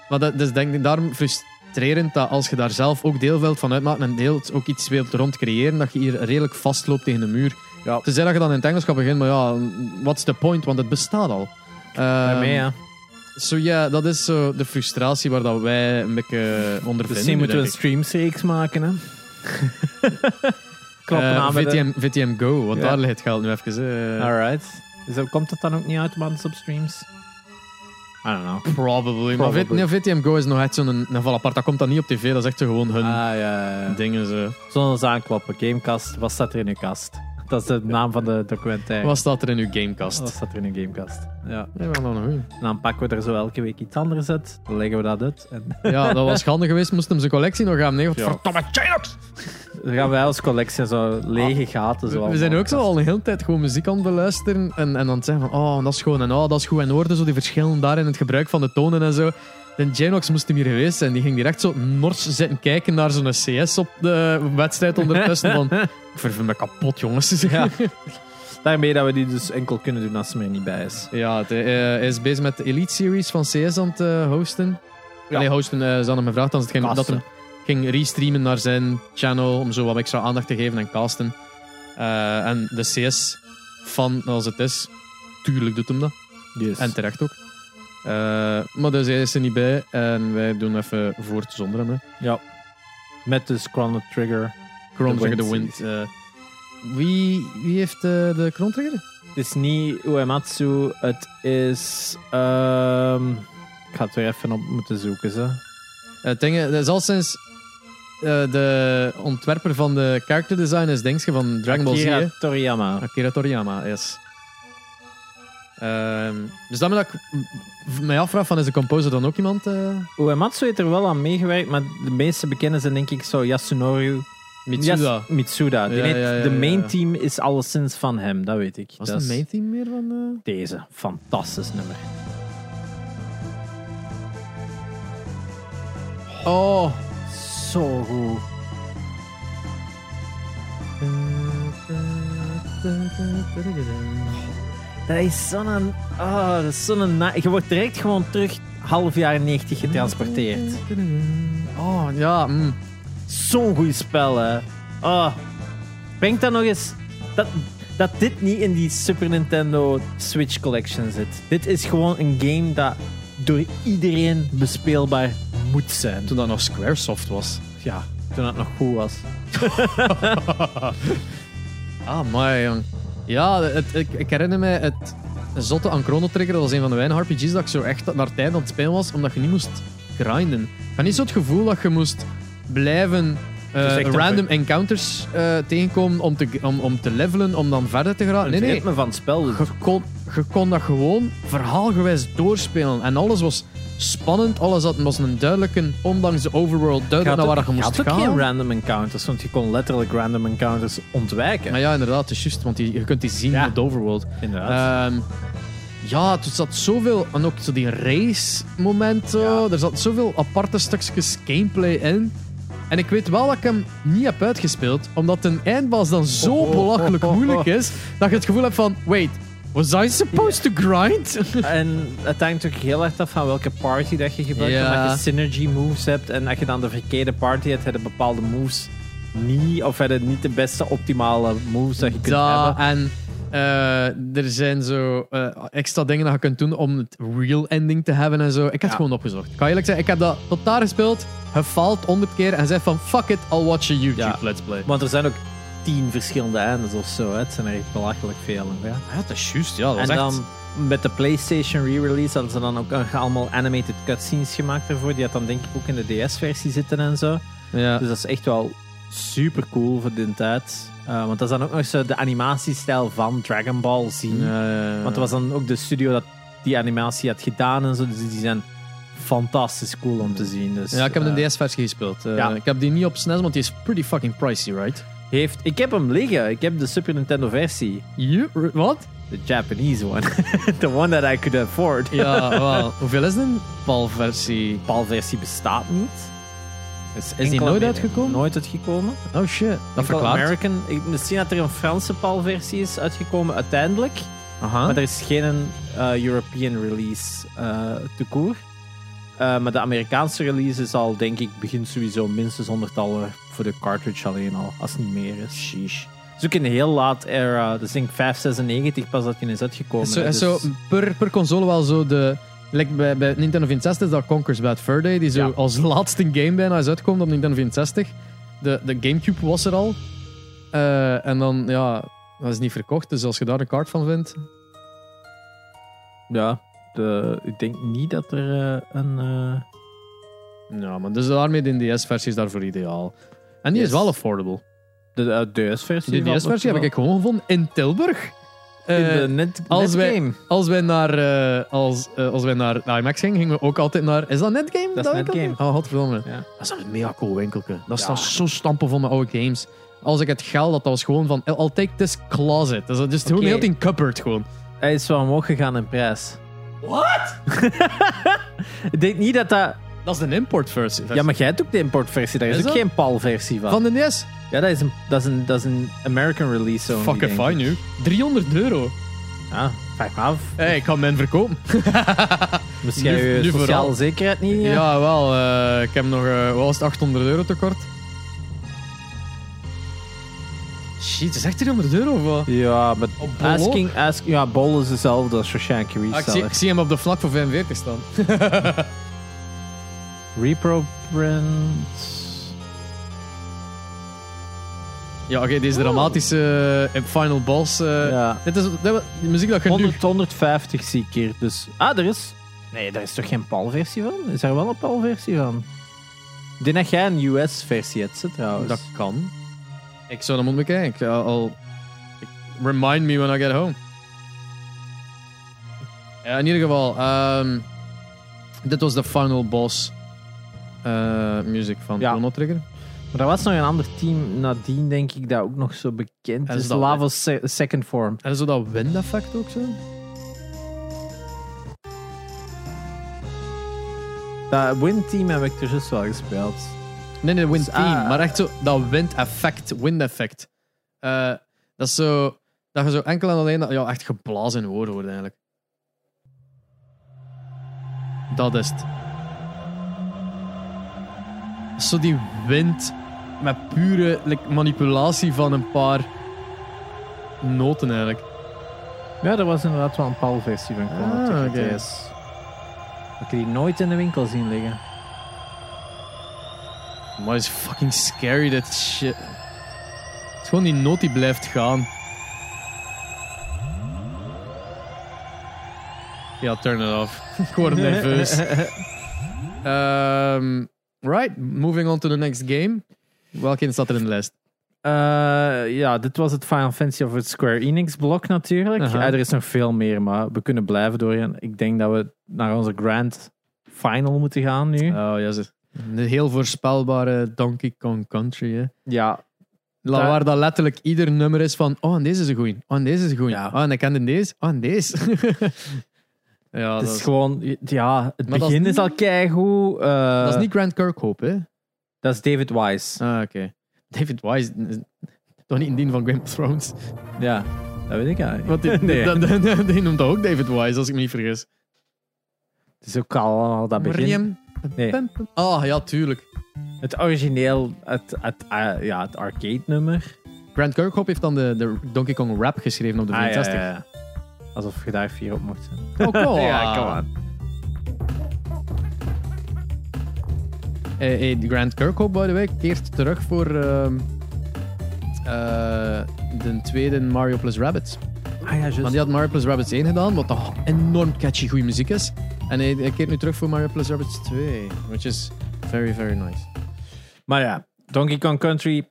Maar dat, dus denk ik daarom frustrerend dat als je daar zelf ook deel van uitmaakt en deelt ook iets wilt rond creëren, dat je hier redelijk vastloopt tegen de muur. Ja. Zeggen dat je dan in het Engels gaat beginnen, maar ja, what's the point? Want het bestaat al. Ehm, mij, ja. Zo ja, dat is zo de frustratie waar dat wij een beetje onder Dus vinden. hier moeten we een ik. streamsreeks maken, hè. Bij de- VTM, VTM Go, want Ja. daar ligt het geld nu even. eh, Alright. Dus komt dat dan ook niet automatisch op streams? I don't know. Probably. Maar nee, VTM Go is nog echt zo'n een geval apart. Dat komt dan niet op tv, dat is echt zo gewoon hun Ah, ja, ja, ja. dingen. Zo. Zullen we eens aankloppen? Gamecast, wat staat er in uw kast? Dat is de naam van de documentaire. Wat staat er in uw gamecast? Wat staat er in uw gamecast? Ja. Ja, nog dan pakken we er zo elke week iets anders uit. Dan leggen we dat uit. En ja, dat was handig geweest. Moest hem zijn collectie nog gaan. Nee, wat Ja. verdomme Chinox! dan gaan wij als collectie zo lege gaten. Zo We, we zijn ook zo al een hele tijd gewoon muziek aan het beluisteren. En, en dan zeggen van, oh, dat is gewoon en oh, dat is goed en orde. Zo die verschillen daar in het gebruik van de tonen en zo. De Janox moest hem hier geweest zijn. Die ging direct zo nors zitten kijken naar zo'n CS op de wedstrijd ondertussen. Van, ik verveel me kapot, jongens. Ja. Daarmee dat we die dus enkel kunnen doen als ze er niet bij is. Ja, het, eh, hij is bezig met de Elite Series van CS aan het eh, hosten. Ja. Nee, hosten, eh, ze hadden hem gevraagd het ging, dat hem ging restreamen naar zijn channel om zo wat extra aandacht te geven en casten. En de CS van als het is, tuurlijk doet hem dat. Yes. En terecht ook. Eh, maar dus hij is er niet bij en wij doen even voort zonder hem. hè. ja. Met dus Chrono Trigger. Chrono De Trigger, de Wind eh. wie, wie heeft eh, de Chrono Trigger? Het is niet Uematsu, het is... ehm, ik ga het weer even op moeten zoeken. Zo. Het ding, dat is al sinds de ontwerper van de character design is Dingske van Dragon Ball Z. Akira? Toriyama. Akira Toriyama, yes. Ehm, dus dat ik m- mij afvraag van is de composer dan ook iemand? eh Uematsu heeft er wel aan meegewerkt, maar de meeste bekenden zijn denk ik zo Yasunori Mitsuda. Mitsuda. Die Ja, heeft- ja, ja, de main team is alleszins van hem, dat weet ik. Was Dat een main team meer van? eh? Deze, fantastisch nummer. Oh, Zo goed. Dat is zo'n... Oh, dat is zo'n... na- Je wordt direct gewoon terug half jaren 90 getransporteerd. Oh, ja. mm. Zo'n goed spel, hè. Oh. Denk dan nog eens... Dat, dat dit niet in die Super Nintendo Switch Collection zit. Dit is gewoon een game dat door iedereen bespeelbaar moet zijn. Toen dat nog Squaresoft was. Ja, toen het nog goed was. Ah, maar jong. Ja, het, ik, ik herinner me het zotte aan Chrono Trigger. Dat was een van de weinige RPG's dat ik zo echt naar tijd aan het spelen was, omdat je niet moest grinden. Ik had niet zo het gevoel dat je moest blijven Het een random encounters eh, tegenkomen om te, om, om te levelen, om dan verder te gaan. Nee, het nee. ritme van het spel. Je kon, je kon dat gewoon verhaalgewijs doorspelen. En alles was spannend. Alles had, was een duidelijke, ondanks de overworld, duidelijk naar waar je je moest had ook gaan. geen random encounters, want je kon letterlijk random encounters ontwijken. Maar ja, inderdaad, het is juist, want die, je kunt die zien Ja. op de overworld. Inderdaad. Ehm, ja, er zat zoveel... En ook zo die race-moment. zo. Ja. Er zat zoveel aparte stukjes gameplay in. En ik weet wel dat ik hem niet heb uitgespeeld. Omdat een eindbaas dan zo oh, belachelijk oh, oh. moeilijk is. Dat je het gevoel hebt van... Wait, was I supposed to grind? En het hangt ook heel erg af van welke party dat je gebruikt. Ja. Omdat je synergy moves hebt en als je dan de verkeerde party hebt, heb je bepaalde moves niet, of heb je niet de beste optimale moves dat je kunt Da, hebben. en eh, er zijn zo eh, extra dingen dat je kunt doen om het real ending te hebben en zo. Ik heb het gewoon opgezocht. Ik kan eerlijk zeggen, ik heb dat tot daar gespeeld, gefaald honderd keer en zei van fuck it, I'll watch a YouTube Ja. let's play. Want er zijn ook tien verschillende eindes of zo. Hè. Het zijn er echt belachelijk veel. Ja. Ja, dat is juist, ja. Dat En echt... dan met de PlayStation re-release hadden ze dan ook nog allemaal animated cutscenes gemaakt ervoor. Die had dan denk ik ook in de DS-versie zitten en zo. ja. Dus dat is echt wel super cool voor die tijd. Eh, want dat is dan ook nog zo de animatiestijl van Dragon Ball Z. Ja, ja, ja. Want dat was dan ook de studio dat die animatie had gedaan en zo. Dus die zijn fantastisch cool om te zien. Dus, ja, ik heb eh, een DS-versie gespeeld. Eh, ja. Ik heb die niet op SNES, want die is pretty fucking pricey, right? Heeft... Ik heb hem liggen. Ik heb de Super Nintendo versie. You, wat? De Japanese one. The one that I could afford. Ja, wel. Hoeveel is een PAL-versie? PAL-versie bestaat niet. Is, is die nooit uitgekomen? Nooit uitgekomen. Oh shit. Dat Enkel verklaart. American. Ik, misschien dat er een Franse PAL-versie is uitgekomen uiteindelijk. Aha. Maar er is geen eh, European release uh, te koer. Eh, maar de Amerikaanse release is al, denk ik, begint sowieso minstens 100 dollar voor de cartridge alleen al, als het niet meer is. Sheesh. Het is ook een heel laat era. Dus ik denk 596 pas dat hij is uitgekomen. Zo, hè, is zo dus- per, per console wel zo de... Like bij, bij Nintendo 64 is dat Conker's Bad Fur Day, die zo Ja. als laatste game bijna is uitgekomen op Nintendo 64. De, de Gamecube was er al. Eh, en dan, ja, dat is niet verkocht. Dus als je daar een kaart van vindt... Ja, de, ik denk niet dat er eh, een... eh, Ja, maar dus daarmee de DS-versie is daarvoor ideaal. En die Yes. is wel affordable. de uh, DS-versie. De valt DS-versie heb ik gewoon gevonden in Tilburg. wel. In Eh, de net, als wij- netgame. als wij naar, eh, als, eh, als wij naar de IMAX gingen, gingen we ook altijd naar... Is dat Netgame? Dat is winkeltje? Netgame. Oh, godverdomme. Ja. Dat is een mega cool winkeltje. Dat Ja. staat zo stampel van mijn oude games. Als ik het geld had, dat was gewoon van... I'll take this closet. Dat is dus gewoon Oké. heel in cupboard gewoon. Hij is wel omhoog gegaan in prijs. What? Ik denk niet dat dat... Dat is een importversie. Ja, maar jij hebt ook de importversie. Daar is, Is ook dat? geen PAL-versie van. Van de NES? Ja, dat is een, dat is een, dat is een American release. only, Fucking fine nu. 300 euro. Ja, vraag me af. Hey, ik kan mijn verkopen. Misschien Nu- je nu sociale vooral. zekerheid niet. eh? Ja, wel. eh, ik heb nog, eh, wat was het, 800 euro tekort. Shit, het is echt 300 euro of wat? Ja, maar asking, ask, ja, Bol is hetzelfde als waarschijnlijk Ah, ik, zie, reseller. ik zie hem op de vlak voor 45 staan. Reproprint. Ja, oké, deze dramatische eh, Final Boss. eh, ja. Dit is dit, de muziek dat je nu... 100, 150 zie ik hier. Dus, ah, er is. Nee, daar is toch geen PAL-versie van? Is er wel een PAL-versie van? Ik denk dat jij een US-versie hebt, trouwens. Dat kan. Ik zou dat moeten bekijken. Ik, eh, al, ik- remind me when I get home. Ja, in ieder geval. ehm, dit was de Final Boss eh muziek van Ja. Chrono Trigger. Maar er was nog een ander team nadien, denk ik, dat ook nog zo bekend En is. dat- Lava Se- Second Form. En zo dat wind effect ook zo? Dat Win Team heb ik er juist wel gespeeld. Nee, nee, wind Dus, team. ah. maar echt zo dat wind effect, wind effect. Eh, dat is zo... Dat je zo enkel en alleen... Ja, echt geblazen woorden wordt eigenlijk. Dat is het. Zo die wind met pure like, manipulatie van een paar noten eigenlijk. Ja, er was inderdaad wel een PAL-versie van Chrono Ah, Trigger oké. TS. Ik heb die nooit in de winkel zien liggen. Maar is fucking scary, dat shit. Het is gewoon die noot die blijft gaan. Ja, turn it off. Ik word nerveus. Ehm, right, moving on to the next game. Welke staat er in de lijst? Eh, ja, dit was het Final Fantasy of het Square Enix blok natuurlijk. Eh, er is nog veel meer, maar we kunnen blijven doorheen. Ik denk dat we naar onze grand final moeten gaan nu. Oh, ja, een heel voorspelbare Donkey Kong Country. Hè. ja, La- Daar- Waar dat letterlijk ieder nummer is van, oh, en deze is een goeie. Oh, en deze is een goeie. Ja. Oh, en ik ken deze. Oh, en deze. ja, het dat is is, gewoon... Ja, het Maar dat begin is is, niet- al keigoed. eh, dat is niet Grant Kirkhope, hè? Dat is David Wise. Ah, oké. David Wise, is toch niet een dien van Game of Thrones? Ja, dat weet ik eigenlijk. Want die, Nee. die noemt dat ook David Wise, als ik me niet vergis. Het is ook al, al dat begin. Nee. Ah, ja, tuurlijk. Het origineel, het, het, eh, ja, het arcade nummer. Grant Kirkhope heeft dan de, de Donkey Kong rap geschreven op de Ah, ja, 64. ja, ja. Alsof je daar vier op mocht zijn. Oh, come ja, come on. Eh, eh, Grant Kirkhope, by the way, keert terug voor eh, de tweede Mario plus Rabbids. Ah ja, juist. Want die had Mario plus Rabbids 1 gedaan, wat toch enorm catchy goede muziek is. En hij, hij keert nu terug voor Mario plus Rabbids 2, which is very, very nice. Maar ja, Donkey Kong Country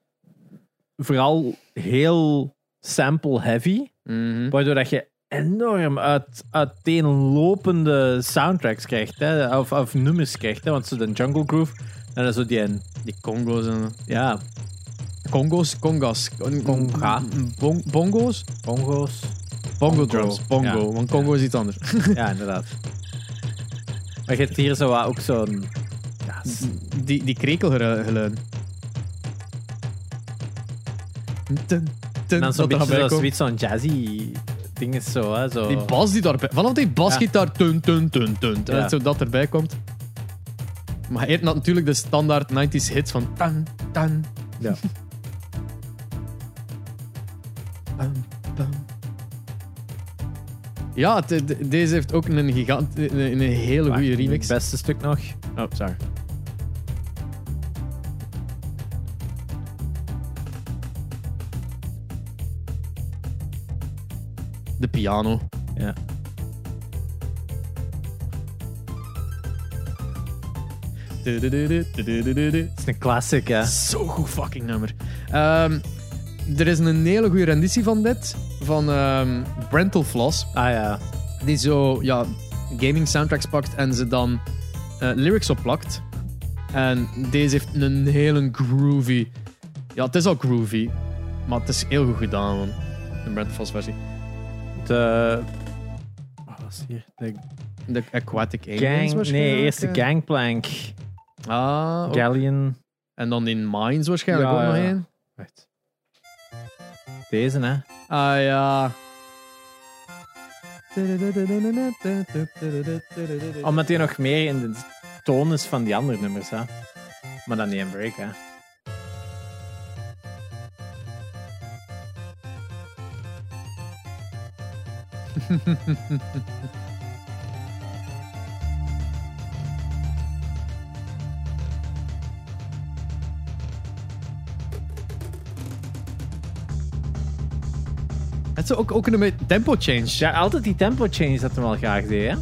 vooral heel sample heavy, Mhm. waardoor dat je enorm uit, uiteenlopende soundtracks krijgt, hè, of, of nummers krijgt, hè, want zo de Jungle Groove en dan zo die, Die Congo's en... ja, Congo's, congas. Conga. Bon, bongo's? Bongo's. Bongo drums. Bongo, ja. want Congo is iets anders. Ja, inderdaad. Maar je hebt hier zo ook zo'n... Ja, Die, die krekelgeluiden. Dun, en dan zo'n beetje erbij zo, komt. zoiets, zo'n jazzy ding is zo, hè. Zo. Die bas die daarbij... Vanaf die basgitaar... Tun, tun, tun, tun, Ja. Zo dat erbij komt. Maar eerst had natuurlijk de standaard 90s hits van... Tan, tan, Ja. Bam, bam. Ja, het- de- deze heeft ook een gigant, een, een hele goede remix. Het beste stuk nog. Oh, sorry. De piano. Ja. Het is een classic, hè. Zo goed fucking nummer. Ehm, er is een hele goede renditie van dit. Van ehm Brental Floss. Ah ja. Die zo ja, gaming soundtracks pakt en ze dan eh, lyrics op plakt. En deze heeft een hele groovy. Ja, het is al groovy. Maar het is heel goed gedaan, man. De Brental Floss versie. De... Wat was hier? De De Aquatic Aliens gang... Nee, eerst de eh. Gangplank. Ah, ook. Galleon. En dan in Mines waarschijnlijk Ja, ook nog ja. één. Wacht. Deze, hè. Ah ja. Omdat hij nog meer in de toon is van die andere nummers, hè. Maar dan niet een break, hè. Het is ook, ook een tempo change. Ja, altijd die tempo change dat hem wel graag deed, hè.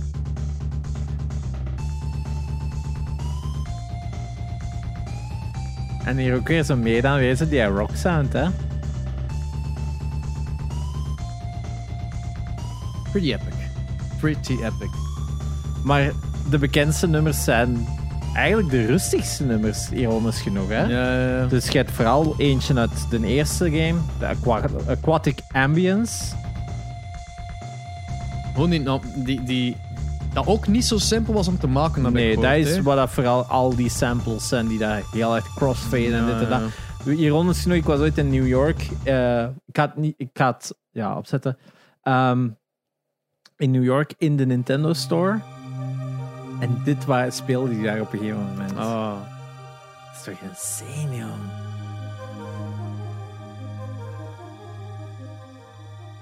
En hier ook weer zo mee dan wezen, die rock sound, hè. Pretty epic. Pretty epic. Maar de bekendste nummers zijn eigenlijk de rustigste nummers, ironisch genoeg, hè. Ja, ja, ja. Dus je hebt vooral eentje uit de eerste game, de Aqua- Aquatic Ambience. Gewoon die, nou, die, die... Dat ook niet zo simpel was om te maken. ik Nee, dat is hè. wat dat vooral al die samples zijn die daar heel erg crossfaden en dit en dat. Ironisch genoeg, ik was ooit in New York. eh, ik ga het, niet, ik ga het ja, opzetten. Ehm, in New York in de Nintendo Store. En dit waar, speelde die daar op een gegeven moment. Ah. Dat is toch insane, joh.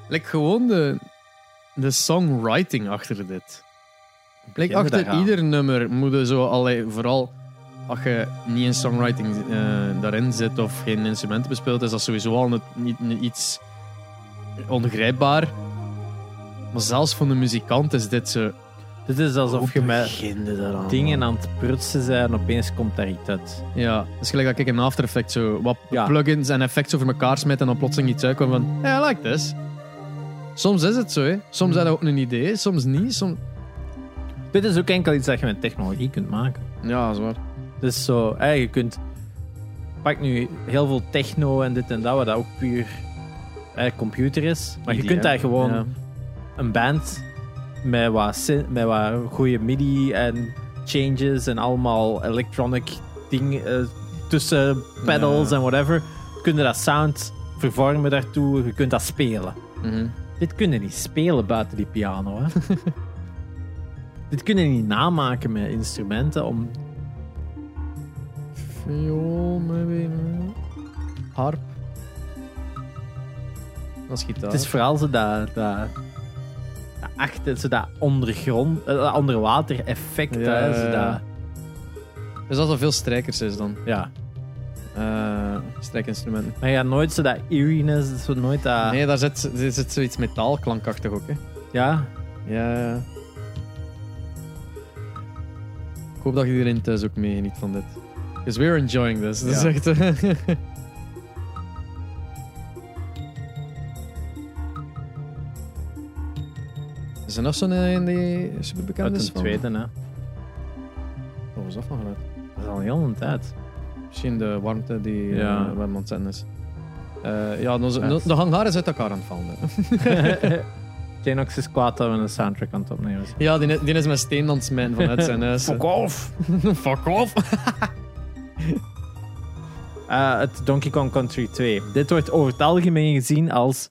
Like gewoon de, de songwriting achter dit. Like achter ieder nummer moet je zo allee, vooral als je niet in songwriting eh, daarin zit of geen instrumenten bespeelt, is dat sowieso al niet iets ongrijpbaar. Maar zelfs voor de muzikant is dit zo. Dit is alsof je met dingen aan het prutsen bent en opeens komt daar iets uit. Ja, het is gelijk dat ik in After Effects zo wat Ja. plugins en effects over elkaar smijt en dan plotseling iets uitkomt van, ja, I like this. Soms is het zo, hè. Soms Hmm. is dat ook een idee, soms niet. Soms... Dit is ook enkel iets dat je met technologie kunt maken. Ja, dat is waar. Dus zo, hè, je kunt. Pak nu heel veel techno en dit en dat, wat dat ook puur computer is. Maar je kunt daar gewoon ja. Een band met wat, met wat goede MIDI en changes en allemaal electronic dingen eh, tussen pedals Ja. en whatever. Kun je dat sound vervormen daartoe, je kunt dat spelen. Mhm. Dit kun je niet spelen buiten die piano. Hè? Dit kun je niet namaken met instrumenten om Viool, maybe. Harp. Dat is gitaar. Het is vooral zo dat, dat achter, zo dat ondergrond, eh, dat onderwater effect. Ja, hè, ja, zo ja. dat, Dus dat er veel strijkers is dan. ja. Eh strijkinstrumenten. Maar ja, nooit zo dat eeriness, zo nooit dat... Nee, daar zit, er zit zoiets metaalklankachtig ook, hè. Ja, Ja, ja. Ik hoop dat iedereen thuis ook meegeniet van dit. Because we're enjoying this. Dat is Ja. echt... eh, Is er nog zo'n eh, in die super bekend uit is? een van- tweede, hè. Wat was dat van geluid? Dat is al heel een tijd. Misschien de warmte die Ja. ja. het zetten is. Eh, ja, dan, Ja. de, hangar is uit elkaar aan het vallen. is kwaad dat we een soundtrack aan het opnemen zijn. Ja, die, die is met steen aan het smijten vanuit zijn huis. Fuck off! Fuck off! Eh, het Donkey Kong Country 2. Dit wordt over het algemeen gezien als...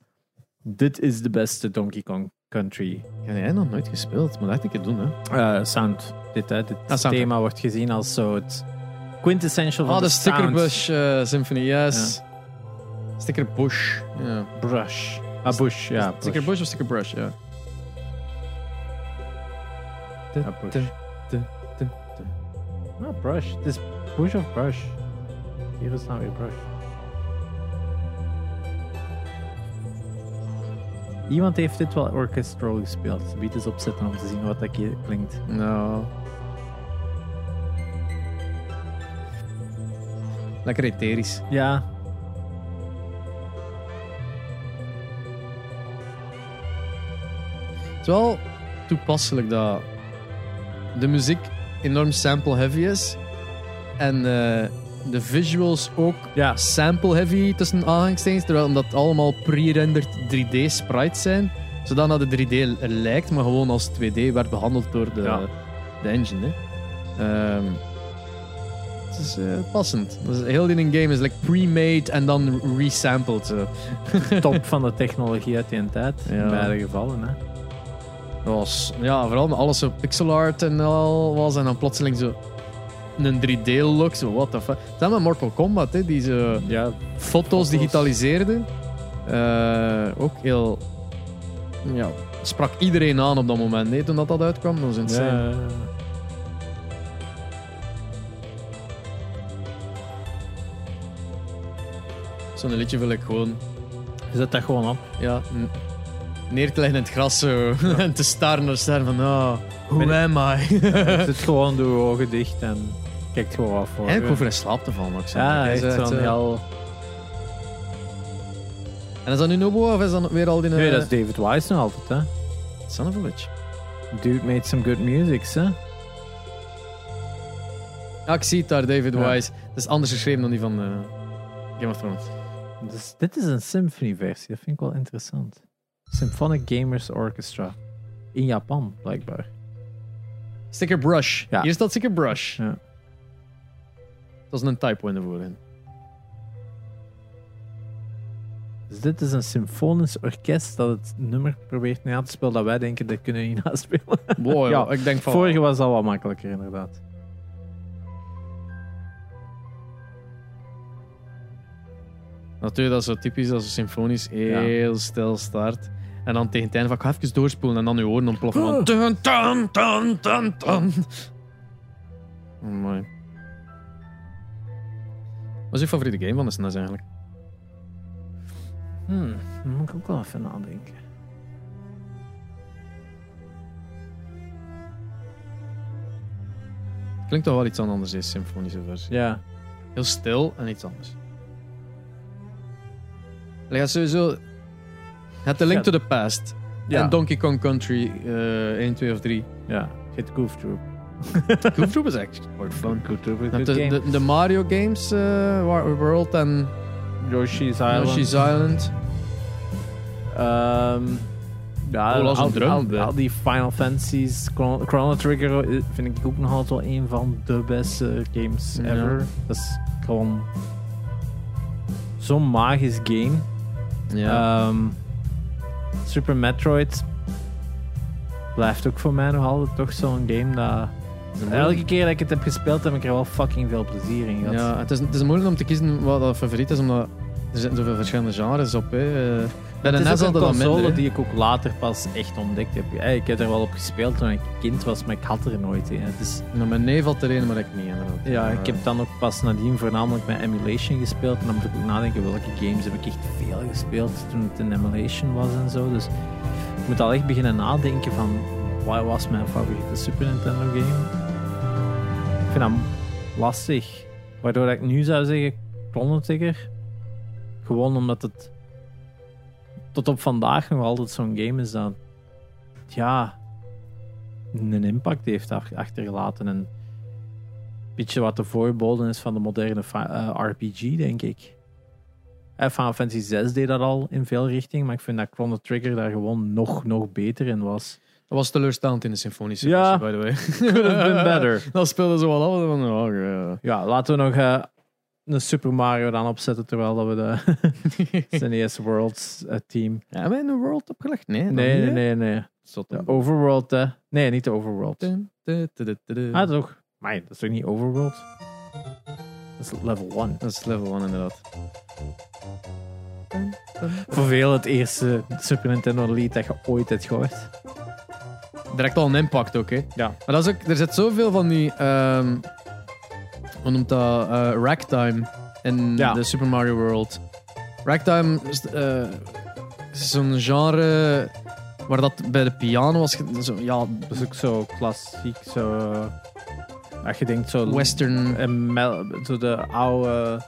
Dit is de beste Donkey Kong Country Ja, jij nog nooit gespeeld, maar dat ik het doen, hè. eh, sound. Dit, hè, dit soundtrack. thema wordt gezien als zo het quintessential van Ah, de de. Stickerbush eh, Symphony, yes. Stickerbush. Ja. Brush. Ah, Bush, ja. Bush. Stickerbush of Stickerbrush, ja. Ja, Bush. Ah, Brush. Het is Bush of Brush. Hier is nou weer Brush. Iemand heeft dit wel orchestral gespeeld. Wie eens opzetten om te zien wat dat hier klinkt. Nou. Lekker etherisch. Ja. Het is wel toepasselijk dat de muziek enorm sample-heavy is. En eh, de visuals ook Ja. sample-heavy tussen aanhalingstekens. Terwijl omdat het allemaal pre-rendered 3D-sprites zijn. Zodat het 3D lijkt, maar gewoon als 2D werd behandeld door de, Ja. de engine. Hè. Ehm, het is eh, passend. Dus heel die game is like pre-made en dan resampled. zo. Top van de technologie uit die tijd. Ja. In beide gevallen. Hè. Dat was, ja, vooral met alles zo pixel art en al was. En dan plotseling zo een 3D-look. Zo, what the fuck. Dat met Mortal Kombat, hè, die zo Ja, foto's digitaliseerde. Eh, ook heel... Ja, sprak iedereen aan op dat moment, hè, toen dat, dat uitkwam. Dat was insane. ja. Zo'n liedje wil ik gewoon Zet dat gewoon op. ja, neer te leggen in het gras zo, en te staren naar sterren van, ah, who Ben- am I? Zet gewoon doe je ogen dicht en kijkt gewoon af voor. Eigenlijk over in slaap te vallen, ook. Ja, Hij echt zo'n eh, heel... En is dat nu Nobu of is dat weer al die... Nee, eh, dat is David Wise nog altijd, hè. Son of a bitch. Dude made some good music, hè. Ja, ik zie het daar, David Ja. Wise. Dat is anders geschreven dan die van eh, Game of Thrones. Dus dit is een symphony-versie, dat vind ik wel interessant. Symphonic Gamers Orchestra. In Japan, blijkbaar. Sticker Brush. Ja. Hier staat Sticker Brush. Ja. Dat is een typo in de voorin. Dus dit is een symfonisch orkest dat het nummer probeert na te spelen dat wij denken dat kunnen we niet naspelen. Wow, Ja, ik denk van... Vorige was al wat makkelijker, inderdaad. Natuurlijk, dat is zo typisch als een symfonisch heel stil start. En dan tegen het einde van, ik ga even doorspoelen en dan je oren ontploffen van... Dun, dun, dun, dun, dun. Oh, mooi. Wat is je favoriete game van de SNES eigenlijk? Hmm, daar moet ik ook wel even nadenken. Klinkt toch wel iets anders, deze symfonische versie. Ja, Heel stil en iets anders. Ja, sowieso... Het The Link to the Past. Ja. En Donkey Kong Country eh 1, 2 of 3. ja. Hit Goof Troop. Goof is echt quite fun. Goof good de, game. de, de Mario games, War- World en Yoshi's Island. Yoshi's Island. Ehm, ja, al, al, die Final Fantasies, Chrono, Chrono Trigger vind ik ook nog altijd wel een van de beste games Ja. ever. Dat is gewoon zo'n magisch game. Ja. Ehm, Super Metroid blijft ook voor mij nog altijd toch zo'n game dat... Elke keer dat ik het heb gespeeld, heb ik er wel fucking veel plezier in gehad. ja, het is, het is moeilijk om te kiezen wat dat favoriet is, omdat er zitten zoveel verschillende genres op. Hè. Eh, Bij de NES hadden een console minder. die ik ook later pas echt ontdekt heb. Ik heb er wel op gespeeld toen ik kind was, maar ik had er nooit in. Het is, Nou, mijn neef had er een, maar ik niet. Inderdaad. ja, Eh, ik heb dan ook pas nadien voornamelijk met emulation gespeeld. En dan moet ik ook nadenken welke games heb ik echt veel gespeeld toen het in emulation was en zo. Dus ik moet al echt beginnen nadenken van wat was mijn favoriete Super Nintendo game. Vind dat lastig. Waardoor ik nu zou zeggen Chrono Trigger. Gewoon omdat het tot op vandaag nog altijd zo'n game is dat ja, een impact heeft ach- achtergelaten. En een beetje wat de voorboden is van de moderne eh, RPG, denk ik. Eh, Final Fantasy 6 deed dat al in veel richtingen, maar ik vind dat Chrono Trigger daar gewoon nog, nog beter in was. Dat was teleurstellend in de symfonische Ja. versie, by the way. Could have been better. Dat speelde zo wel af. Van, oh, ja. Ja, laten we nog eh, een Super Mario dan opzetten terwijl dat we de SNES Worlds eh, team. Hebben wij een world opgelegd? Nee, Nee, nee, nee, nee. De? Overworld, hè? Nee, niet de Overworld. Dun, dun, dun. Ah, toch? Maar dat is toch niet Overworld? Dat is level 1. Dat is level 1 inderdaad. Voor veel het eerste Super Nintendo lied dat je ooit hebt gehoord. Direct al een impact ook, hè? Ja. Maar dat is ook, er zit zoveel van die. ehm hoe noemt dat? eh ragtime in Ja. de Super Mario World. Ragtime is eh, is zo'n genre waar dat bij de piano was. ge- Zo, ja, Dat is ook zo klassiek, zo... eh, Als je denkt zo... western. en mel- zo de oude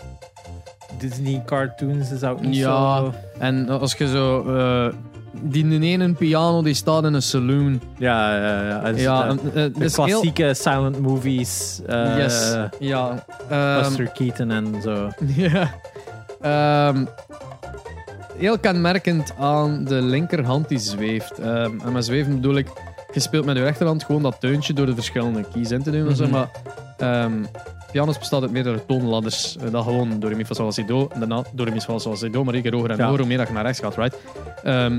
Disney cartoons is ook niet Ja. zo... En als je zo. eh, die ene piano die staat in een saloon. Ja, ja, ja. Dus ja, de, eh, de dus heel- klassieke silent movies. eh, Yes. Ja. ehm, Buster Keaton en zo. Ja. Ehm, heel kenmerkend aan de linkerhand die zweeft. Ehm, en met zweven bedoel ik, je speelt met je rechterhand gewoon dat teuntje door de verschillende keys in te doen. en zo, Mhm. maar pianos bestaat uit meerdere toonladders. Eh, dat gewoon door de mi fa sol si do. En daarna door de mi fa sol si do, maar één hoger en Ja. hoger, hoe meer dat je naar rechts gaat, right? Ehm,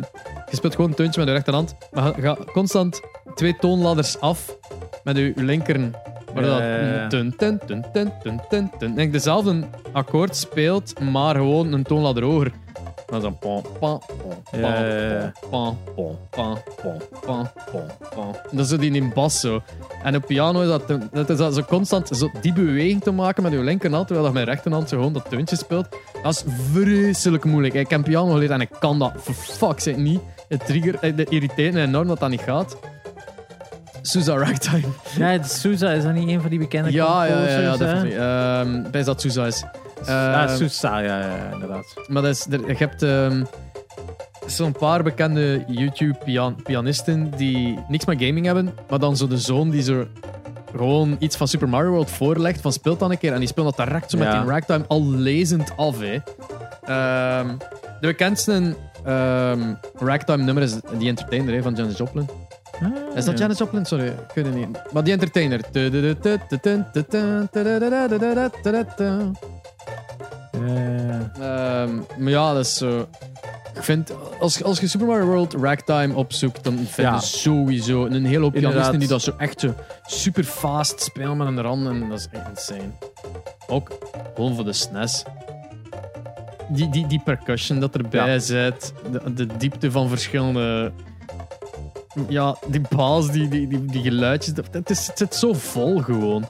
je speelt gewoon een teuntje met je rechterhand, maar gaat constant twee toonladders af met je linker. Waar Ja, dat tun, tun, tun, tun, tun, tun. En je dezelfde akkoord speelt, maar gewoon een toonladder hoger. Dat is ja, ja. pam, pam, pam, pam, pam, pam, pam. Dat is zo die in bas zo. En op piano is dat, dat, is dat zo constant zo die beweging te maken met je linkerhand, terwijl dat met je rechterhand zo gewoon dat teuntje speelt. Dat is vreselijk moeilijk. Ik heb piano geleerd en ik kan dat for fuck's sake niet. Het trigger, eh, het irriteert me enorm dat dat niet gaat. Suza Ragtime. Ja, de Sousa, is dat niet een van die bekende Ja, ja, ja, ja, composers, hè? definitely. Ehm bij dat Sousa is. Ah, Ehm, Sousa, ja, ja, inderdaad. Maar dat is, er, je hebt ehm, zo'n paar bekende YouTube-pianisten die niks met gaming hebben, maar dan zo de zoon die zo gewoon iets van Super Mario World voorlegt van speelt dan een keer en die speelt dat direct zo met Ja. die ragtime al lezend af. Hè. Ehm, de bekendste ehm, ragtime nummer is The Entertainer hè, van Janis Joplin. Is dat ja. Janis Joplin? Sorry, ik weet het niet. Maar The Entertainer. Ja. Ehm, maar ja, dat is zo. Ik vind, als, als je Super Mario World Ragtime opzoekt, dan vind je Ja. sowieso een hele hoop Inderdaad. pianisten die dat zo echt zo super fast spelen met een rand. En dat is echt insane. Ook gewoon voor de SNES. Die, die, die percussion dat erbij zit, de, de diepte van verschillende. Ja, die baas, die, die, die, die geluidjes, dat, het, is, het zit zo vol gewoon.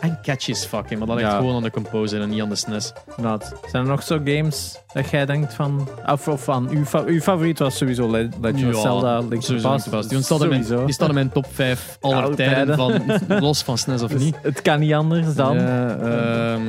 En catchy as fucking, maar dat ligt Ja. gewoon aan de composer en niet aan de E SNES. Inderdaad. Zijn er nog zo games dat jij denkt van... Of, of van, uw, fa- uw favoriet was sowieso Le- Legend of Zelda, Link to the sowieso Past. Past. Die staat, in mijn, Sowieso. die staat in mijn top 5 aller Alle tijden, tijden. van, los van SNES of Dus niet. het kan niet anders dan. Ja, ehm,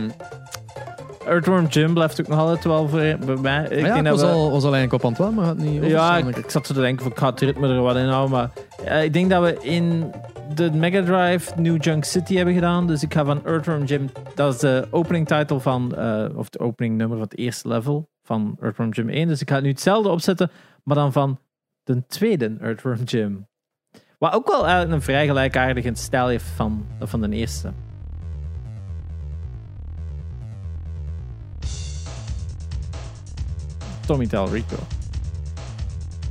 Earthworm Jim blijft ook nog altijd wel voor, bij mij. Ik maar ja, denk dat was, we- al, was al eigenlijk op aan het wel, maar het niet Ja, ik, ik zat te denken van ik ga het ritme er wat in houden. Maar eh, ik denk dat we in de Mega Drive New Junk City hebben gedaan. Dus ik ga van Earthworm Jim. Dat is de opening title van, eh, of de opening nummer van het eerste level van Earthworm Jim 1. Dus ik ga nu hetzelfde opzetten, maar dan van de tweede Earthworm Jim. Wat ook wel eigenlijk een vrij gelijkaardige stijl heeft van, van de eerste. Tommy Talrico.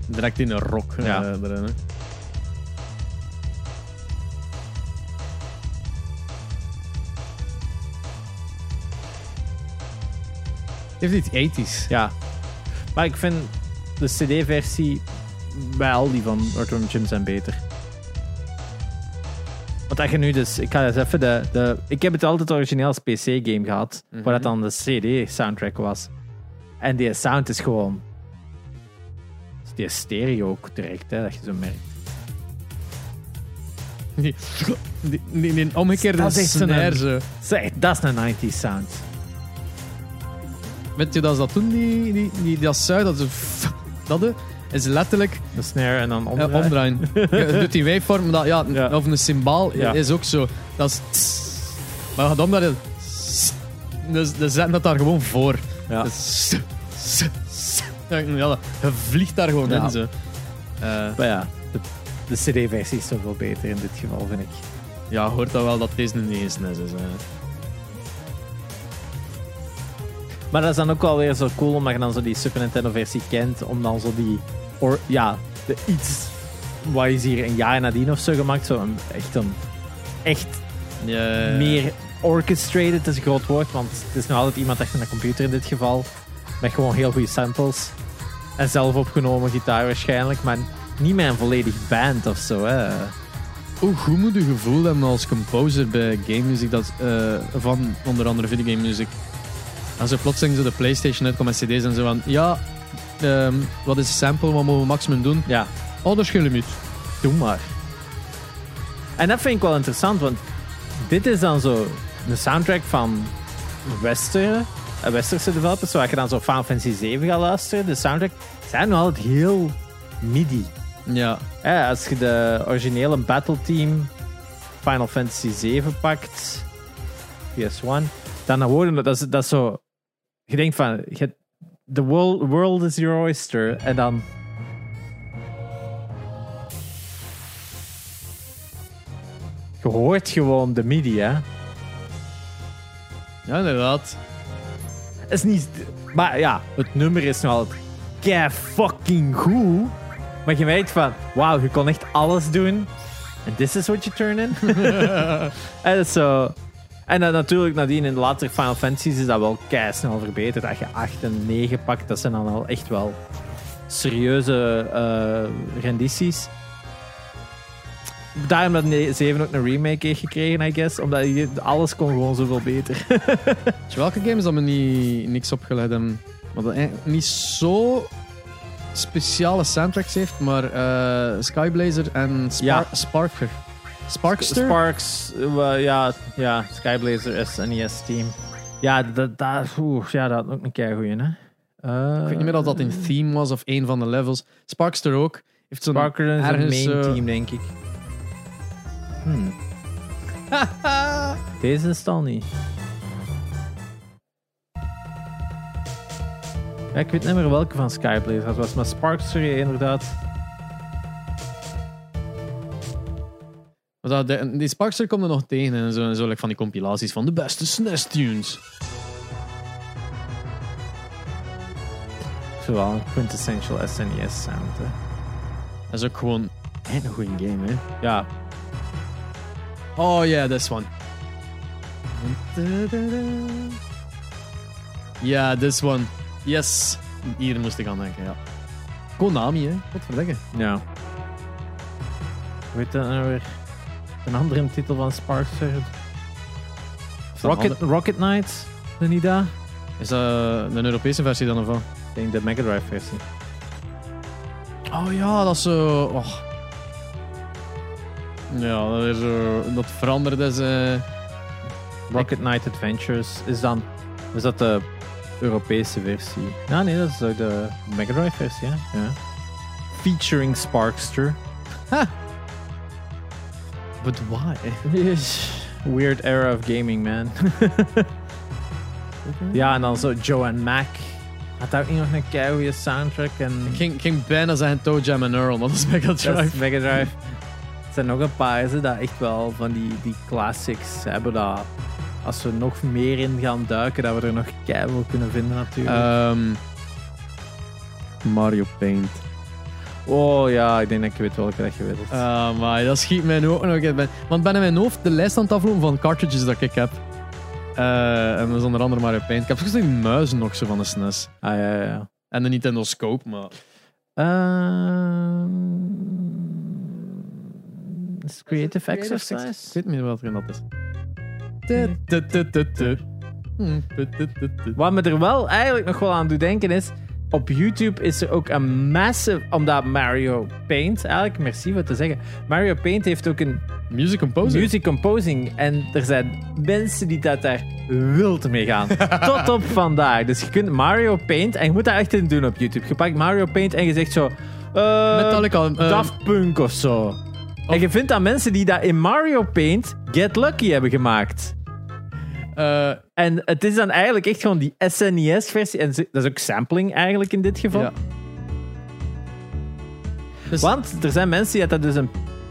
Direct in een rock eh, Ja. erin. Hè. Heeft iets 80s. Ja. Maar ik vind de CD-versie al die van Earthworm Jim zijn beter. Want als je nu dus... Ik ga eens even de... de ik heb het altijd origineel als PC-game gehad. Mhm. Waar dat dan de CD-soundtrack was. En die sound is gewoon... is Die stereo ook direct, hè, dat je zo merkt. Die, die, die, die omgekeerde Dat is snare zo. Zeg, dat is een 90s sound. Weet je dat ze dat doen, die, die, die, dat zuid, dat, zo, dat is letterlijk De snare en dan omdraaien. omdraaien. Je doet die waveform, dat, ja, Ja. of een symbool Ja. is ook zo. Dat is tss. Maar gaat omdraaien. tss. Dus ze zetten dat daar gewoon voor. Ja. Dus, Ja, je vliegt daar gewoon Ja. in. Zo. Eh, Maar ja, de, de CD-versie is toch wel beter in dit geval, vind ik. ja, hoort dat wel dat deze een E SNES is. hè. Maar dat is dan ook wel weer zo cool, omdat je dan zo die Super Nintendo-versie kent, om dan zo die... Or, ja, de iets... Wat is hier een jaar nadien of zo gemaakt? Zo een, echt een... Echt meer orchestrated is een groot woord, want het is nog altijd iemand achter een computer in dit geval. Met gewoon heel goede samples. En zelf opgenomen gitaar waarschijnlijk, maar niet met een volledig band of zo. Hè. Hoe goed moet je gevoel hebben als composer bij game music dat, eh, van onder andere videogame music? Als er plotseling zo de PlayStation uitkomt met CD's en zo van ja, ehm, wat is sample, wat mogen we maximum doen? Ja, Oh, dat is geen limiet. doe maar. En dat vind ik wel interessant, want dit is dan zo de soundtrack van Wester, eh, Westerse developers. Zoals je dan zo Final Fantasy 7 gaat luisteren. De soundtrack zijn nog altijd heel MIDI. Ja, Ja, als je de originele Battle Team Final Fantasy 7 pakt, PS1, dan hoor je dat is, dat is zo. Je denkt van, je, the world, world is your oyster. En dan. Je hoort gewoon de MIDI, hè? Ja inderdaad. Is niet. Maar ja, het nummer is nog altijd kei fucking goed. Maar je weet van, wauw, je kon echt alles doen. En this is what you turn in. en dat is zo. En dan natuurlijk nadien in de latere Final Fantasies is dat wel kei snel verbeterd. Dat je 8 en 9 pakt, dat zijn dan al echt wel serieuze eh, rendities. Daarom dat ne- 7 ook een remake heeft gekregen, I guess. Omdat je, alles kon gewoon zoveel beter. Dus welke games dat me niet, niks opgeleid hebben, wat niet zo speciale soundtracks heeft, maar eh, Skyblazer en Spar Ja. Sparker. Sparkster? Sparks, eh, ja, ja, Skyblazer SNES team. Ja, dat, dat, ja, dat had ook een keer goeie, hè? Eh, Ik weet niet meer of dat in theme was of een van de levels. Sparkster ook. Heeft zo'n Sparker is een main eh, team, denk ik. Hmm. Deze is het al niet. Ja, ik weet niet meer welke van Skyblazer dat was, maar Sparkster inderdaad. Maar dat- de- die Sparkster komt er nog tegen en zo, en zo like van die compilaties van de beste SNES tunes. Zowel een quintessential SNES sound, hè. Dat is ook gewoon een goede game, hè. Ja, Oh yeah, this one. Ja, this one. Yes. Hier moest ik aan denken, ja. Konami, hè. Wat verdekken. Ja. Heet dat nou weer? Een andere titel van Sparkster. Rocket, Rocket Knight, dat? Is dat een Europese versie dan of wat? Ik denk de Mega Drive versie. Oh ja, dat is zo... Oh. Ja, dat is zo... Dat veranderde eh, Rocket Knight Adventures is dan. Is dat de Europese versie? Ja, nee, dat is ook de Mega Drive versie, hè? Ja. Featuring Sparkster. But why? Weird era of gaming, man. ja, en dan zo Joe Mac. Had ook niet nog een keigoede soundtrack. En Ik ging, ik ging bijna zeggen Toe Jam en Earl, maar dat is Mega Dat is Drive. Mega Drive. Er nog een paar ze, dat echt wel van die, die classics hebben. Dat als we nog meer in gaan duiken, dat we er nog keihard kunnen vinden natuurlijk. Ehm, Mario Paint. oh ja, ik denk dat ik weet welke dat je wilt. Ah, maar dat schiet mij nu ook nog bij- Want ben in mijn hoofd de lijst aan het aflopen van cartridges dat ik heb. Eh, en dat is onder andere Mario Paint. Ik heb zelfs die muizen nog zo van de SNES. ah ja, ja, ja. En de Nintendo Scope, maar... Ehm, is het Creative Ik Exercise? weet niet meer welke dat is. Wat me er wel eigenlijk nog wel aan doet denken is... Op YouTube is er ook een massive... Omdat Mario Paint... Eigenlijk, merci voor te zeggen. Mario Paint heeft ook een Music Composer. music composing. En er zijn mensen die dat daar wild mee gaan. Tot op vandaag. Dus je kunt Mario Paint... En je moet dat echt in doen op YouTube. Je pakt Mario Paint en je zegt zo... eh, Metallica. eh, Daft Punk of zo. En je vindt dat mensen die dat in Mario Paint Get Lucky hebben gemaakt. eh, En het is dan eigenlijk echt gewoon die SNES-versie. En dat is ook sampling eigenlijk in dit geval. Ja. Dus- Want er zijn mensen die daar dus een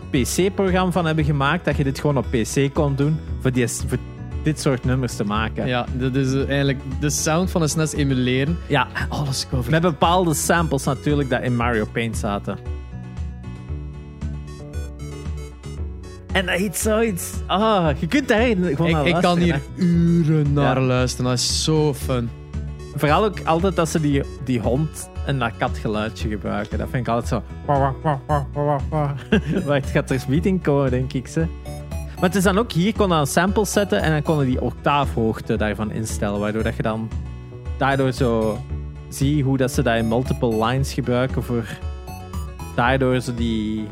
PC-programma van hebben gemaakt. Dat je dit gewoon op PC kon doen. Voor, die, voor dit soort nummers te maken. Ja, dat is eh, eigenlijk de sound van een SNES emuleren. Ja, Alles cover. met bepaalde samples natuurlijk dat in Mario Paint zaten. En dat is zoiets. Ah, je kunt daar gewoon naar Ik, ik kan luisteren, hier hè. uren naar Ja. luisteren. Dat is zo fun. Vooral ook altijd dat ze die, die hond en dat katgeluidje gebruiken. Dat vind ik altijd zo. Wacht, gaat er meeting komen, denk ik. Ze. Maar het is dan ook hier kon je een sample zetten en dan kon je die octaafhoogte daarvan instellen. Waardoor dat je dan daardoor zo zie hoe dat ze dat in multiple lines gebruiken voor daardoor ze die.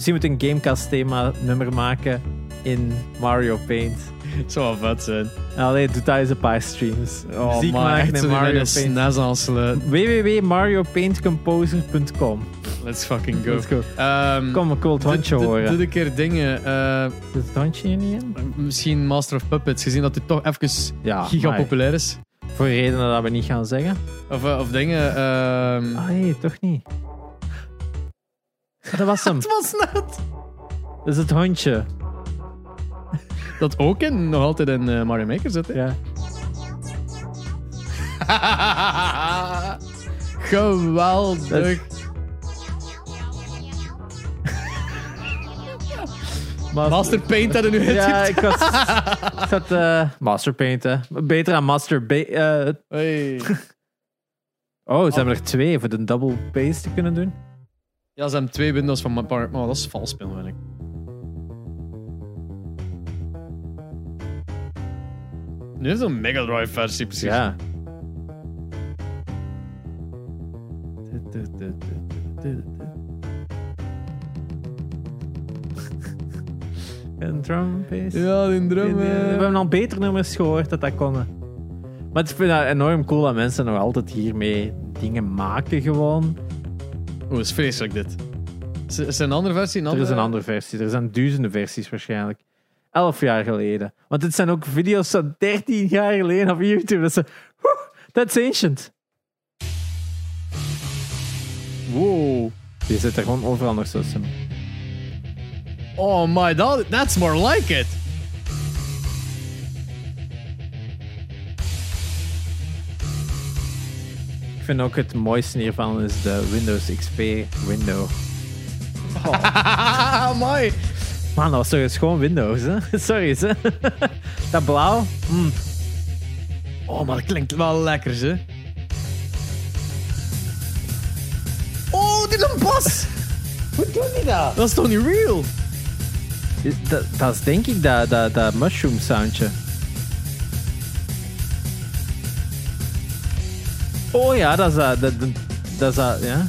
Misschien moet een Gamecast thema nummer maken in Mario Paint. Het zou wel vet zijn. Allee, doe dat eens een paar streams. Muziek man, maken echt in Mario Paint. Aansluiten. www.mariopaintcomposer.com Let's fucking go. Let's go. Ehm, Kom een cool hondje doe- horen. Doe een keer dingen. eh, Zit het hondje hier niet in? misschien Master of Puppets, gezien dat het toch even Ja, giga maar populair is. Voor redenen dat we niet gaan zeggen. Of, eh, of dingen. ehm, Ah nee, toch niet. Dat was hem. Het was net. Dat is het hondje. Dat ook in, nog altijd in eh, Mario Maker zit. hè? Ja. Geweldig. Master Paint hadden nu Ja, hit. ik was... ik zat... eh Master Paint, hè. Beter aan Master... Ba- eh, Hey. oh, ze hebben er twee voor de double bass te kunnen doen. Ja, ze hebben twee windows van Mario. Maar dat is vals spelen, vind ik. Nu is het een Mega Drive versie, precies. Ja. Een drum bass. Ja, die drum. We eh. hebben al betere nummers gehoord dat dat konden. Maar ik vind het enorm cool dat mensen nog altijd hiermee dingen maken gewoon. Oeh, is vreselijk dit. Is, is er een andere versie? Een Er andere? is een andere versie. Er zijn duizenden versies waarschijnlijk. Elf jaar geleden. Want dit zijn ook video's van 13 jaar geleden op YouTube. Dat is, woe, that's ancient. Wow. Die zit er gewoon overal nog zo. Oh my, that, that's more like it. Vind ook het mooiste hiervan is de Windows XP window. Amai. Man, dat was toch eens gewoon Windows, hè? Sorry, hè? Dat blauw. Mm. Oh, maar dat klinkt wel lekker, hè? Oh, dit is een bas! Hoe doet hij dat? Dat is toch niet real? Dat, dat is denk ik dat, dat, dat mushroom soundje. Oh ja, dat is dat. Dat, dat, dat is dat, ja.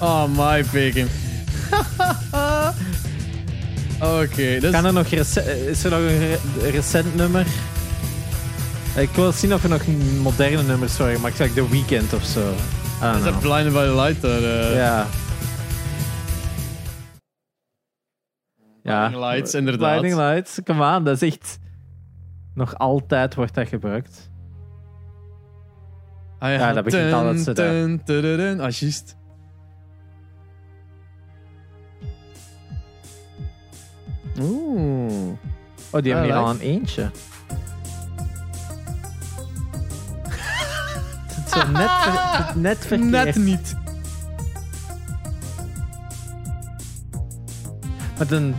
Oh, my picking. Oké, dus... Kan er nog rece- is er nog een re- recent nummer? Ik wil zien of er nog moderne nummers waren, maar ik zeg The Weeknd of zo. Is dat. Blinded by the Light eh? Ja. Ja. Lights, inderdaad. Blinding Lights, come on, dat is echt... Nog altijd wordt dat gebruikt. Ah, Ja, dat begint al dat ze daar-. Ah, juist. Oeh. Oh, die Ja, hebben hier al een eentje. Het is zo net, ver- net verkeerd. Net niet. Met een,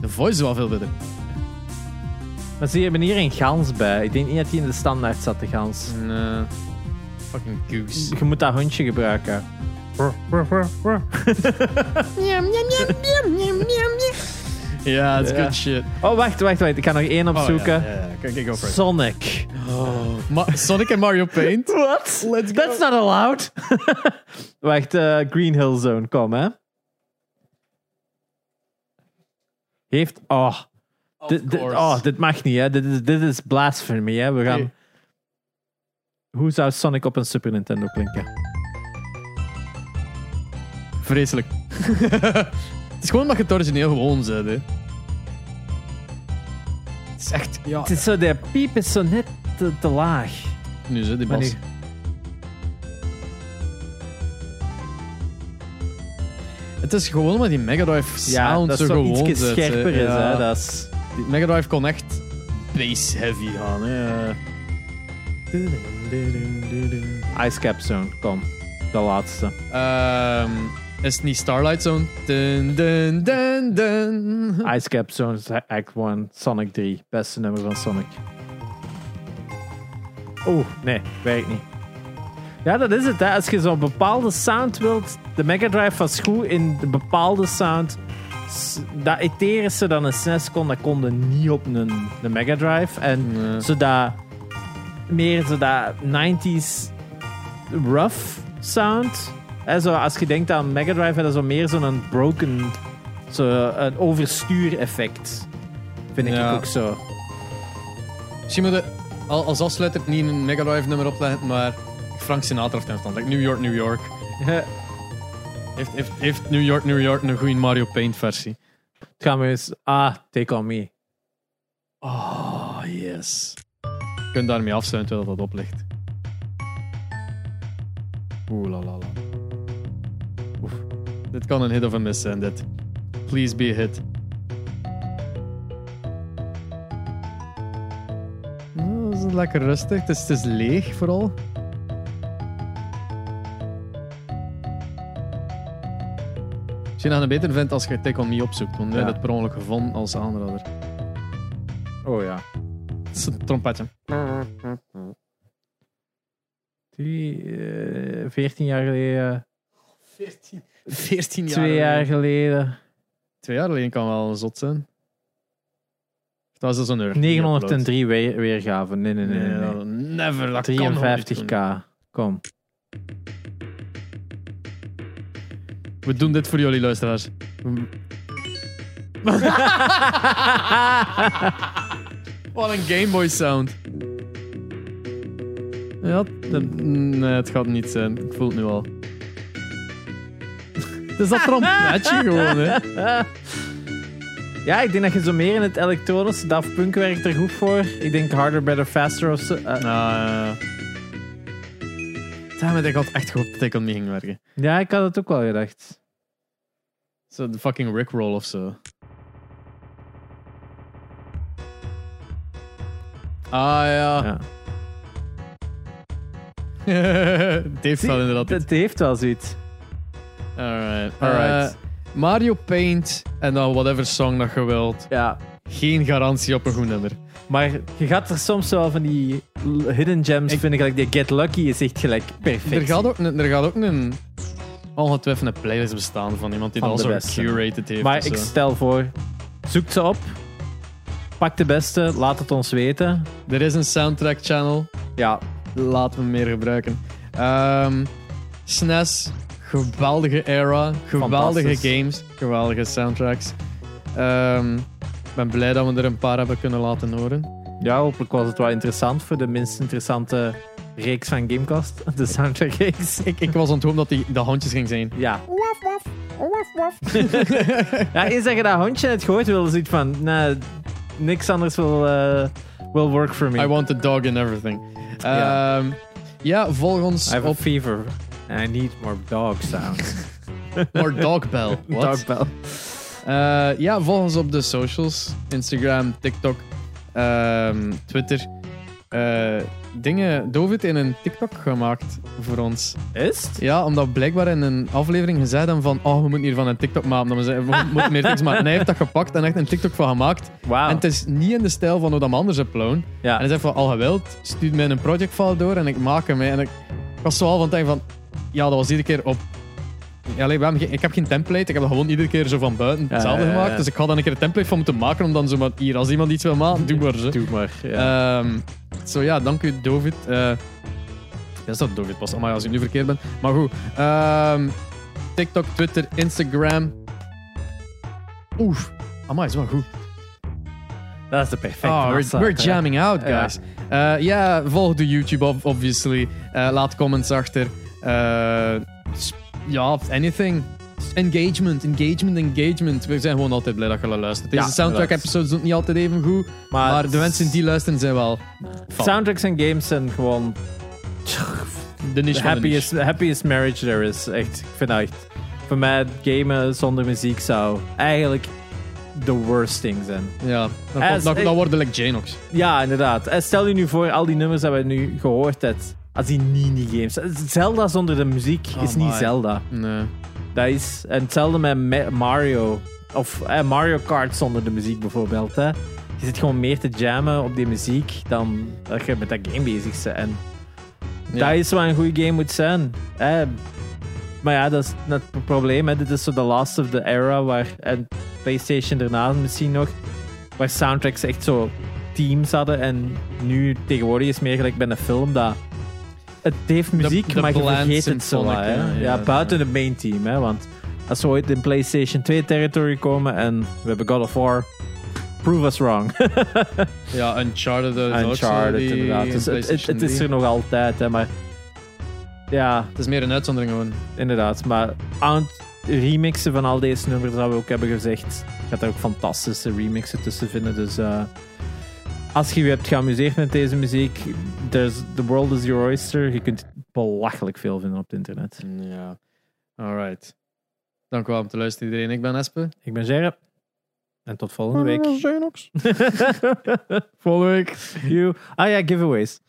De voice is wel veel beter. maar ze hebben hier een gans bij. Ik denk niet dat die in de standaard zat, de gans. Nee. Fucking goose. Je moet dat hondje gebruiken. Ja, it's good shit. Oh, wacht, wacht, wacht. Ik ga nog één opzoeken. Oh, it. Sonic. Ma- Sonic en Mario Paint. What? Let's go. That's not allowed. wacht, eh, Green Hill Zone, kom hè. Heeft. Oh, dit, oh, dit mag niet, hè? Dit is, dit is blasphemy, hè? We gaan. Hoe zou Sonic op een Super Nintendo klinken? Vreselijk. het is gewoon dat je het origineel gewoon zet, hè. Het is echt, ja... Het is zo, de piep is zo net te, te laag. Nu, hè, die bas. Het is gewoon met die Mega Drive Ja, sound dat zo gewoon iets zet, hè. scherper is. Ja. Hè? Dat is Die Mega Drive kon echt bass heavy gaan, hè. Ice Cap Zone, kom. De laatste. Ehm, is het niet Starlight Zone? Dun, dun, dun, dun. Ice Cap Zone is Act 1, Sonic 3. Beste nummer van Sonic. Oeh, nee, werkt niet. Ja, dat is het. Hè. Als je zo'n bepaalde sound wilt, de Mega Drive was goed in de bepaalde sound. Dat iteren ze dan een SNES kon, dat konden niet op een, een Mega Drive. En Nee. zodat meer zodat 90s rough sound. Hè, zo, als je denkt aan Mega Drive, dat is zo meer zo'n broken, zo een overstuur effect. Vind ik ook zo. Misschien moet je al- als afsluiter niet een Mega Drive nummer opleggen, maar Frank Sinatra heeft. Like New York, New York. Heeft, heeft, heeft New York, New York een goede Mario Paint versie? Het gaan we eens. Ah, Take On Me. Oh, yes. Je kunt daarmee afsluiten terwijl dat oplicht. Oeh la la la. Oef. Dit kan een hit of een miss zijn, dit. Please be a hit. Oh, het is lekker rustig. Het is, het is leeg vooral. Misschien dat je het beter vindt als je Take On Me opzoekt. Want Ja. het per ongeluk gevonden als aanrader. Oh ja. Het is een trompetje. Die, eh, 14 jaar geleden. 14, 14 jaar. Twee jaar geleden. Twee jaar geleden kan wel zot zijn. Dat was dus een euro. 903 weer, weergaven. Nee, nee, nee. nee, nee. never. Dat kan nog niet 53k. doen. Kom. We doen dit voor jullie luisteraars. Wat een Game Boy sound. Ja, dat, nee, het gaat niet zijn. Ik voel het nu al. Het is dat trompetje gewoon, hè. Ja, ik denk dat je zo meer in het elektronische Daft Punk werkt er goed voor. Ik denk Harder, Better, Faster of zo. Ja. Damn it, ik had echt gehoopt dat ik aan ging werken. ja, ik had het ook wel gedacht. Zo de fucking Rickroll of zo. Ah ja. Ja. het heeft wel inderdaad iets. Het heeft wel zoiets. Alright. Alright. Eh, Mario Paint en dan whatever song dat je wilt. Ja. Geen garantie op een goed nummer. Maar je gaat er soms wel van die hidden gems Ik- vinden. Gelijk die Get Lucky is echt gelijk perfect. Er gaat, ook, een- er gaat ook een ongetwijfeld een playlist bestaan van iemand die Van dat al zo curated heeft. maar ik stel voor, zoek ze op. Pak de beste, laat het ons weten. Er is een soundtrack channel. Ja, Laten we meer gebruiken. Ehm SNES, geweldige era, geweldige games, geweldige soundtracks. Ehm, ik ben blij dat we er een paar hebben kunnen laten horen. ja, hopelijk was het wel interessant voor de minst interessante reeks van Gamecast. De soundtrack reeks. Ik, ik was het hopen dat die de handjes ging zijn. Ja. ja, eens dat je dat hondje net gehoord wil, zoiets van, nee, niks anders wil, eh, will work for me. I want the dog and everything. Ja. Ehm, ja, volg ons I have a op fever. I need more dog sound. more dog bell. What? Doorbell. Eh, ja, volg ons op de socials. Instagram, TikTok, ehm, Twitter. Eh, dingen, Dovid in een TikTok gemaakt voor ons. Is het? Ja, omdat blijkbaar in een aflevering gezegd hebben van oh, we moeten hiervan een TikTok maken. Dat we zeiden, we moeten meer TikToks maken. En hij heeft dat gepakt en echt een TikTok van gemaakt. En het is niet in de stijl van hoe dat anders uploaden. Ja. En hij zegt van, al gewild, stuur mij een projectfile door en ik maak hem. hè. En ik, ik was zo al van het denken van, ja, dat was iedere keer op... Ja, ik heb geen template, ik heb dat gewoon iedere keer zo van buiten hetzelfde ja, ja, gemaakt. Dus ik ga dan een keer een template van moeten maken om dan zo maar hier, als iemand iets wil maken, doe maar zo. Doe maar. Ja. Ehm, Zo ja, dank u David. Ja, is dat David pas? Maar als ik nu verkeerd ben. Maar goed. Ehm, TikTok, Twitter, Instagram. Oef. Amai, is wel goed. dat is de perfecte Oh, we're, jamming out, Ja. guys. Eh, Ja, volg de YouTube, ob- obviously. Eh, laat comments achter. Eh, ja, anything. engagement, engagement, engagement. We zijn gewoon altijd blij dat je luistert. Deze Ja, soundtrack-episodes doen het niet altijd even goed. Maar, de mensen die luisteren zijn wel fan. Soundtracks en games zijn gewoon de niche the van de niche. happiest, happiest marriage there is. Echt, ik vind dat echt... Voor mij, gamen zonder muziek zou eigenlijk the worst thing zijn. Ja, dan, As- dan, dan worden like Janox. Ja, inderdaad. En stel je nu voor, al die nummers dat we nu gehoord hebben, als die niet in die games... Zelda zonder de muziek Oh is niet. Zelda. Nee. Dat is... En hetzelfde met Ma- Mario. Of eh, Mario Kart zonder de muziek bijvoorbeeld. Hè. Je zit gewoon meer te jammen op die muziek dan dat je met dat game bezig bent. En Ja. dat is wat een goede game moet zijn. Hè. Maar ja, dat is net het probleem. Hè. Dit is zo de last of the era. Waar, en PlayStation daarna misschien nog. Waar soundtracks echt zo teams hadden. En nu tegenwoordig is het meer gelijk bij een film. Dat het heeft muziek, de maar je vergeet het zo. Hè. ja, buiten het main team. Hè, want als we ooit in PlayStation 2 territory komen en we hebben God of War, prove us wrong. Ja, Uncharted. Uncharted, die inderdaad. Dus het, het, is 3. er nog altijd, hè, maar ja, Het is meer een uitzondering gewoon. inderdaad. Maar aan het remixen van al deze nummers, dat we ook hebben gezegd, gaat er ook fantastische remixen tussen vinden. Dus eh, als je je hebt geamuseerd met deze muziek, there's, the world is your oyster. Je kunt belachelijk veel vinden op het internet. Ja. Alright. Dank u wel om te luisteren iedereen. Ik ben Espe. Ik ben Gerre. En tot volgende week. Volgende week. You. Ah ja, giveaways.